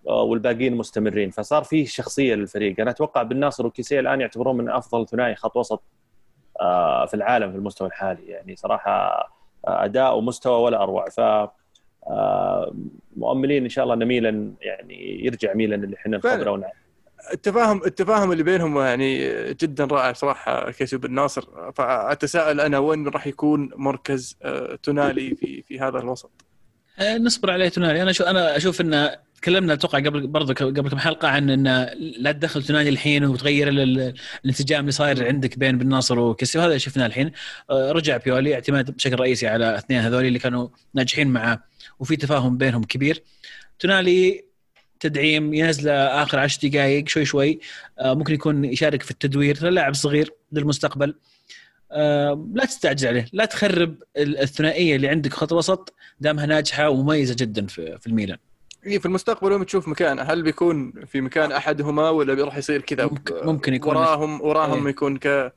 آه، والباقيين مستمرين. فصار فيه شخصية للفريق. أنا أتوقع بن ناصر الآن يعتبرون من أفضل ثنائي خط وسط آه، في العالم في المستوى الحالي. يعني صراحة آه، أداء ومستوى ولا أروع. ف مؤملين إن شاء الله إن ميلان يعني يرجع ميلان اللي إحنا. نخبره ونعرفه. التفاهم التفاهم اللي بينهم يعني جدا رائع صراحة كيسو بن ناصر فأتساءل أنا وين راح يكون مركز آه، تونالي في في هذا الوسط آه، نصبر عليه تونالي أنا شو أنا أشوف إن تكلمنا أتوقع قبل برضه قبل كم حلقة عن إن لا تدخل تونالي الحين وتغير ال- ال- الانسجام اللي صاير عندك بين بن ناصر وكيسي وهذا شفناه الحين. آه، رجع بيولي اعتماد بشكل رئيسي على اثنين هذول اللي كانوا ناجحين معاه وفي تفاهم بينهم كبير. تونالي تدعيم ينزل آخر عشر دقائق شوي شوي. آه، ممكن يكون يشارك في التدوير لاعب صغير للمستقبل. آه، لا تستعجل عليه لا تخرب ال- الثنائية اللي عندك خط وسط دامها ناجحة ومميزة جدا في في الميلان. إيه في المستقبل وين تشوف مكانه هل بيكون في مكان أحدهما ولا راح يصير كذا؟ ممكن- ممكن يكون- وراهم وراهم إيه. يكون ك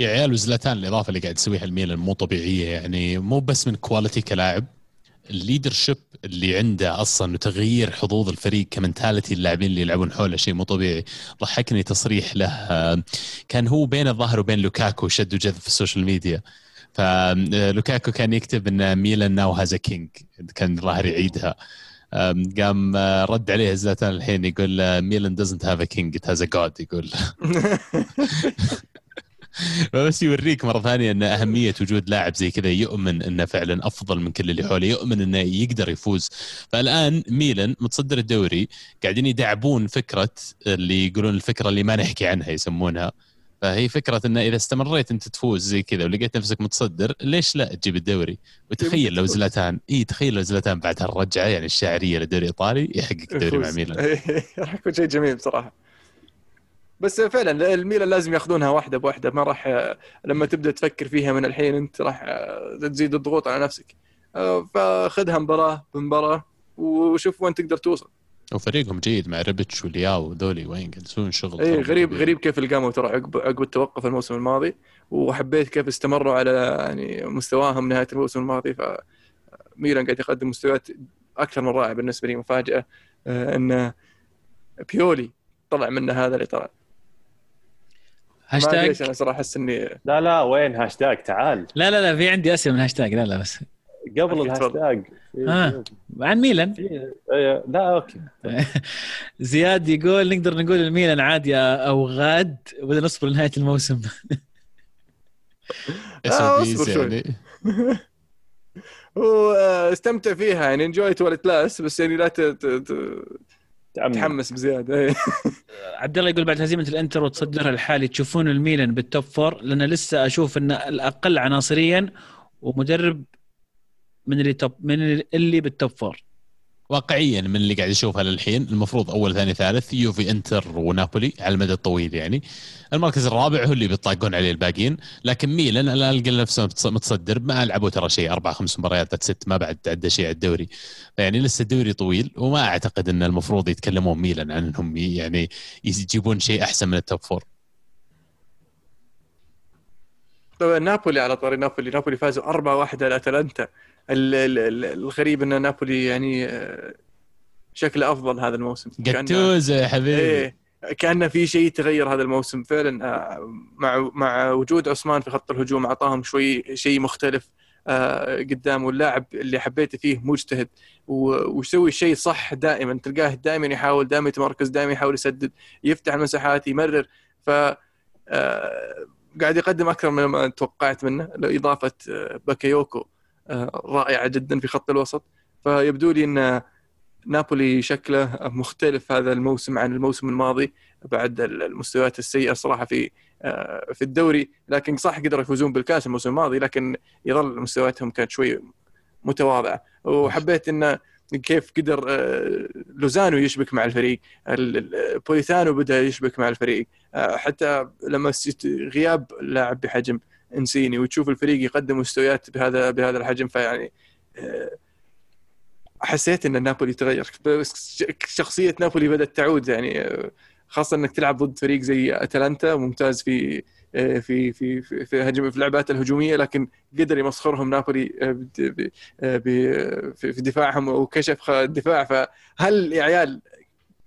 يا عيال وزلاتان الإضافة اللي قاعد تسويها الميلان مو طبيعية يعني مو بس من كواليتي كلاعب. ال leadership اللي عنده أصلا وتغيير حظوظ الفريق ك mentality اللاعبين اللي يلعبون حوله شيء مو طبيعي. ضحكني تصريح له كان هو بين الظاهر وبين لوكاكو شد وجذب في ال social media. فلوكاكو كان يكتب إن ميلان now has king كان الظاهر يعيدها. قام آه، رد عليه زلاتان الحين يقول آه، ميلان doesn't have a king it has a god يقول. بس يوريك مرة ثانية إن أهمية وجود لاعب زي كذا يؤمن إنه فعلا أفضل من كل اللي حوله يؤمن إنه يقدر يفوز. فالآن ميلان متصدر الدوري قاعدين يدعبون فكرة اللي يقولون الفكرة اللي ما نحكي عنها يسمونها. فهي فكرة انه إذا استمريت أنت تفوز زي كذا ولقيت نفسك متصدر ليش لا تجيب الدوري؟ وتخيل لو زلاتان إي تخيل لو زلاتان بعد هالرجعة يعني الشاعرية للدوري الايطالي يحقق الدوري مع ميلان. راح يكون شيء جميل بصراحة. بس فعلا الميلان لازم ياخذونها واحدة بواحدة ما راح لما تبدأ تفكر فيها من الحين أنت راح تزيد الضغوط على نفسك. فخذها مباراة بمباراة وشوف وين تقدر توصل. وفريقهم جيد مع ريبتش ولياو وذولي وين قاعد يسوون شغل اي غريب طبيعي. غريب كيف اللي قاموا ترى عقب عقب التوقف الموسم الماضي وحبيت كيف استمروا على يعني مستواهم نهاية الموسم الماضي. فميلان قاعد يقدم مستويات أكثر من رائعة بالنسبة لي مفاجأة آه، إن بيولي طلع منه هذا اللي طلع. ليش هاشتاج؟ أنا صراحة أحس اني لا لا وين هاشتاج؟ تعال. لا لا لا في عندي أسئلة من هاشتاج. لا لا بس. قبل. الهاشتاج. ها. عن ميلان. إيه، لا أوكي. زياد يقول نقدر نقول الميلان عاد يا أو غاد وبدنا نصبر لنهاية الموسم. آه، أصبر شوي. يعني. واستمتع فيها يعني enjoy it while it lasts بس يعني لا ت- ت- ت- تأمل. تتحمس بزيادة. عبد الله يقول بعد هزيمة الانتر وتصدرها الحالي تشوفون الميلان بال top four لأن لسه أشوف إن الأقل عناصريا ومدرب من اللي top من اللي بال top four واقعيا من اللي قاعد يشوفها للحين المفروض أول ثاني ثالث يوفي إنتر ونابولي على المدى الطويل يعني. المركز الرابع هو اللي بيطاقون عليه الباقيين لكن ميلان الان لقى نفسه متص- متصدر ما لعبوا ترى شيء أربع خمس مباريات ست ما بعد عدى شيء على الدوري. يعني لسه الدوري طويل وما أعتقد إن المفروض يتكلمون ميلان عن إنهم يعني يجيبون شيء أحسن من ال top four نابولي على طاري نابولي نابولي فازوا 4-1 على أتلانتا. الغريب ان نابولي يعني آه، شكله أفضل هذا الموسم. جاتوزو يا حبيبي. إيه كان في شيء تغير هذا الموسم فعلا. آه، مع مع وجود أوسيمين في خط الهجوم أعطاهم شوي شيء مختلف آه، قدام واللاعب اللي حبيته فيه مجتهد. ويسوي الشيء صح دائما تلقاه دائما يحاول دائما يتمركز دائما يحاول يسدد يفتح المساحات يمرر. ف قاعد يقدم أكثر من ما توقعت منه اضافه باكيوكو. رائعة جدا في خط الوسط. فيبدو لي إن نابولي شكله مختلف هذا الموسم عن الموسم الماضي بعد المستويات السيئة صراحة في آه، في الدوري. لكن صح قدروا يفوزون بالكاس الموسم الماضي لكن يظل مستوياتهم كانت شوي متواضعة. وحبيت انه كيف قدر آه، لوزانو يشبك مع الفريق ال- ال- بوليتانو بدأ يشبك مع الفريق. آه، حتى لما غياب لاعب بحجم إنسيني وتشوف الفريق يقدم مستويات بهذا بهذا الحجم فيعني آه، حسيت إن نابولي تغير. بس شخصية نابولي بدأت تعود يعني آه، خاصة إنك تلعب ضد فريق زي أتلانتا ممتاز في آه، في في في في, هجم في اللعبات الهجومية لكن قدر يمسخرهم نابولي في دفاعهم وكشف الدفاع فهل يا عيال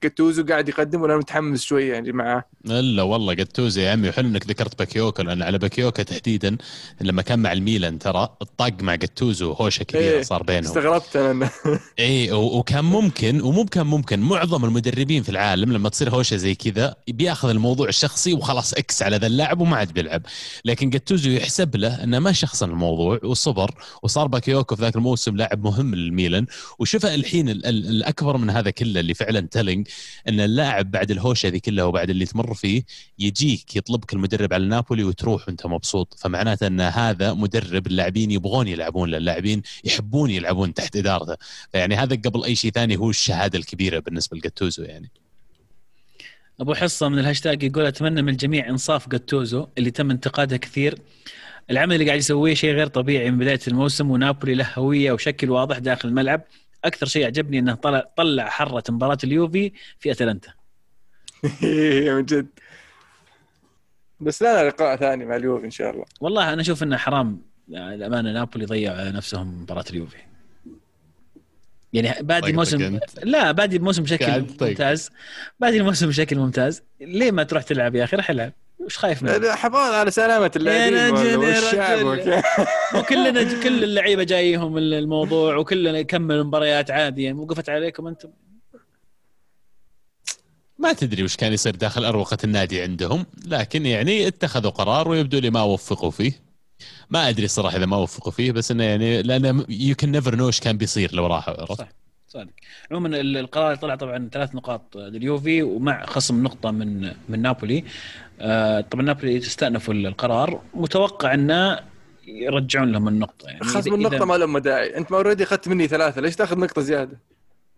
جاتوزو قاعد يقدم ولا متحمس شوية يعني معاه إلا والله جاتوزو يا عمي وحلو إنك ذكرت باكايوكو لأن على باكايوكو تحديدا لما كان مع الميلان ترى الطاق مع جاتوزو هوشة كبيرة إيه، صار بينهم. استغربت أنا اي وكان ممكن ومو كان ممكن معظم المدربين في العالم لما تصير هوشة زي كذا بيأخذ الموضوع الشخصي وخلاص X على ذا اللاعب وما عاد بيلعب. لكن جاتوزو يحسب له إنه ما شخصن الموضوع وصبر وصار باكايوكو في ذاك الموسم لاعب مهم للميلان. وشوف الحين ال- ال- الأكبر من هذا كله اللي فعلا telling إن اللاعب بعد الهوشة ذي كلها وبعد اللي تمر فيه يجيك يطلبك المدرب على نابولي وتروح وأنت مبسوط. فمعناته إن هذا مدرب اللاعبين يبغون يلعبون اللاعبين يحبون يلعبون تحت إدارته. يعني هذا قبل أي شيء ثاني هو الشهادة الكبيرة بالنسبة لجاتوزو يعني. أبو حصة من الهاشتاج يقول أتمنى من الجميع إنصاف جاتوزو اللي تم انتقادها كثير. العمل اللي قاعد يسويه شيء غير طبيعي من بداية الموسم ونابولي له هوية وشكل واضح داخل الملعب. أكثر شيء عجبني إنه طلع طلع حرة مباراة اليوفي في أتلانتا. من جد. بس لا لقاء ثاني مع اليوفي إن شاء الله. والله أنا أشوف إنه حرام. يعني الأمانة نابولي ضيع على نفسهم مباراة اليوفي. يعني بادي طيب، الموسم. لا بادي الموسم بشكل طيب. ممتاز. بادي الموسم بشكل ممتاز. ليه ما تروح تلعب يا أخي؟ راح العب وش خايف منه؟ حفاظ على سلامة اللاعبين والشعب. وكلنا كل اللعيبة جايهم الموضوع وكلنا يكمل مباريات عادية وقفت عليكم أنتم ما تدري وش كان يصير داخل أروقة النادي عندهم لكن يعني اتخذوا قرار ويبدو لي ما وفقوا فيه ما أدري صراحة إذا ما وفقوا فيه بس إنه يعني لأن you can never know إيش كان بيصير لو راح عرفت؟ صادق. عموما ال- القرار طلع طبعا ثلاث نقاط لليوفي ومع خصم نقطة من من نابولي. آه، طبعا نابولي استأنفوا القرار. متوقع انه يرجعون لهم النقطة. يعني خصم النقطة ما لهم داعي. أنت ما already أخذت مني ثلاثة. ليش تأخذ نقطة زيادة؟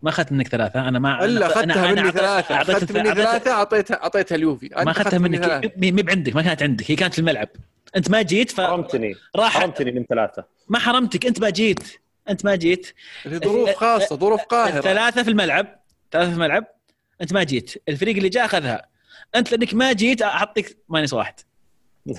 ما أخذت منك ثلاثة. أنا ما إلا أنا- اخذتها مني ثلاثة. أخذت مني ثلاثة اعطيتها أعطيتها اليوفي. ما أخذتها منك. مي مي بعندك. ما كانت عندك. هي كانت في الملعب. أنت ما جيت فراح حرمتني. حرمتني من ثلاثة. ما حرمتك. أنت ما جيت. انت ما جيت. اللي ظروف خاصة ظروف قاهرة. الثلاثة في الملعب ثلاثة في الملعب انت ما جيت. الفريق اللي جاء أخذها. انت لأنك ما جيت أعطيك minus واحد.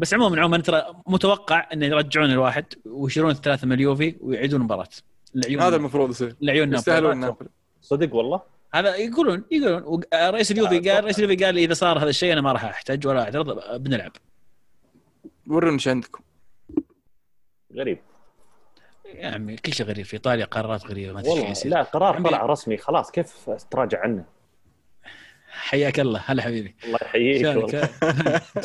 بس عموما عموما ترى متوقع إن يرجعون الواحد ويشيلون الثلاثة من اليوفي ويعيدون المباراه العيون هذا المفروض يصير. العيون يستاهلون نابولي صدق والله؟ هذا يقولون يقولون. رئيس اليوفي آه، قال رئيس اليوفي قال إذا صار هذا الشيء أنا ما راح أحتج ولا أعترض بنلعب. ورونا إيش عندكم؟ غريب. يا عمي كل شيء غريب في إيطاليا قرارات غريبة ما تدري والله لا قرار طلع رسمي خلاص كيف تراجع عنه؟ حياك الله. هلا حبيبي. الله يحييك؟ والله.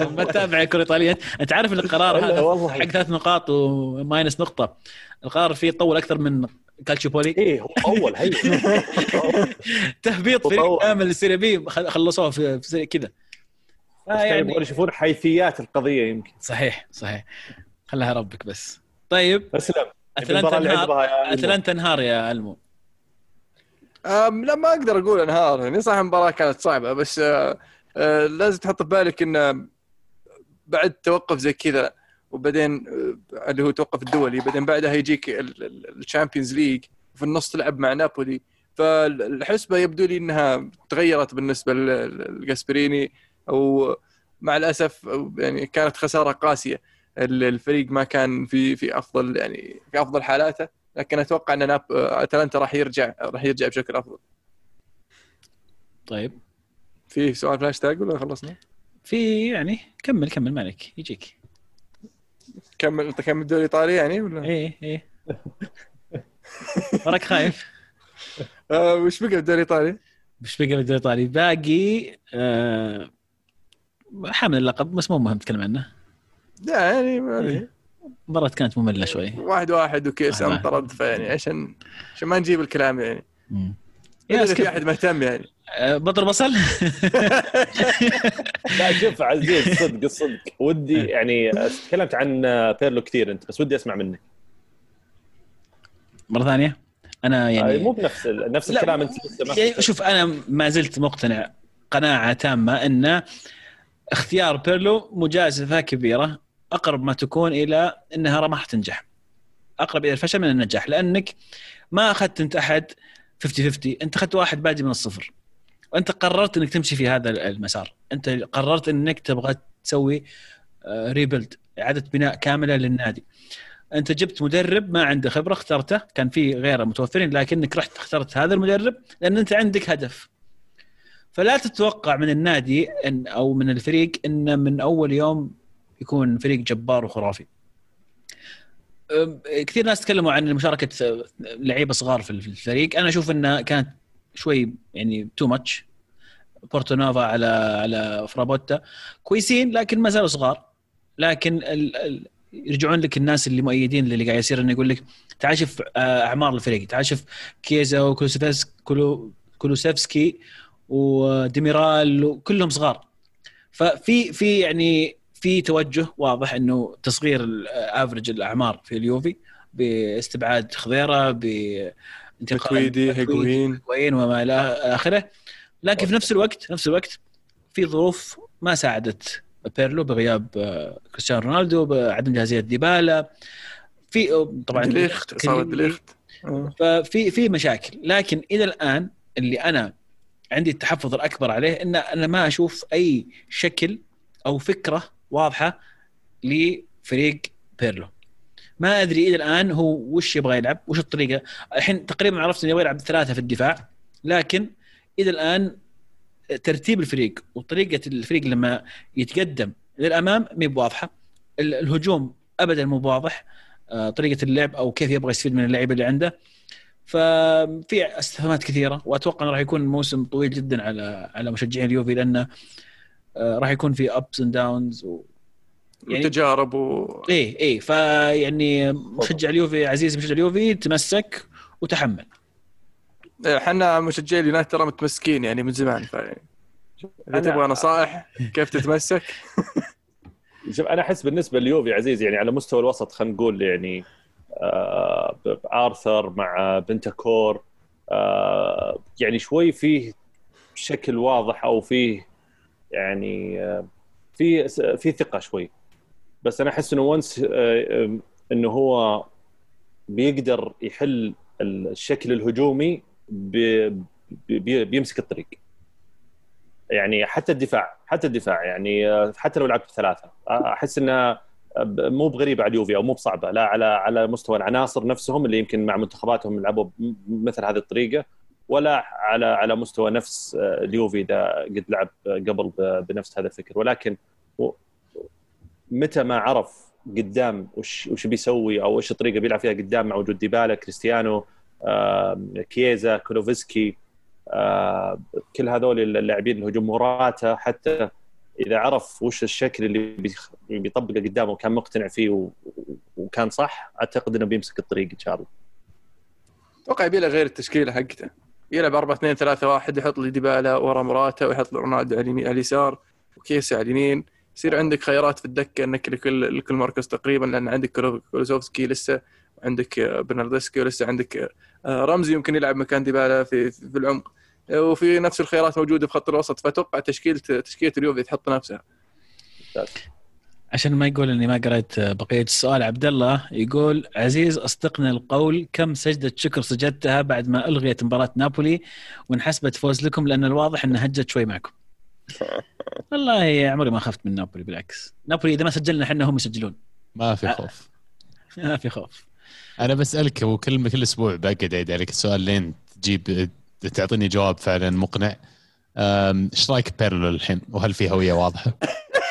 ما تتابع الكره الإيطالية؟ أنت عارف القرار هذا والله. حق ثلاث نقاط وماينس نقطة. القرار فيه طول أكثر من كالتشوبولي إيه هو اول هي. تهبيط فريق. كامل السيري بي خل- خلصوه في كذا. يعني يشوفون حيثيات القضية يمكن. صحيح صحيح. خلها ربك بس. طيب. اسلم أتلانتا انهار. أتلانتا انهار يا ألمو. أم لا ما أقدر أقول انهار. يعني صح المباراة كانت صعبة بس آه آه لازم تحط في بالك إن بعد توقف زي كذا وبعدين آه اللي هو توقف الدولي بعدين بعدها يجيك ال Champions League في النص تلعب مع نابولي. فالحسبة يبدو لي إنها تغيرت بالنسبة لجاسبريني أو مع الأسف يعني كانت خسارة قاسية. الفريق ما كان في في أفضل يعني في أفضل حالاته لكن أتوقع إن ناب أتلانتا راح يرجع راح يرجع بشكل أفضل. طيب. في سؤال فلاش تاج ولا خلصنا؟ في يعني كمل كمل ما عليك يجيك. كمل أنت كمل الدوري الإيطالي يعني ولا؟ إيه إيه. وراك خايف. آه وش بقى الدوري الإيطالي؟ مش بقى بالدوري الإيطالي؟ باقي آه حامل اللقب بس مو مهم نتكلم عنه. لا يعني ما عليه. المباراة كانت مملة شوي. واحد واحد وكيس. انطرد فيعني عشان عشان ما نجيب الكلام يعني. يا إذا في. أحد مهتم يعني. آه، بطل بصل؟ لا شوف عزيز صدق الصدق ودي يعني تكلمت عن بيرلو كثير انت بس ودي أسمع منك. مرة ثانية. أنا يعني يعني مو بنفس نفس لا، الكلام أنت لسه يعني شوف أنا ما زلت مقتنع قناعة تامة إن اختيار بيرلو مجازفة كبيرة. أقرب ما تكون إلى إنها ما راح تنجح. أقرب إلى الفشل من النجاح لأنك ما أخذت أنت أحد 50 50 أنت أخذت واحد بادي من الصفر. وأنت قررت إنك تمشي في هذا المسار. أنت قررت إنك تبغى تسوي ريبلد إعادة بناء كاملة للنادي. أنت جبت مدرب ما عنده خبرة اخترته. كان في غيره متوفرين لكنك رحت اخترت هذا المدرب لأن أنت عندك هدف. فلا تتوقع من النادي إن أو من الفريق إنه من أول يوم يكون فريق جبار وخرافي. كثير ناس تكلموا عن مشاركة لعيبة صغار في الفريق. أنا أشوف إنها كانت شوي يعني too much بورتانوفا على على فرابوتا. كويسين لكن ما زالوا صغار. لكن ال ال يرجعون لك الناس اللي مؤيدين للي قاعد يصير إنه يقول لك تعال شوف آه، أعمار الفريق. تعال شوف كيزا وكولوسيفسكي كولو كولوسيفسكي وديميرال وكلهم صغار. ففي في يعني في توجه واضح إنه تصغير average الأعمار في اليوفي باستبعاد خضيرة ب ماتويدي هيجوين. وين وما إلى آخره. لكن في نفس الوقت نفس الوقت في ظروف ما ساعدت بيرلو بغياب آه، كريستيانو رونالدو بعدم جاهزية ديبالا. في طبعا دليخت اصابه دليخت. آه. ففي في مشاكل. لكن إلى الآن اللي أنا عندي التحفظ الأكبر عليه إن أنا ما أشوف أي شكل أو فكرة واضحة لفريق بيرلو. ما أدري إلى الآن هو وش يبغى يلعب وش الطريقة. الحين تقريبا عرفت إنه يبغى يلعب ثلاثة في الدفاع لكن إلى الآن ترتيب الفريق وطريقة الفريق لما يتقدم للامام مي بواضحة. ال- الهجوم ابدا مو بواضح آه، طريقة اللعب أو كيف يبغى يستفيد من اللعيبة اللي عنده. ففي استفهامات كثيرة وأتوقع إنه راح يكون موسم طويل جدا على على مشجعين اليوفي لأنه راح يكون في ups and downs و... يعني وتجارب و... إيه إيه فيعني مشجع اليوفي عزيزي مشجع اليوفي تمسك وتحمل. إحنا مشجعي اليونايتد ترى متمسكين يعني من زمان ف إذا تبغى نصائح كيف تتمسك؟ شوف أنا أحس بالنسبة لليوفي عزيز يعني على مستوى الوسط خلينا نقول يعني آه ارثر مع بنتاكور آه يعني شوي فيه شكل واضح أو فيه يعني آه في في ثقة شوي. بس أنا أحس إنه ونس آه إنه هو بيقدر يحل الشكل الهجومي بي بي بيمسك الطريق. يعني حتى الدفاع حتى الدفاع يعني آه، حتى لو لعبت بثلاثة آه، أحس انها مو بغريبة على اليوفي أو مو بصعبة لا على على مستوى العناصر نفسهم اللي يمكن مع منتخباتهم يلعبوا مثل هذه الطريقة. ولا على على مستوى نفس آه، اليوفي إذا قد لعب قبل ب- بنفس هذا الفكر. ولكن متى ما عرف قدام وش وش بيسوي أو إيش الطريقة بيلعب فيها قدام مع وجود ديبالا كريستيانو آه، كييزا كولوفسكي آه، كل هذول اللاعبين الهجوم موراتا حتى إذا عرف وش الشكل اللي بيطبقه قدامه وكان مقتنع فيه وكان صح أعتقد إنه بيمسك الطريق إن شاء الله. أتوقع يبي غير التشكيلة حقته. يلعب 4 2 3 1 يحط لي ديبالا ورا مراتا ويحط رونالدو على اليسار وكيسا على اليمين. يصير عندك خيارات في الدكة إنك لكل لكل مركز تقريبا لأن عندك كولو- كولوسوفسكي لسه وعندك آه، برناردسكي ولسه عندك آه، رمزي يمكن يلعب مكان ديبالا في في العمق. آه، وفي نفس الخيارات موجودة في خط الوسط فأتوقع تشكيله تشكيلة اليوفي تحط نفسها. عشان ما يقول إني ما قريت بقية السؤال عبد الله يقول عزيز اصدقنا القول كم سجدة شكر سجدتها بعد ما ألغيت مباراة نابولي وانحسبت فوز لكم لأن الواضح انها هجت شوي معكم. والله عمري ما خفت من نابولي بالعكس، نابولي إذا ما سجلنا إحنا هم يسجلون ما في. خوف ما في خوف. أنا بسألك وكل كل أسبوع بقعد اعيد عليك السؤال لين تجيب تعطيني جواب فعلا مقنع إيش رأيك بيرلو الحين وهل في هوية واضحة؟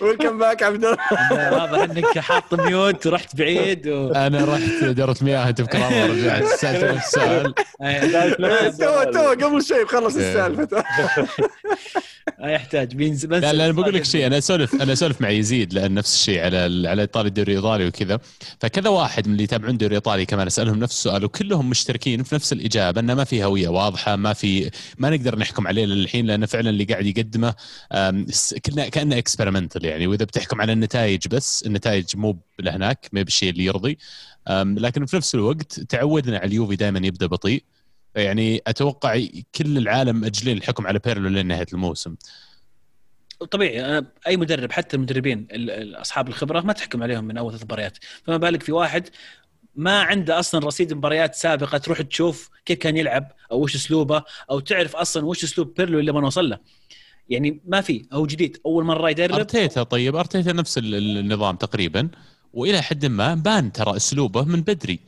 welcome back عبد الله واضح إنك حاط mute ورحت بعيد و... أنا رحت دوره مياه انت بكرامه ورجعت سألت نفس السؤال. تو تو قبل شيء خلص إيه. السالفة. ما يحتاج بينزل بس لا لا أنا بقول لك شيء أنا أسولف أنا أسولف مع يزيد لأن نفس الشيء على على إيطالي الدوري الإيطالي وكذا. فكذا واحد من اللي يتابعون الدوري الإيطالي كمان أسألهم نفس السؤال وكلهم مشتركين في نفس الإجابة إنه ما في هوية واضحة ما في ما نقدر نحكم عليه للحين لأنه فعلا اللي قاعد يقدمه كنا كأنه experimental يعني. وإذا بتحكم على النتائج بس النتائج مو لهناك ما بالشيء اللي يرضي. لكن في نفس الوقت تعودنا على اليوفي دائما يبدأ بطيء. يعني أتوقع كل العالم مأجلين الحكم على بيرلو لين نهايه الموسم. طبيعي أنا أي مدرب حتى المدربين ال- ال- أصحاب الخبرة ما تحكم عليهم من أول ثلاث مباريات. فما بالك في واحد ما عنده أصلا رصيد مباريات سابقة تروح تشوف كيف كان يلعب أو وش أسلوبه أو تعرف أصلا وش أسلوب بيرلو اللي ما نوصل له. يعني ما في هو جديد أول مرة يدرب. أرتيتا طيب أرتيتا نفس ال- ال- النظام تقريبا وإلى حد ما بان ترى أسلوبه من بدري.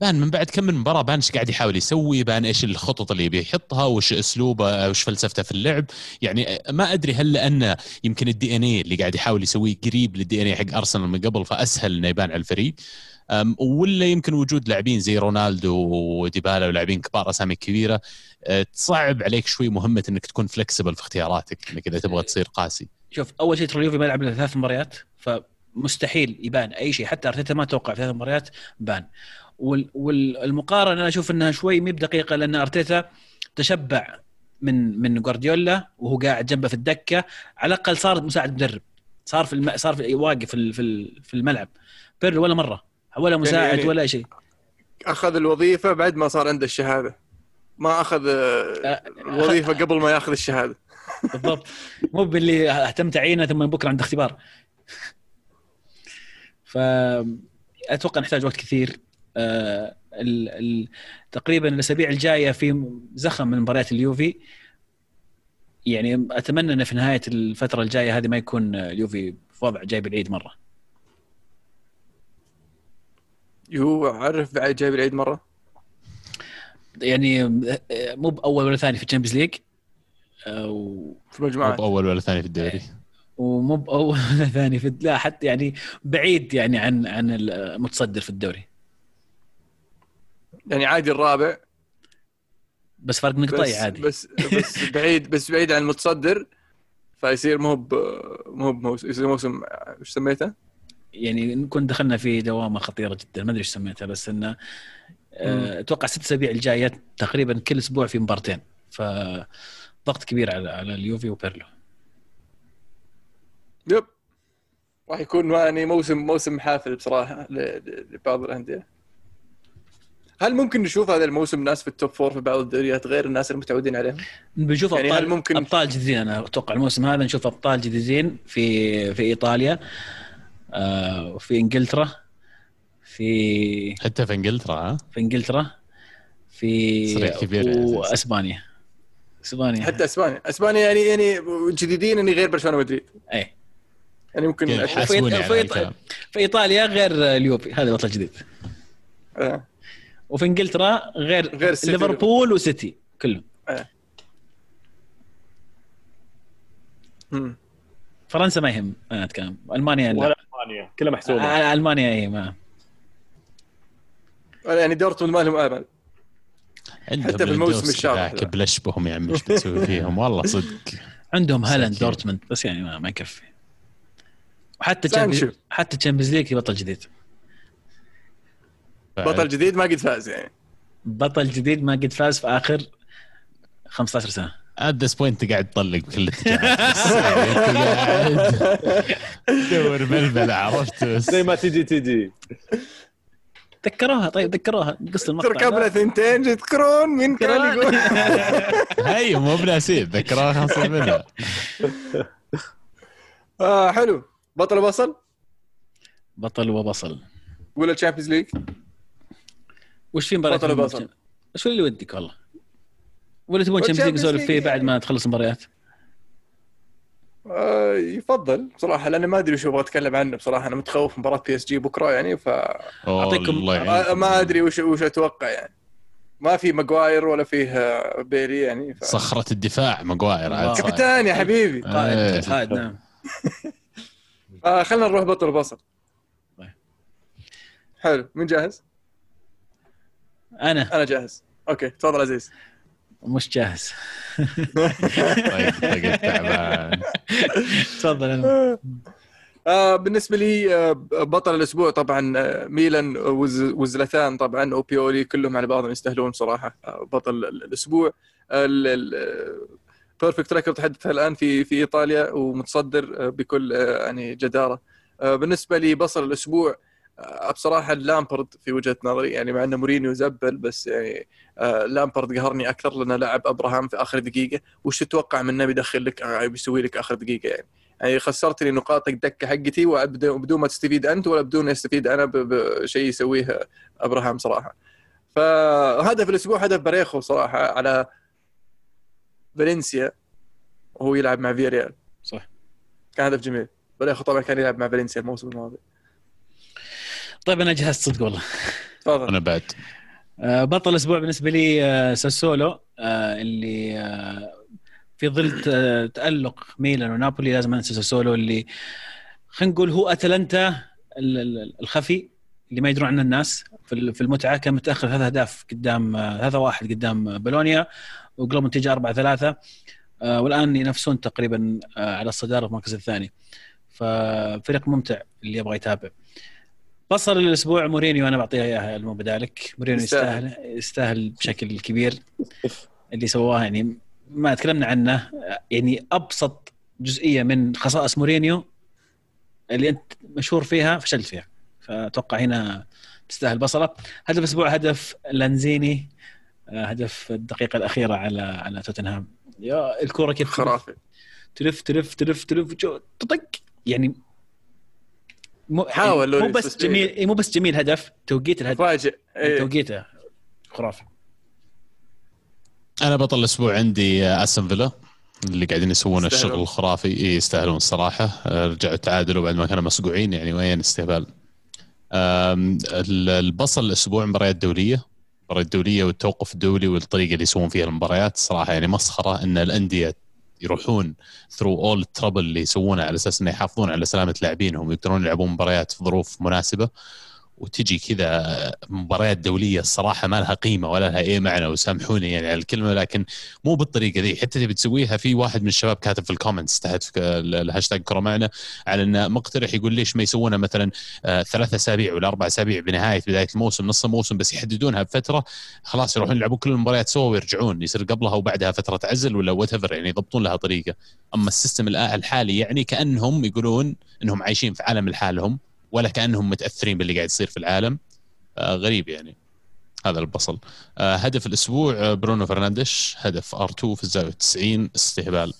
بان من بعد كم من مباراة بان إيش قاعد يحاول يسوي بان إيش الخطط اللي يبي يحطها وش أسلوبه وش فلسفته في اللعب. يعني ما أدري هل لأنه يمكن ال DNA اللي قاعد يحاول يسويه قريب لل DNA حق أرسنال من قبل فأسهل إنه يبان على الفريق. ولا يمكن وجود لاعبين زي رونالدو وديبالا ولاعبين كبار أسامي كبيرة أه، تصعب عليك شوي مهمة إنك تكون flexible في اختياراتك إنك إذا تبغى تصير قاسي. شوف أول شيء ترى اليوفي ما يلعب إلا ثلاث مباريات فمستحيل يبان أي شيء حتى أرتيتا ما توقع في ثلاث مباريات بان. وال- والمقارنة أنا أشوف إنها شوي مي بدقيقة لأن أرتيتا تشبع من من جوارديولا وهو قاعد جنبه في الدكة على الأقل صار مساعد مدرب صار في الم... صار في واقف في في الملعب. بيرلو ولا مرة؟ ولا مساعد يعني- ولا شيء. أخذ الوظيفة بعد ما صار عنده الشهادة. ما أخذ آه، الوظيفة قبل ما يأخذ الشهادة. بالضبط. مو باللي اهتم تعيينه ثم بكرة عنده اختبار. فاتوقع نحتاج وقت كثير. ال... ال... تقريبا الأسابيع الجاية في زخم من مباريات اليوفي. يعني أتمنى إن في نهاية الفترة الجاية هذه ما يكون اليوفي في وضع جايب العيد مرة. يو عرف بعد جايب العيد مرة؟ يعني آه، مو بأول ولا ثاني في ال Champions League و- في مو المجموعات بأول ولا ثاني في الدوري. ومو بأول ولا ثاني في لا حتى يعني بعيد يعني عن عن المتصدر في الدوري. يعني عادي الرابع. بس فرق بس نقطي عادي. بس بس بعيد بس بعيد عن المتصدر فيصير مو ب مو بموسم يصير موسم إيش سميته؟ يعني نكون دخلنا في دوامة خطيرة جدا ما أدري إيش سميتها بس انه آه، أتوقع ست أسابيع الجاية تقريبا كل أسبوع في مبارتين فضغط كبير على على اليوفي وبيرلو. Yep. راح يكون يعني موسم موسم حافل بصراحة لبعض الأندية. هل ممكن نشوف هذا الموسم ناس في ال top four في بعض الدوريات غير الناس المتعودين عليهم؟ بنشوف يعني أبطال هل ممكن- أبطال جديدين أنا أتوقع الموسم هذا نشوف أبطال جديدين في في إيطاليا. آه، وفي إنجلترا في حتى في إنجلترا ها؟ في إنجلترا في صراع كبير. واسبانيا إسبانيا. حتى إسبانيا، إسبانيا يعني يعني جديدين يعني غير برشلونة ومدريد. اي يعني ممكن يعني في- في- في إيطاليا غير اليوفي. هذا بطل جديد. آه. وفي إنجلترا غير غير. ليفربول وسيتي كلهم. مم. فرنسا ما يهم أنا أتكلم. ألمانيا لا. ولا ألمانيا. كلها محسومه آه، ألمانيا اي ما. يعني دورتموند ما لهم امل عندهم حتى في الموسم ليفاندوفسكي الشاطح ذاك ذا. بلش بهم يا عمي إيش بتسوي فيهم. والله صدق. عندهم هالاند. دورتموند بس يعني ما, ما يكفي. وحتى. تشامبيونز- حتى تشامبيونز ليج بطل جديد. بطل جديد ما قد فاز يعني. بطل جديد ما قد فاز في آخر 15 سنة. ات ذس بوينت قاعد تطلق بكل انت قاعد تدور بلبله عرفت؟ زي ما تجي تجي. ذكروها طيب ذكروها. قص المقطع. تركبنا ثنتين تذكرون مين كان يقول. هي مو بناسين ذكرها خمسة منها. آه حلو. بطل بصل بطل وبصل. ولا Champions League وش في مباريات بطل وبصل. وش اللي ودك والله؟ ولا تبون Champions League نسولف فيه بعد. ما تخلص المباريات؟ آه يفضل بصراحة لأني ما أدري وش أبغى أتكلم عنه بصراحة أنا متخوف مباراة PSG بكرة يعني ف الله آه،. ما أدري وش وش أتوقع يعني ما في ماجواير ولا فيه آه، بايلي يعني ف... صخرة الدفاع ماجواير. صاير. كابتن يا حبيبي إيه. قائد قائد نعم آه خلينا نروح بطل بصل طيب. حلو مين جاهز؟ أنا أنا جاهز okay تفضل عزيز مش جاهز. طيب طيب تعبان. تفضل. آه بالنسبة لي آه بطل الأسبوع طبعا آه ميلان وز وزلتان طبعا وبيولي كلهم على بعضهم يستاهلون صراحة بطل ال- الأسبوع. perfect record تحدثها الآن في في إيطاليا ومتصدر بكل يعني جدارة. بالنسبة لي بصل الأسبوع آه بصراحة لامبارد في وجهة نظري يعني مع إنه مورينيو زبل بس يعني آه لامبارد قهرني أكثر لأنه لعب أبراهام في آخر دقيقة. وش تتوقع منه بيدخل لك آه بيسوي لك آخر دقيقة يعني؟ يعني خسرت لي نقاط الدكه حقتي وبدون بدون ما تستفيد أنت ولا بدون استفيد أنا بشيء يسويه أبراهام صراحة. فهدف الأسبوع هدف بريخو صراحة على فالنسيا وهو يلعب مع فياريال. صح. كان هدف جميل. بريخو طبعا كان يلعب مع فالنسيا الموسم الماضي. طيب أنا جهزت صدق والله. تفضل. أنا بعد. آه، بطل الأسبوع بالنسبة لي آه، ساسولو آه، اللي في ظل تألق ميلان ونابولي لازم أنسى ساسولو اللي خلينا نقول هو أتلانتا ال- ال- الخفي اللي ما يدرون عنه الناس. في ال- في المتعة كان متأخر ثلاث أهداف قدام ثلاثة واحد قدام بولونيا وقلبوا النتيجه 4 3 والآن ينافسون تقريبا على الصدارة في المركز الثاني. ففريق ممتع اللي يبغى يتابع. بصل الأسبوع مورينيو أنا بعطيها اياها مو بدالك مورينيو يستاهل. يستاهل بشكل كبير اللي سواه يعني ما تكلمنا عنه يعني ابسط جزئيه من خصائص مورينيو اللي انت مشهور فيها فشلت فيها فاتوقع هنا تستاهل بصله هدف الأسبوع هدف لانزيني آه، هدف الدقيقه الاخيره على على توتنهام يا الكره كيف خرافي تلف تلف تلف تلف جو- تطق يعني مو حاول مو بس. جميل إيه، مو بس جميل هدف توقيت الهدف فاجئ إيه. توقيته خرافي أنا بطل الأسبوع عندي آه، استون فيلا اللي قاعدين يسوون. الشغل الخرافي إيه يستاهلون الصراحة آه، رجعوا تعادلوا بعد ما كانوا مصقوعين يعني وين استهبال البصل الأسبوع مباريات دولية المباريات الدوليه والتوقف الدولي والطريقة اللي يسوون فيها المباريات صراحة يعني مسخرة إن الأندية يروحون ثرو اول التربل اللي يسوونه على أساس إنه يحافظون على سلامة لاعبينهم ويقدرون يلعبون مباريات في ظروف مناسبة. وتجي كذا مباريات دولية الصراحة ما لها قيمة ولا لها أي معنى وسامحوني يعني على الكلمة لكن مو بالطريقة ذي. حتى تبي تسويها في واحد من الشباب كاتب في ال comments تحت الهاشتاج كره معنا على إنه مقترح يقول ليش ما يسوونها مثلا آه، ثلاث أسابيع ولا أربع أسابيع بنهاية بداية الموسم نص الموسم بس يحددونها بفترة خلاص يروحون يلعبون كل المباريات سوا ويرجعون يصير قبلها وبعدها فترة عزل ولا what يعني يضبطون لها طريقة. أما ال system الحالي يعني كأنهم يقولون إنهم عايشين في عالم لحالهم ولا كأنهم متأثرين باللي قاعد يصير في العالم. آه غريب يعني. هذا البصل. آه هدف الأسبوع آه، برونو فرنانديش. هدف R2 في الزاوية 90 استهبال.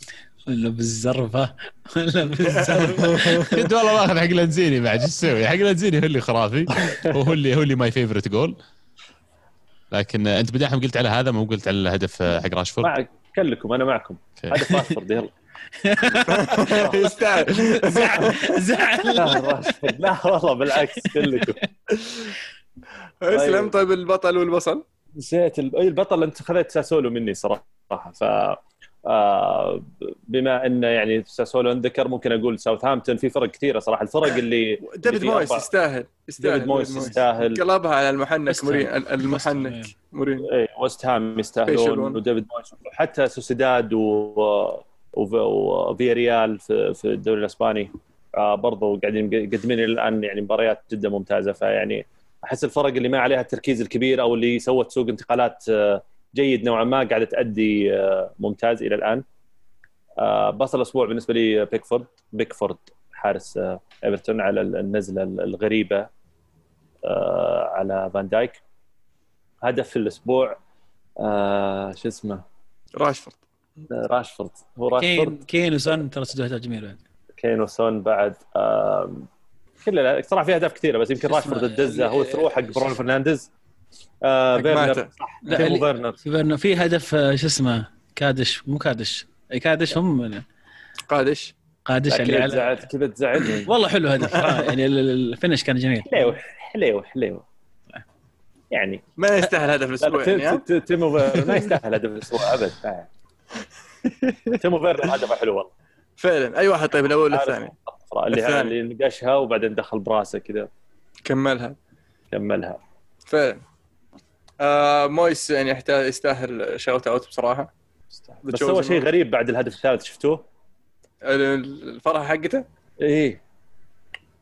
ولا بالزرفة. ولا بالزرفة. كنت والله ماخذ حق لانزيني بعد. إيش تسوي؟ حق لانزيني هو اللي خرافي. وهو اللي هو اللي my favorite goal لكن أنت بداحم قلت على هذا مو قلت على الهدف حق راشفورد؟ معك كلكم أنا معكم. هذا راشفورد يلا. يستاهل. زعل. زعل. لا والله. بالعكس كلكم. اسلم طيب. البطل والبصل؟ نسيت أي البطل أنت خذيت ساسولو مني صراحة. ف آه، بما إنه يعني ساسولو انذكر ممكن أقول ساوثهامبتون في فرق كثيرة صراحة. الفرق اللي ديفيد مويس يستاهل يستاهل. ديفيد مويس يستاهل. قلبها على المحنك. مورين المحنك إيه. مورين. إيه وست هام يستاهلون. وديفيد مويس حتى سوسيداد و وفي ريال في في الدوري الإسباني. آه برضو قاعدين يقدمون الآن يعني مباريات جدا ممتازة. فيعني أحس الفرق اللي ما عليها التركيز الكبير أو اللي سوت سوق انتقالات آه، جيد نوعا ما قاعدة تأدي آه، ممتاز إلى الآن. بصل الأسبوع بالنسبة لي بيكفورد. بيكفورد حارس إيفرتون على النزلة الغريبة على فان دايك. هدف الأسبوع شو اسمه؟ راشفورد. راشفورد. هو كين راشفورد. كين وسون ترى سدوا أهداف جميلة بعد. كين وسون بعد كلها صراحة في أهداف كثيرة بس يمكن راشفورد الدزه هو through حق برونو فرنانديز. آه فيرنر. صح تيمو فيرنر. في هدف آه، شو اسمه؟ كادش مو كادش. اي كادش هم قادش. قادش اللي كذا على تزعل كذا تزعلني والله حلو هدف. آه، يعني ال- ال- ال finish كان جميل. حليو حليو حليو. يعني. ما يستاهل هدف لا الأسبوع لا يعني تيمو ما يستاهل هدف الأسبوع ابد. تيمو فيرنر هدفه حلو والله. فعلا. أي واحد طيب الأول الثاني؟ اللي. اللي نقشها وبعدين دخل براسه كذا. كملها. كملها. فعلا. آه مويس يعني يحتاج يستاهل shout out بصراحة. بس سوى شيء غريب بعد الهدف الثالث شفتوه؟ الفرحه حقته؟ إيه.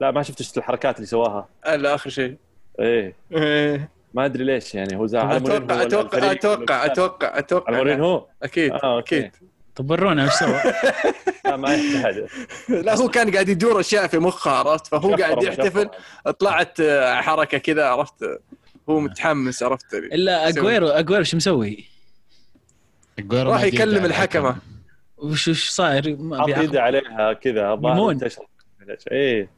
لا ما شفت شفت الحركات اللي سواها. آه، لا آخر شيء. إيه. إيه. ما أدري ليش يعني هو زعل. على مورينهو أتوقع أتوقع أتوقع ولا- أتوقع على أتوقع مورينهو أكيد آه،. أكيد. طب ورونا إيش سوى؟ لا ما يحتاج لا هو كان قاعد يدور أشياء في مخه عرفت؟ فهو قاعد يحتفل طلعت آه، حركة كذا عرفت؟ هو متحمس عرفت؟ إلا اجويرو أجويرو شو مسوي؟ أجويرو راح يكلم الحكمة. وش وش صاير؟ ما حط بيعاقب. يده عليها كذا الظاهر إيه.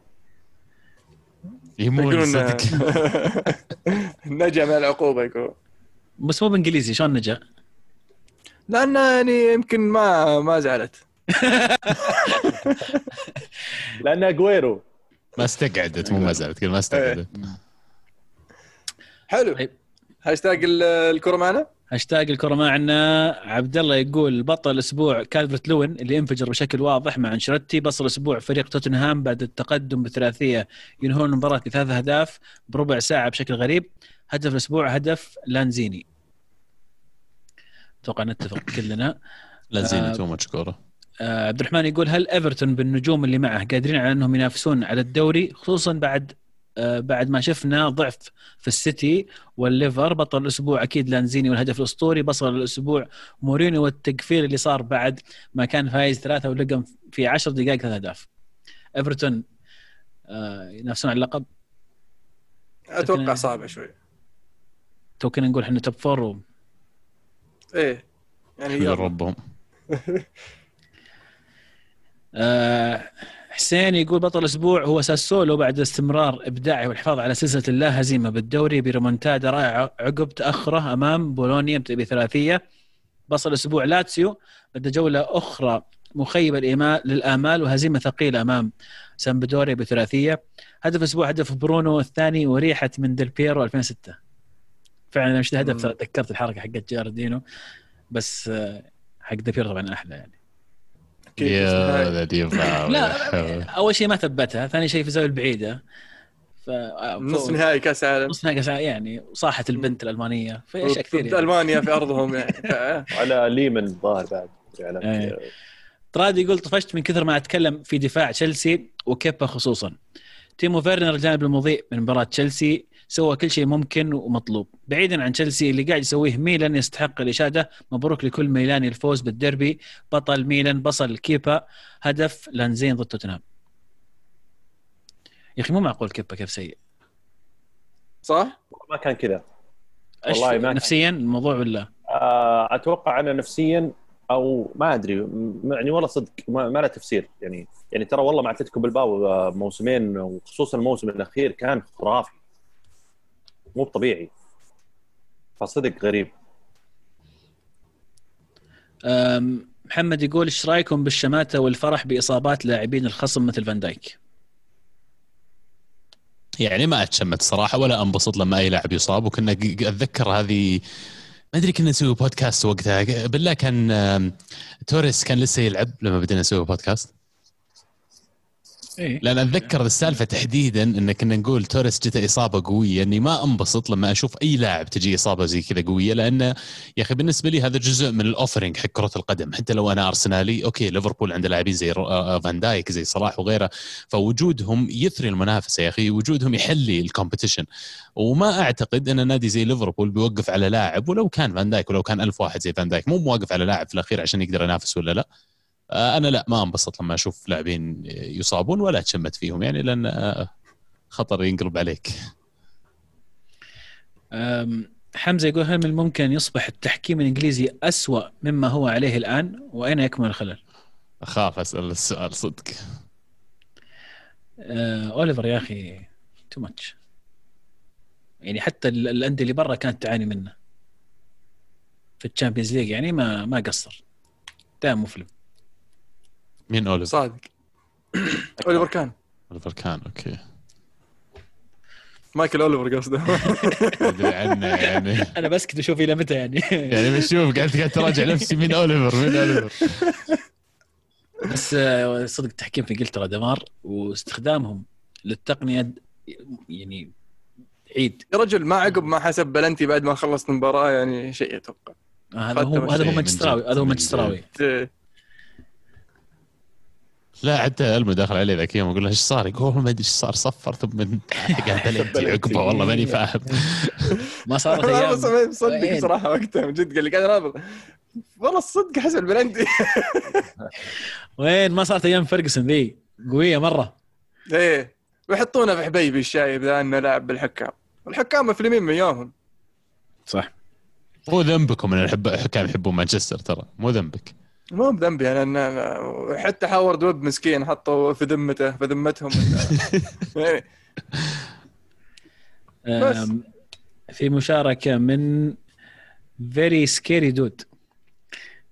يمون صدق. نجا من العقوبة يقول بس مو بانجليزي شلون نجا؟ لأنه يعني يمكن ما ما زعلت. لأن أجويرو. ما استقعدت مو ما زالت قل ما استقعدت. حلو. طيب. هاشتاج ال- الكرة معنا؟ هاشتاج الكرة معنا. عبد الله يقول بطل الأسبوع كالفرت لوين اللي انفجر بشكل واضح مع انشيلوتي بصل الأسبوع فريق توتنهام بعد التقدم بثلاثية ينهون المباراه بثلاث أهداف بربع ساعة بشكل غريب. هدف الأسبوع هدف لانزيني. أتوقع نتفق كلنا. لا زين آه. too much كورة. آه، عبد الرحمن يقول هل إيفرتون بالنجوم اللي معه قادرين على أنهم ينافسون على الدوري خصوصا بعد بعد ما شفنا ضعف في السيتي والليفر بطل الأسبوع أكيد لانزيني والهدف الأسطوري بصل الأسبوع مورينيو والتقفيل اللي صار بعد ما كان فايز ثلاثة ولقم في 10 دقائق ثلاث أهداف. إيفرتون آه، ينافسون على اللقب؟ أتوقع صعبة شوي. تو كنا نقول إحنا top four و... إيه يعني يلا. يربهم آه، حسين يقول بطل الأسبوع هو ساسولو بعد استمرار إبداعه والحفاظ على سلسلة اللا هزيمة بالدوري بريمونتادا رائعه عقب تأخره أمام بولونيا بثلاثية. بصل الأسبوع لاتسيو. بعد جولة أخرى مخيبة للآمال وهزيمة ثقيلة أمام سامبدوريا بثلاثية. هدف أسبوع هدف برونو الثاني وريحة من ديل بيرو 2006 فعلا مش مم. تذكرت الحركة حقت جاردينو بس آه، حق ديل بيرو طبعا أحلى يعني. يا ذا ديفا لا أول شيء ما ثبتها ثاني شيء في الزاويه البعيدة. ف نص نهائي كأس عالم نص نهائي كأس العالم، يعني صاحت البنت الألمانية. في أشياء كثير يعني. ألمانيا في أرضهم يعني. ف- على ليمان الظاهر بعد يعني. ترادي يقول طفشت من كثر ما أتكلم في دفاع تشيلسي وكيبا خصوصا. تيمو فيرنر الجانب المضيء من مباراة تشيلسي سوى كل شيء ممكن ومطلوب. بعيدا عن تشيلسي اللي قاعد يسويه ميلان يستحق الإشادة. مبروك لكل ميلاني الفوز بالديربي. بطل ميلان بصل كيبا. هدف لانزين ضد توتنهام. يا أخي مو معقول كيبا كيف سيء. صح؟ ما كان كذا. والله ما كان. نفسيا؟ الموضوع ولا؟ آه، أتوقع انه نفسيا أو ما أدري. يعني والله صدق ما, ما له تفسير. يعني يعني ترى والله مع أتلتيكو بالباو آه، موسمين وخصوصا الموسم الأخير كان خرافي. مو طبيعي فصدق غريب. محمد يقول إيش رأيكم بالشماتة والفرح بإصابات لاعبين الخصم مثل فان دايك؟ يعني ما أتشمت صراحة ولا أنبسط لما أي لاعب يصاب وكنا أتذكر هذه ما أدري كنا نسوي بودكاست وقتها بالله كان توريس كان لسه يلعب لما بدينا نسوي بودكاست إيه. لأن أتذكر السالفة تحديدا إن كنا نقول توريس جته إصابة قوية. إني ما أنبسط لما أشوف أي لاعب تجي إصابة زي كذا قوية لأن يا أخي بالنسبة لي هذا جزء من ال offering حق كرة القدم. حتى لو أنا أرسنالي okay ليفربول عنده لاعبين زي رو- آه، فان دايك زي صلاح وغيره فوجودهم يثري المنافسة يا أخي وجودهم يحلي ال competition وما أعتقد إن نادي زي ليفربول بيوقف على لاعب ولو كان فان دايك ولو كان ألف واحد زي فان دايك مو موقف على لاعب في الأخير عشان يقدر ينافس ولا لا. آه، أنا لا ما انبسط لما أشوف لاعبين يصابون ولا أتشمت فيهم يعني لأن آه، خطر ينقلب عليك. حمزة يقول هل من الممكن يصبح التحكيم الإنجليزي أسوأ مما هو عليه الآن؟ وأين يكمن الخلل؟ أخاف أسأل السؤال صدق. أه، أوليفر يا أخي too much يعني حتى ال- الأندية اللي برا كانت تعاني منه. في ال Champions League يعني ما ما قصر. دائما مفلم. مين أوليفر؟ صادق. أوليفر كان. أوليفر كان okay. مايكل أوليفر قصده. أدري عنه يعني. أنا بسكت أشوف إلى متى يعني. يعني بشوف قاعد قاعد تراجع نفسي مين أوليفر؟ مين أوليفر؟ بس آه، صدق التحكيم في إنجلترا دمار واستخدامهم للتقنية يعني عيد. يا رجل ما عقب ما حسب بلنتي بعد ما خلصت المباراة يعني شيء أتوقع. آه، هذا هو هذا هو مانشستراوي هذا هو مانشستراوي. إيه. لا حتى المو داخل علي ذاك اليوم أقول له إيش صار؟ يقول ما أدري إيش صار؟ صفر ثم قال بلنتي عقبه والله ماني فاهم. ما صارت أنا أيام. ما مصدق؟ صراحة وقتها من جد قال لي قاعد اناظر والله الصدق حسب البلنتي وين؟ ما صارت أيام فرقسون ذي. قوية مرة. إيه. ويحطونه في حبيبي الشايب ذا أنه لاعب بالحكام. الحكام مفلمين من يومهم. صح. مو ذنبكم ان الحكام يحبون مانشستر ترى. مو ذنبك. مو بذنبي أنا أنا- حتى هاورد ويب مسكين حطوا في ذمته في ذمتهم. يعني بس. في مشاركة من very scary dude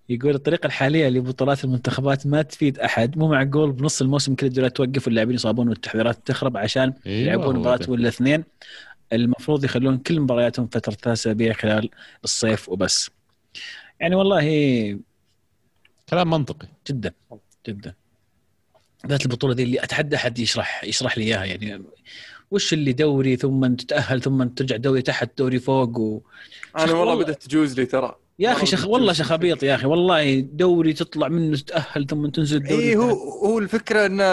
يقول الطريقة الحالية لبطولات المنتخبات ما تفيد أحد. مو معقول بنص الموسم كل الدوريات توقف واللاعبين يصابون والتحضيرات تخرب عشان أيوة يلعبون مباراة. ولا اثنين. المفروض يخلون كل مبارياتهم فترة ثلاث اسابيع خلال الصيف وبس. يعني والله كلام منطقي. جدا جدا. ذات البطولة ذي اللي أتحدى أحد يشرح يشرح لي إياها يعني. وش اللي دوري ثم تتاهل ثم ترجع دوري تحت دوري فوق و... أنا والله والله- بدأت تجوز لي ترى. يا أخي والله شخ... والله. شخابيط يا أخي والله دوري تطلع منه تتاهل ثم تنزل الدوري اي هو. هو الفكرة انه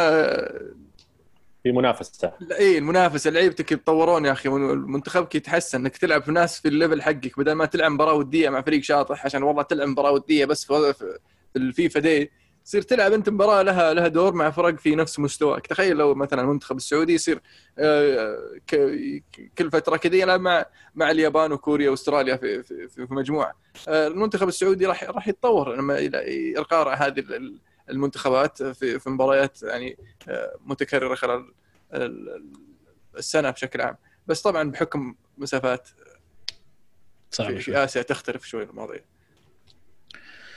في منافسة. اي المنافسة لعيبتك يتطورون يا أخي منتخبك يتحسن إنك تلعب في ناس في ال level حقك بدل ما تلعب مباراة ودية مع فريق شاطح عشان والله تلعب مباراة ودية بس في الفيفا دي تصير تلعب أنت مباراة لها لها دور مع فرق في نفس مستواك. تخيل لو مثلا المنتخب السعودي يصير آه، كل فترة كذا يلعب مع مع اليابان وكوريا وأستراليا في في, في مجموعة. آه، المنتخب السعودي راح راح يتطور لما يقارع هذه ال- المنتخبات في في مباريات يعني آه، متكررة خلال ال- السنة بشكل عام. بس طبعا بحكم مسافات صعب في. في آسيا تختلف شوي المواضيع.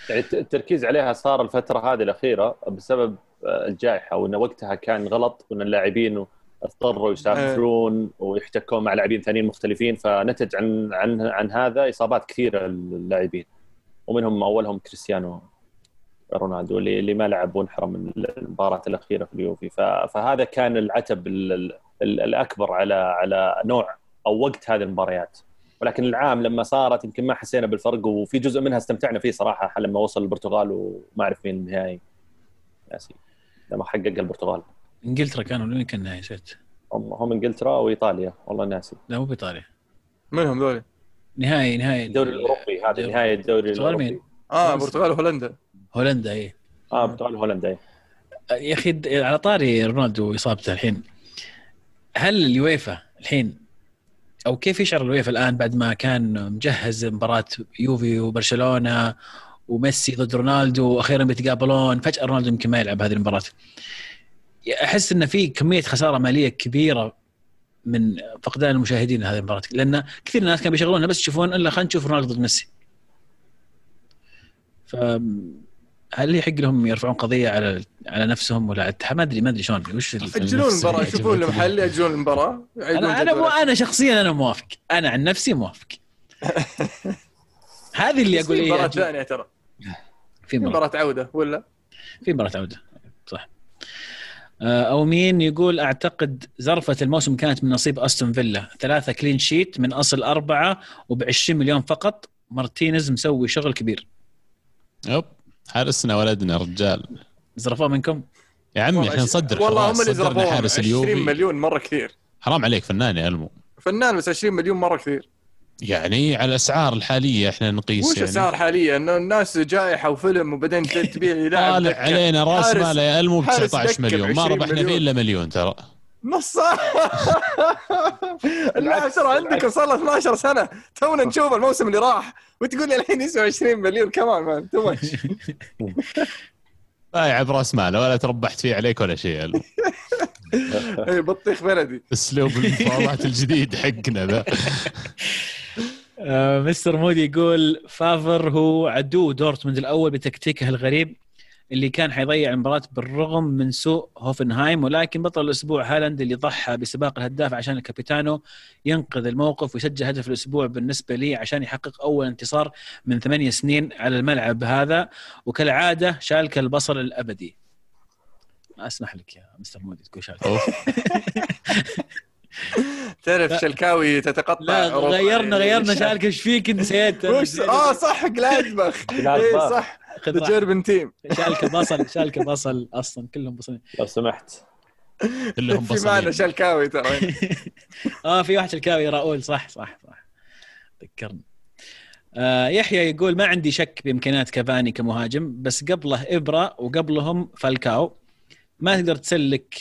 يعني الت- التركيز عليها صار الفترة هذه الأخيرة بسبب آه، الجائحة وإن وقتها كان غلط وإن اللاعبين اضطروا يسافرون ويحتكون مع لاعبين ثانيين مختلفين فنتج عن عن عن هذا إصابات كثيرة للاعبين ومنهم أولهم كريستيانو رونالدو اللي اللي ما لعب وانحرم من المباراة الأخيرة في اليوفي. فهذا كان العتب الأكبر على على نوع أو وقت هذه المباريات. ولكن العام لما صارت يمكن ما حسينا بالفرق وفي جزء منها استمتعنا فيه صراحة لما وصل البرتغال وما أعرف مين النهائي ناسي لما حقق البرتغال. إنجلترا كانوا وين كان النهائي نسيت هم هم إنجلترا وإيطاليا. والله ناسي. لا مو بإيطاليا. منهم ذولي؟ نهائي نهائي الدوري الأوروبي هذا نهائي الدوري البرتغال مين؟ آه البرتغال وهولندا. هولندا اي آه البرتغال وهولندا اي يا أخي على طاري رونالدو واصابته الحين. هل اليويفا الحين أو كيف يشعر اليويفا الآن بعد ما كان مجهز مباراة يوفي وبرشلونة وميسي ضد رونالدو وأخيرا بيتقابلون فجأة رونالدو يمكن ما يلعب هذه المباراة. أحس إن في كمية خسارة مالية كبيرة من فقدان المشاهدين لهذه المباراة لأن كثير ناس كانوا بيشغلونها بس يشوفون إلا خلينا نشوف رونالدو ضد ميسي. ف هل يحق لهم يرفعون قضية على على نفسهم ولا على الاتحاد ما ادري ما أدري شلون وش ياجلون المباراة؟ يشوفون لهم حل ياجلون المباراة أنا أنا مو أنا شخصيا أنا موافق. أنا عن نفسي موافق. هذه اللي أقول إيه مباراة ثانية ترى. في مباراة. عودة ولا؟ في مباراة عودة صح. آه، أو مين يقول أعتقد زرفة الموسم كانت من نصيب أستون فيلا. ثلاثة كلين شيت من أصل أربعة وب 20 مليون فقط. مارتينيز مسوي شغل كبير. yep. حارسنا ولدنا رجال. زرفوه منكم؟ يا عمي إحنا نصدر والله هم اللي زرفوه. حارس اليوفي. 20 مليون مرة كثير. حرام عليك فنان يا المو فنان بس 20 مليون مرة كثير. يعني على الأسعار الحالية إحنا نقيس وش يعني. اسعار حاليه إنه الناس جائحة وفيلم وبعدين تبيع لاعب طالع علينا راس ماله يا المو ب 19 مليون. ما ربحنا فيه إلا مليون ترى. نص. اللاعب ترى عندكم صار له 12 سنة. تونا نشوف الموسم اللي راح. وتقول لي الحين يسوى 20 مليون. come on man too much بايع براس ماله ولا تربحت فيه عليك ولا شيء. اي بطيخ بلدي. أسلوب المفاوضات الجديد حقنا ذا. آه، مستر مودي يقول فافر هو عدو دورتموند الأول بتكتيكه الغريب. اللي كان حيضيع المباراة بالرغم من سوء هوفنهايم ولكن بطل الأسبوع هالاند اللي ضحى بسباق الهداف عشان الكابيتانو ينقذ الموقف ويسجل هدف الأسبوع بالنسبة لي عشان يحقق أول انتصار من ثمانية سنين على الملعب هذا. وكالعادة شالك البصل الأبدي. ما أسمح لك يا مستر مودي تقول شالك. تعرف شلكاوي تتقطع لا غيرنا غيرنا شالك إيش فيك نسيت آه صح جلادبخ اي صح. German team شالك بصل شالك بصل أصلا كلهم بصل لو سمحت. كلهم بصل في معنا شلكاوي ترى. آه في واحد شلكاوي راؤول صح صح صح. ذكرني. آه يحيى يقول ما عندي شك بامكانيات كافاني كمهاجم بس قبله ابرا وقبلهم فالكاو. ما تقدر تسلك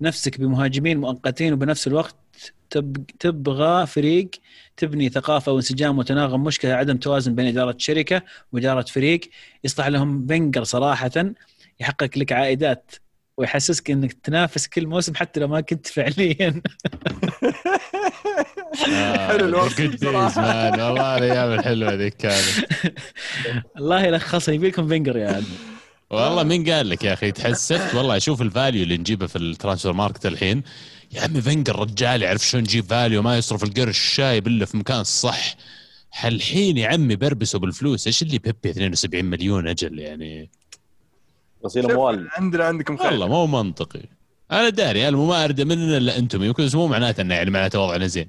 نفسك بمهاجمين مؤقتين وبنفس الوقت تبغى فريق تبني ثقافة وانسجام وتناغم مشكلة عدم توازن بين إدارة شركة وإدارة فريق يصلح لهم بنجر صراحة يحقق لك عائدات ويحسسك إنك تنافس كل موسم حتى لو ما كنت فعليا. حلو الوقت والله الأيام الحلوة ذيك كانت. الله يلخصها يبي لكم فينجر يا عم والله مين قال لك يا أخي؟ تحسفت والله أشوف ال value اللي نجيبه في ال transfer market الحين. يا عمي فينجر رجال يعرف شلون يجيب value ما يصرف القرش شايب إلا في مكان الصح الحين يا عمي بربسوا بالفلوس إيش اللي بيبي 72 مليون أجل يعني؟ غسيل أموال. عندنا عندكم خير. والله مو منطقي. أنا داري أنا ما ارد مننا إلا أنتم يمكن مو معناته إنه يعني معناته وضعنا زين.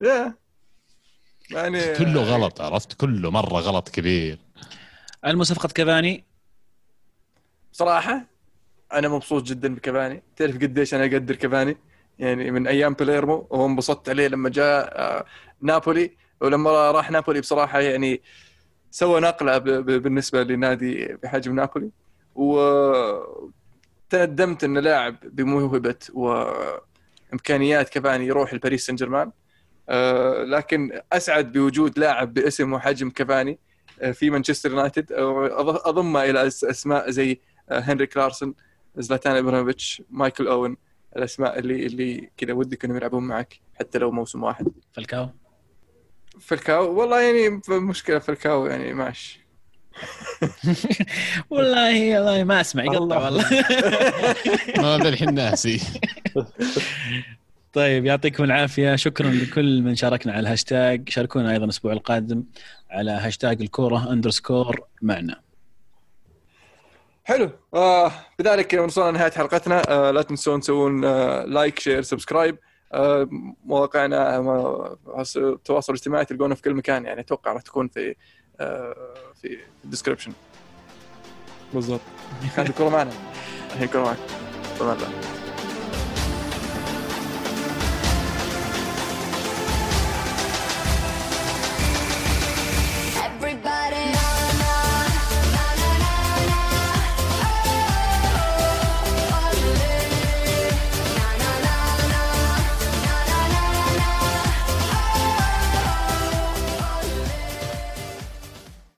يعني كله غلط عرفت؟ كله مرة غلط كبير. المصفقة كافاني صراحة أنا مبسوط جدا بكافاني تعرف قديش أنا أقدر كافاني يعني من أيام بليرمو وانبسطت عليه لما جاء آه، نابولي. ولما راح نابولي بصراحة يعني سوى نقلة بالنسبة لنادي بحجم نابولي. وتندمت ان لاعب بموهبة وإمكانيات كافاني يروح لباريس سان جيرمان آه، لكن أسعد بوجود لاعب باسم وحجم كافاني آه، في مانشستر يونايتد. أضمه إلى أسماء زي هنري كلارسون. زلاتان إبراهيموفيتش مايكل أوين الأسماء اللي اللي كذا ودك انهم يلعبون معك حتى لو موسم واحد. فالكاو؟ فالكاو؟ والله يعني مشكلة فالكاو يعني ماشي والله والله ما أسمع يقطع والله. ما الحين ناسي. طيب يعطيكم العافية. شكرا لكل من شاركنا على الهاشتاج. شاركونا أيضا الأسبوع القادم على هاشتاج الكورة underscore معنا. حلو. آه بذلك وصلنا لنهاية حلقتنا. آه لا تنسون تسوون آه like share subscribe. آه مواقعنا التواصل الاجتماعي تلقونه في كل مكان يعني أتوقع راح تكون في آه في الديسكربشن بالضبط. كانت معنا. الحين الكره معك.